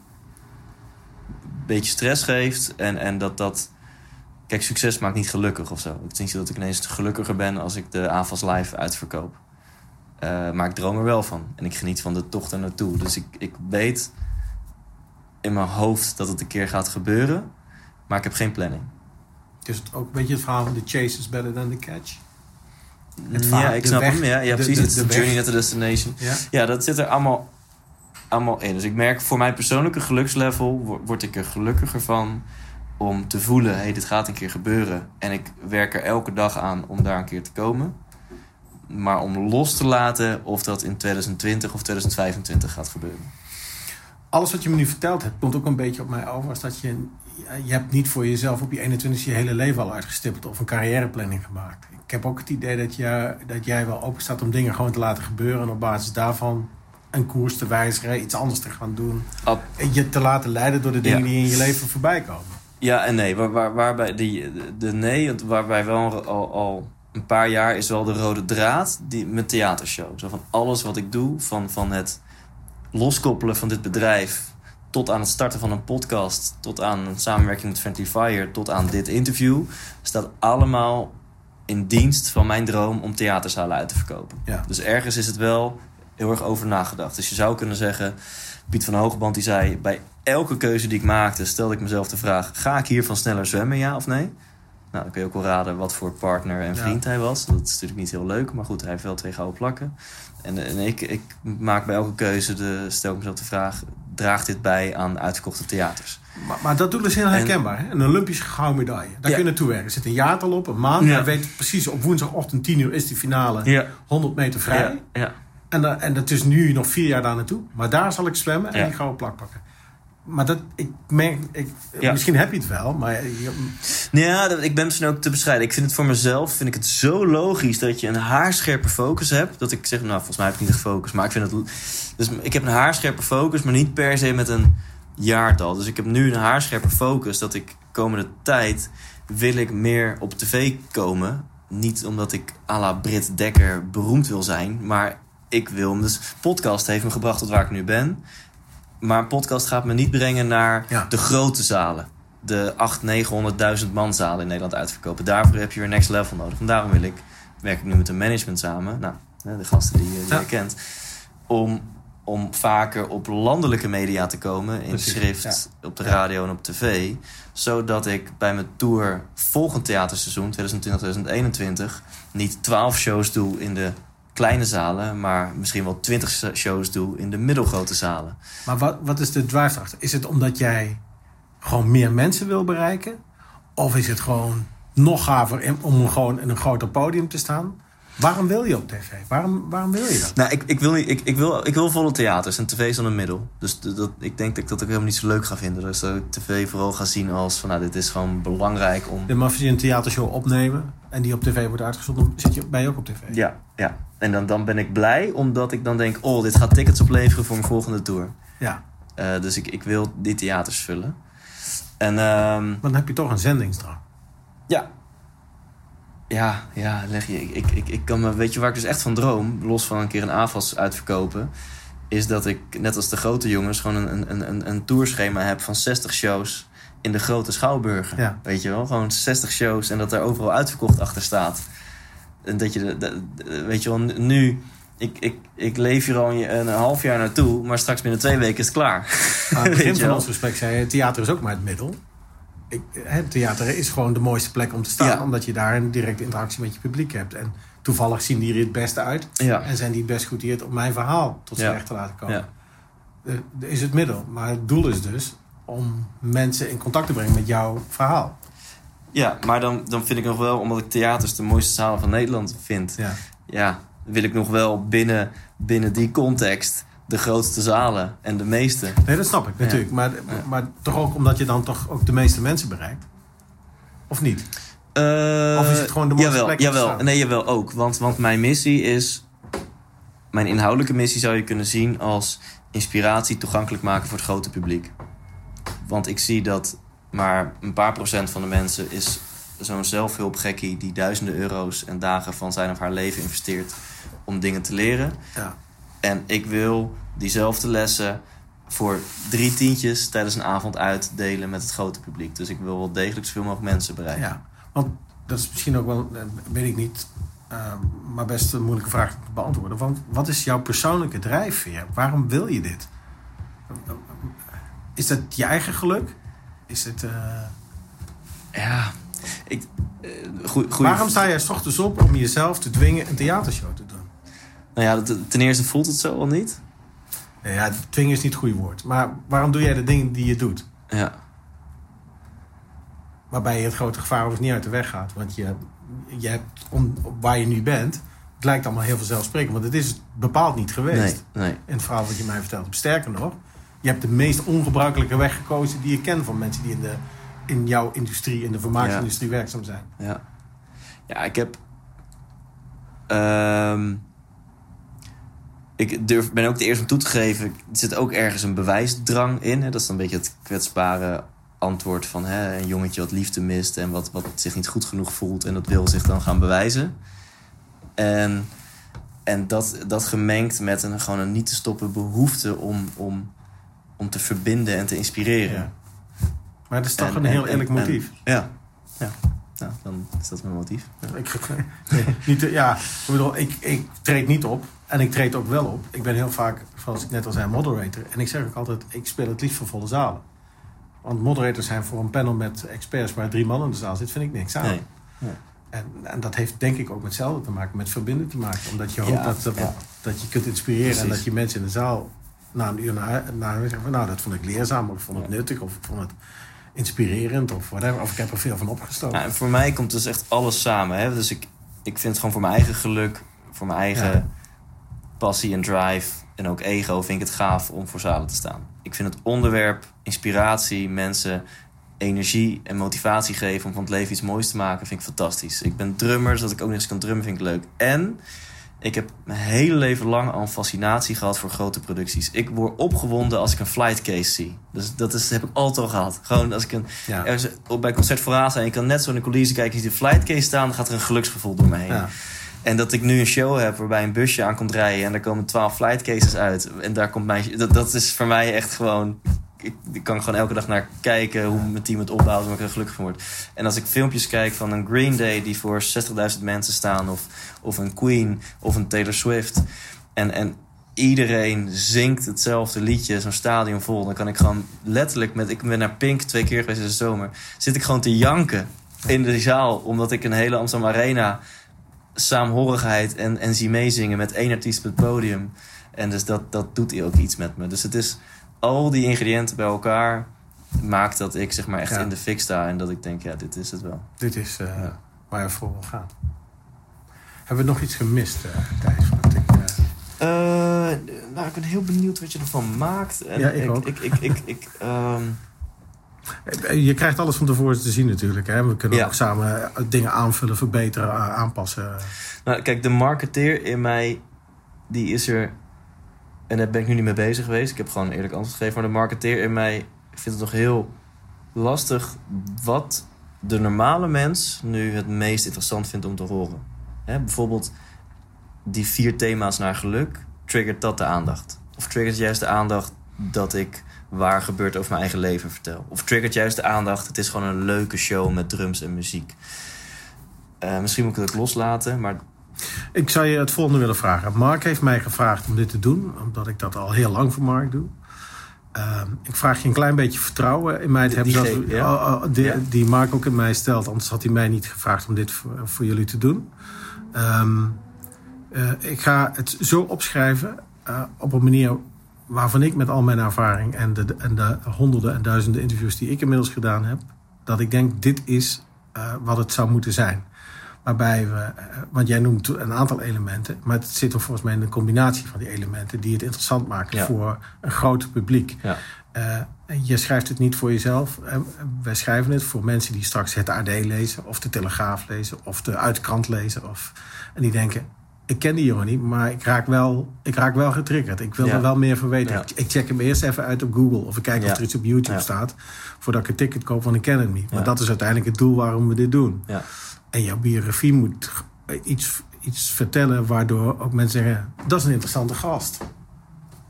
beetje stress geeft. En, en dat dat... Kijk, succes maakt niet gelukkig of zo. Ik denk niet dat ik ineens gelukkiger ben als ik de AFAS live uitverkoop. Uh, maar ik droom er wel van. En ik geniet van de tocht er naartoe. Dus ik, ik weet in mijn hoofd dat het een keer gaat gebeuren. Maar ik heb geen planning. Dus het ook een beetje het verhaal van the chase is better than the catch. Het ja, ik snap weg, hem. Ja, ja precies. de- journey not the destination. Ja? Ja, dat zit er allemaal, allemaal in. Dus ik merk voor mijn persoonlijke gelukslevel... wo- word ik er gelukkiger van om te voelen... hé, hey, dit gaat een keer gebeuren. En ik werk er elke dag aan om daar een keer te komen. Maar om los te laten of dat in 2020 of 2025 gaat gebeuren. Alles wat je me nu verteld hebt, komt ook een beetje op mij over. Als dat je, je hebt niet voor jezelf op je 21 je hele leven al uitgestippeld of een carrièreplanning gemaakt. Ik heb ook het idee dat, je, dat jij wel open staat om dingen gewoon te laten gebeuren. En op basis daarvan een koers te wijzigen, iets anders te gaan doen. Ab- je te laten leiden door de dingen Ja. die in je leven voorbij komen. Ja en nee. Waar, waar, waarbij die, de, nee, waarbij wel al, al een paar jaar is wel de rode draad die, met theatershow. Zo van alles wat ik doe, van, van het loskoppelen van dit bedrijf... tot aan het starten van een podcast... tot aan een samenwerking met Friendly Fire... tot aan dit interview... staat allemaal in dienst van mijn droom om theaterzalen uit te verkopen. Ja. Dus ergens is het wel heel erg over nagedacht. Dus je zou kunnen zeggen... Piet van Hogeband die zei... bij elke keuze die ik maakte stelde ik mezelf de vraag... ga ik hiervan sneller zwemmen, ja of nee? Nou, dan kun je ook wel raden wat voor partner en Ja. vriend hij was. Dat is natuurlijk niet heel leuk, maar goed, hij heeft wel twee gouden plakken. En, en ik, ik maak bij elke keuze, de, stel ik mezelf de vraag... draagt dit bij aan uitverkochte theaters? Maar, maar dat doel is heel En- herkenbaar. Hè? Een Olympische gouden medaille. Daar Ja. kun je naartoe werken. Er zit een jaartal op, een maand. Ja. Hij weet precies op woensdagochtend 10 uur is die finale. Ja, 100 meter vrij. ja, ja. En, da- en dat is nu nog vier jaar daar naartoe. Maar daar zal ik zwemmen en die gouden plak pakken. Maar dat, ik merk, ik, Ja. misschien heb je het wel, maar Ja, dat- ik ben misschien ook te bescheiden. Ik vind het voor mezelf vind ik het zo logisch dat je een haarscherpe focus hebt. Dat ik zeg, nou, volgens mij heb ik niet echt focus. Maar ik vind het. Dus ik heb een haarscherpe focus, maar niet per se met een jaartal. Dus ik heb nu een haarscherpe focus dat ik komende tijd wil ik meer op tv komen. Niet omdat ik à la Brit Dekker beroemd wil zijn, maar ik wil. Dus podcast heeft me gebracht tot waar ik nu ben. Maar een podcast gaat me niet brengen naar Ja. de grote zalen. De 800, 900.000 man zalen in Nederland uitverkopen. Daarvoor heb je weer next level nodig. En daarom wil ik, werk ik nu met een management samen. Nou, de gasten die, die Ja. je kent. Om, om vaker op landelijke media te komen. In Precies, schrift, op de radio en op tv. Zodat ik bij mijn tour volgend theaterseizoen 2020-2021 niet 12 shows doe in de kleine zalen. Maar misschien wel 20 shows doe in de middelgrote zalen. maar wat, wat is de drive erachter? Is het omdat jij gewoon meer mensen wil bereiken? Of is het gewoon nog gaver om gewoon in een groter podium te staan. Waarom wil je op tv? Waarom, waarom wil je dat? Nou, ik, ik, wil, niet- ik, ik, wil, ik wil volle theaters en tv is dan een middel. Dus dat, ik denk dat ik dat ook helemaal niet zo leuk ga vinden. Dus dat ik tv vooral ga zien als van, nou, dit is gewoon belangrijk om... Maar als je een theatershow opnemen en die op tv wordt uitgezonden, zit je, je ook op tv. Ja, ja. En dan, dan ben ik blij omdat ik dan denk, oh, dit gaat tickets opleveren voor mijn volgende tour. Ja. Eh, dus ik, ik wil die theaters vullen. En ehm, Maar dan heb je toch een zendingsdrang. ja. Ja, ja, leg je. Ik, ik, ik, kan me, weet je waar ik dus echt van droom, los van een keer een AFAS uitverkopen, is dat ik, net als de grote jongens, gewoon een, een, een, een tourschema heb van 60 shows in de grote schouwburgen. Ja. Weet je wel? Gewoon 60 shows en dat er overal uitverkocht achter staat. En dat je, de- weet je wel, nu, ik, ik, ik leef hier al een, half jaar naartoe, maar straks binnen twee weken is het klaar. Aan het begin [laughs] van ons gesprek zei je, theater is ook maar het middel. Ik, het theater is gewoon de mooiste plek om te staan. Ja. Omdat je daar een directe interactie met je publiek hebt. En toevallig zien die er het beste uit. Ja. En zijn die het best goedieerd om mijn verhaal tot z'n Ja. recht te laten komen. Ja. Eh, Dat is het middel. Maar het doel is dus om mensen in contact te brengen met jouw verhaal. Ja, maar dan, dan vind ik nog wel, omdat ik theaters de mooiste zalen van Nederland vind, Ja. ja, wil ik nog wel binnen, binnen die context de grootste zalen en de meeste. Nee, dat snap ik natuurlijk. Maar, maar toch ook omdat je dan toch ook de meeste mensen bereikt? Of niet? Of is het gewoon de mooiste jawel, plek jawel? Nee, jawel ook. Want, want mijn missie is... Mijn inhoudelijke missie zou je kunnen zien als inspiratie toegankelijk maken voor het grote publiek. Want ik zie dat maar een paar procent van de mensen is zo'n zelfhulpgekkie die duizenden euro's en dagen van zijn of haar leven investeert om dingen te leren. Ja. En ik wil diezelfde lessen voor drie tientjes tijdens een avond uitdelen met het grote publiek. Dus ik wil wel degelijk zoveel mogelijk mensen bereiken. Ja, want dat is misschien ook wel, eh, weet ik niet, eh, maar best een moeilijke vraag te beantwoorden. Want wat is jouw persoonlijke drijfveer? Waarom wil je dit? Is dat je eigen geluk? Is het, eh, Ja, ik, goeie- waarom sta jij 's ochtends op om jezelf te dwingen een theatershow te doen? Nou ja, dat- ten eerste voelt het zo al niet. Ja, dwingen is niet het goede woord. Maar waarom doe jij de dingen die je doet? Ja, Waarbij je het grote gevaar overigens niet uit de weg gaat. Want je, je hebt, om, waar je nu bent, het lijkt allemaal heel vanzelfsprekend. Want het is bepaald niet geweest. nee, nee. in het verhaal wat je mij vertelt. Sterker nog, je hebt de meest ongebruikelijke weg gekozen die je kent van mensen die in, de, in jouw industrie, in de vermaaksindustrie werkzaam zijn. Ja, ja ik heb. ehm, ik durf, ben ook de eerste om toe te geven. Er zit ook ergens een bewijsdrang in. Hè? Dat is dan een beetje het kwetsbare antwoord van hè, een jongetje wat liefde mist en wat, wat zich niet goed genoeg voelt en dat wil zich dan gaan bewijzen. En, en dat, dat gemengd met een gewoon een niet te stoppen behoefte om, om, om te verbinden en te inspireren. Ja. Maar het is toch En- een en- heel eerlijk motief. ja, ja. Nou, dan is dat mijn motief. Ja. Ik, [laughs] nee, niet, ja, ik bedoel, ik, ik treed niet op. En ik treed ook wel op. Ik ben heel vaak, zoals ik net al zei, moderator. En ik zeg ook altijd, ik speel het liefst voor volle zalen. Want moderators zijn voor een panel met experts waar drie man in de zaal zit, vind ik niks aan. Nee. En, en dat heeft denk ik ook met hetzelfde te maken, met verbinden te maken. Omdat je hoopt Ja, dat, dat, ja. dat je kunt inspireren en dat je mensen in de zaal na een uur naar, naar zeggen van nou, dat vond ik leerzaam, of ik vond het Ja. nuttig, of ik vond het inspirerend, of whatever. Of ik heb er veel van opgestoken. En voor mij komt dus echt alles samen. Hè? Dus ik, ik vind het gewoon voor mijn eigen geluk, voor mijn eigen. Passie en drive en ook ego vind ik het gaaf om voor zalen te staan. Ik vind het onderwerp, inspiratie, mensen energie en motivatie geven om van het leven iets moois te maken, vind ik fantastisch. Ik ben drummer, dus dat ik ook nog eens kan drummen vind ik leuk. En ik heb mijn hele leven lang al een fascinatie gehad voor grote producties. Ik word opgewonden als ik een flight case zie. Dus dat is, heb ik altijd al gehad. Gewoon als ik een, Ja. ergens op, bij Concert voor zijn, je kan net zo in de coulissen kijken, je ziet de flight case staan, dan gaat er een geluksgevoel door me heen. Ja. En dat ik nu een show heb waarbij een busje aankomt rijden en daar komen twaalf flight cases uit. En daar komt mijn. Dat, dat is voor mij echt gewoon. Ik, ik kan gewoon elke dag naar kijken hoe mijn team het opbouwt en ik er gelukkig van word. En als ik filmpjes kijk van een Green Day die voor 60.000 mensen staan, of, of een Queen of een Taylor Swift. En, en iedereen zingt hetzelfde liedje, zo'n stadion vol. Dan kan ik gewoon letterlijk met. Ik ben naar Pink twee keer geweest in de zomer. Zit ik gewoon te janken in de zaal, omdat ik een hele Amsterdam Arena saamhorigheid en, en zie meezingen met één artiest op het podium. En dus dat, dat doet ook iets met me. Dus het is al die ingrediënten bij elkaar maakt dat ik zeg maar echt Ja. in de fik sta en dat ik denk, ja, dit is het wel. Dit is eh, Ja. waar je voor wil gaan. Hebben we nog iets gemist, eh Thijs? Want ik, eh, nou, ik ben heel benieuwd wat je ervan maakt. En Ja, ik ook. Ik, ik, ik, ik, ehm, je krijgt alles van tevoren te zien natuurlijk. Hè? We kunnen Ja. ook samen eh, dingen aanvullen, verbeteren, a- aanpassen. nou, kijk, de marketeer in mij, die is er... En daar ben ik nu niet mee bezig geweest. Ik heb gewoon een eerlijk antwoord gegeven. Maar de marketeer in mij vindt het nog heel lastig... wat de normale mens nu het meest interessant vindt om te horen. Hè, bijvoorbeeld die vier thema's naar geluk. Triggert dat de aandacht? Of triggert juist de aandacht dat ik waar gebeurt over mijn eigen leven vertel? Of triggert juist de aandacht... het is gewoon een leuke show met drums en muziek? Eh, misschien moet ik het loslaten, maar Ik zou je het volgende willen vragen. Mark heeft mij gevraagd om dit te doen, omdat ik dat al heel lang voor Mark doe. Ehm, ik vraag je een klein beetje vertrouwen in mij te Die- hebben. die ja. oh, oh, die, Ja. die Mark ook in mij stelt. Anders had hij mij niet gevraagd om dit voor, voor jullie te doen. Ehm, eh, ik ga het zo opschrijven eh, op een manier waarvan ik met al mijn ervaring en de, en de honderden en duizenden interviews die ik inmiddels gedaan heb, dat ik denk dit is eh, wat het zou moeten zijn. Waarbij we, eh, want jij noemt een aantal elementen, maar het zit er volgens mij in een combinatie van die elementen die het interessant maken Ja. voor een groot publiek. ja. En je schrijft het niet voor jezelf. Wij schrijven het voor mensen die straks het AD lezen, of de Telegraaf lezen, of de Uitkrant lezen. Of, en die denken: ik ken die jongen niet, maar ik raak wel, ik raak wel getriggerd. Ik wil Ja. er wel meer van weten. Ja. Ik, check hem eerst even uit op Google, of ik kijk Ja. of er iets op YouTube staat, voordat ik een ticket koop, want ik ken hem niet. Maar dat is uiteindelijk het doel waarom we dit doen. Ja. En jouw biografie moet iets, iets vertellen waardoor ook mensen zeggen: dat is een interessante gast.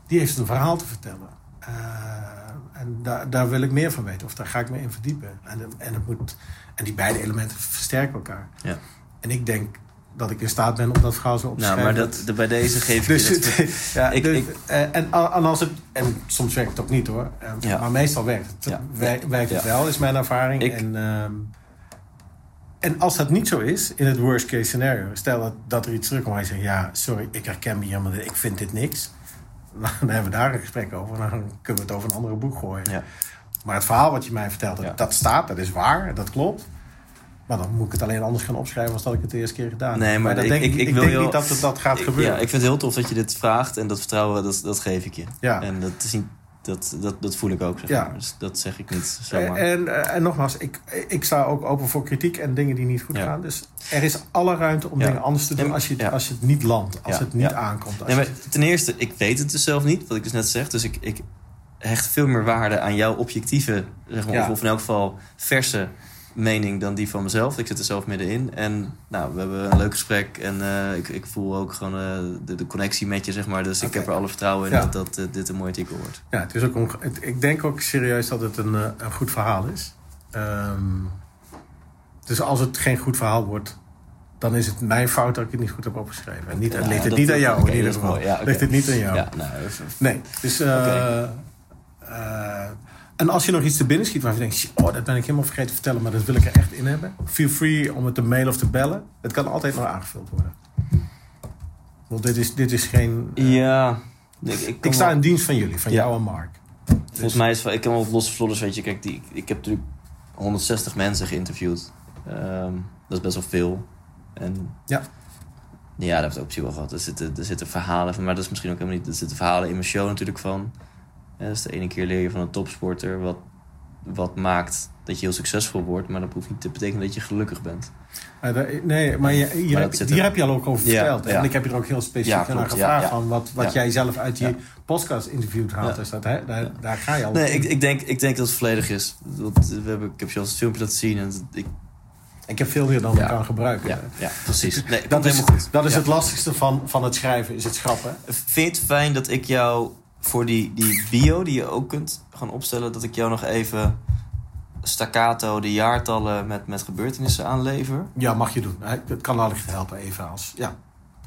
Die heeft een verhaal te vertellen. Eh, en daar, daar wil ik meer van weten, of daar ga ik me in verdiepen. En, en, het moet, en die beide elementen versterken elkaar. Ja. En ik denk dat ik in staat ben om dat verhaal zo op te Nou, schrijven. maar dat, de- bij deze geef Dus, je dat... het- [laughs] ja, [laughs] Ik- dus, ik- eh, en, en als het, en soms werkt het ook niet hoor. Eh, Ja. Maar meestal werkt het. Ja. Werkt het wel, is mijn ervaring. Ik- en, ehm, en als dat niet zo is, in het worst case scenario, stel dat, dat er iets terugkomt waar je zegt: Ja, sorry, ik herken me helemaal, niet, ik vind dit niks. [laughs] Dan hebben we daar een gesprek over. Dan kunnen we het over een andere boek gooien. Ja. Maar het verhaal wat je mij vertelt, dat staat, dat is waar, dat klopt. Maar dan moet ik het alleen anders gaan opschrijven als dat ik het de eerste keer gedaan heb. Nee, maar ik- denk, ik- ik, ik wil denk heel- niet dat het, dat gaat gebeuren. Ja, ik vind het heel tof dat je dit vraagt en dat vertrouwen, dat, dat geef ik je. Ja. En dat, is niet, dat, dat, dat voel ik ook, zeg Ja. maar. Dus dat zeg ik niet zomaar. En, eh, en nogmaals, ik, ik sta ook open voor kritiek en dingen die niet goed Ja. gaan. Dus er is alle ruimte om dingen anders te doen als je, als je het niet landt. Als het niet aankomt. Als Nee, maar ten eerste, ik weet het dus zelf niet, wat ik dus net zeg. Dus ik, ik hecht veel meer waarde aan jouw objectieve, zeg maar, of, of in elk geval verse mening dan die van mezelf. Ik zit er zelf middenin. En nou, we hebben een leuk gesprek. En eh, ik, ik voel ook gewoon eh, de, de connectie met je, zeg maar. Dus ik heb er alle vertrouwen in Ja. dat, dat eh, dit een mooi artikel wordt. ja, het is ook onge- het- ik denk ook serieus dat het een, een goed verhaal is. Ehm, dus als het geen goed verhaal wordt, dan is het mijn fout dat ik het niet goed heb opgeschreven. En niet, Ja, ligt het niet aan jou in ieder geval. Ja. Ligt het niet aan jou. Ja, nou, even- Nee, dus... en als je nog iets te binnen schiet waarvan je denkt... oh, dat ben ik helemaal vergeten te vertellen... maar dat wil ik er echt in hebben. Feel free om het te mailen of te bellen. Het kan altijd nog aangevuld worden. Want dit is, dit is geen... eh, ja. Ik, ik, sta wel- in dienst van jullie, van Ja. jou en Mark. Volgens mij is het, ik kan wel losse vlodders, weet je. Kijk, die, ik heb natuurlijk 160 mensen geïnterviewd. Ehm, dat is best wel veel. En Ja. ja, we het ook precies wel gehad. Er zitten, er zitten verhalen van, maar dat is misschien ook helemaal niet. Er zitten verhalen in mijn show natuurlijk van. Ja, dus de ene keer leer je van een topsporter wat, wat maakt dat je heel succesvol wordt. Maar dat hoeft niet te betekenen dat je gelukkig bent. Nee, maar je, hier, Maar heb, hier je al ook over verteld. ja. En ik heb je er ook heel specifiek naar gevraagd... van wat, wat jij zelf uit je podcast interviewd haalt. Dus dat, hè, daar, daar ga je al Nee, ik, ik, denk, ik denk dat het volledig is. Dat, we hebben, ik heb je al het filmpje laten zien. En ik, Ik heb veel meer dan Ja. ik kan gebruiken. ja, ja, precies. Nee, Dat is, helemaal goed. dat is Ja. het lastigste van, van het schrijven, is het schrappen. Vind je het fijn dat ik jou voor die, die bio die je ook kunt gaan opstellen, dat ik jou nog even staccato de jaartallen met, met gebeurtenissen aanlever? Ja, mag je doen. Het kan altijd helpen even als... Ja.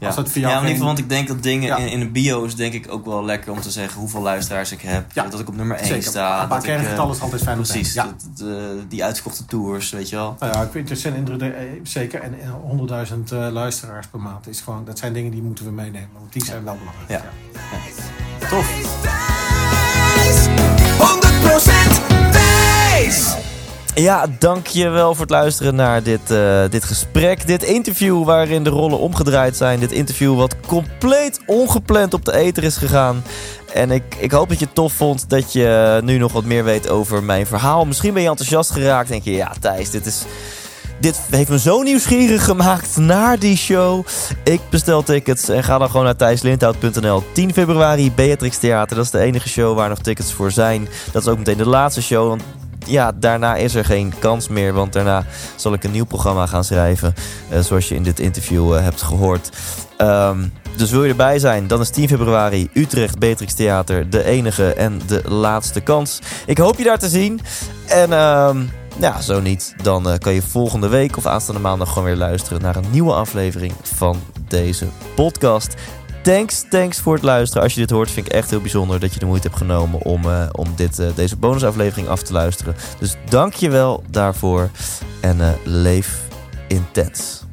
Ja, Als dat voor jou ja in ieder geval, want ik denk dat dingen Ja. in, in een bio is denk ik ook wel lekker om te zeggen hoeveel luisteraars ik heb. Ja. Dat ik op nummer 1 Zeker. sta. Maar dat ik, kerngetal eh, is altijd fijn Precies, dat- de- die uitgekochte tours, weet je wel. Nou ja, ik vind het zijn indruk, eh, zeker. En eh, 100.000 eh, luisteraars per maand is gewoon... Dat zijn dingen die moeten we meenemen. Want die zijn wel belangrijk. Ja. Tof. Thijs, 100% Thijs. Ja, dankjewel voor het luisteren naar dit, uh, dit gesprek. Dit interview waarin de rollen omgedraaid zijn. Dit interview wat compleet ongepland op de ether is gegaan. En ik, ik hoop dat je het tof vond dat je nu nog wat meer weet over mijn verhaal. Misschien ben je enthousiast geraakt. Denk je, ja Thijs, dit is... Dit heeft me zo nieuwsgierig gemaakt naar die show. Ik bestel tickets en ga dan gewoon naar thijslindhout.nl. 10 februari, Beatrix Theater. Dat is de enige show waar nog tickets voor zijn. Dat is ook meteen de laatste show. Want ja, daarna is er geen kans meer. Want daarna zal ik een nieuw programma gaan schrijven. Uh, zoals je in dit interview uh, hebt gehoord. Um, dus wil je erbij zijn, dan is 10 februari Utrecht Beatrix Theater de enige en de laatste kans. Ik hoop je daar te zien. En um, ja, zo niet, dan uh, kan je volgende week of aanstaande maandag gewoon weer luisteren naar een nieuwe aflevering van deze podcast. Thanks, thanks voor het luisteren. Als je dit hoort, vind ik echt heel bijzonder dat je de moeite hebt genomen om, uh, om dit, uh, deze bonusaflevering af te luisteren. Dus dank je wel daarvoor en leef intens.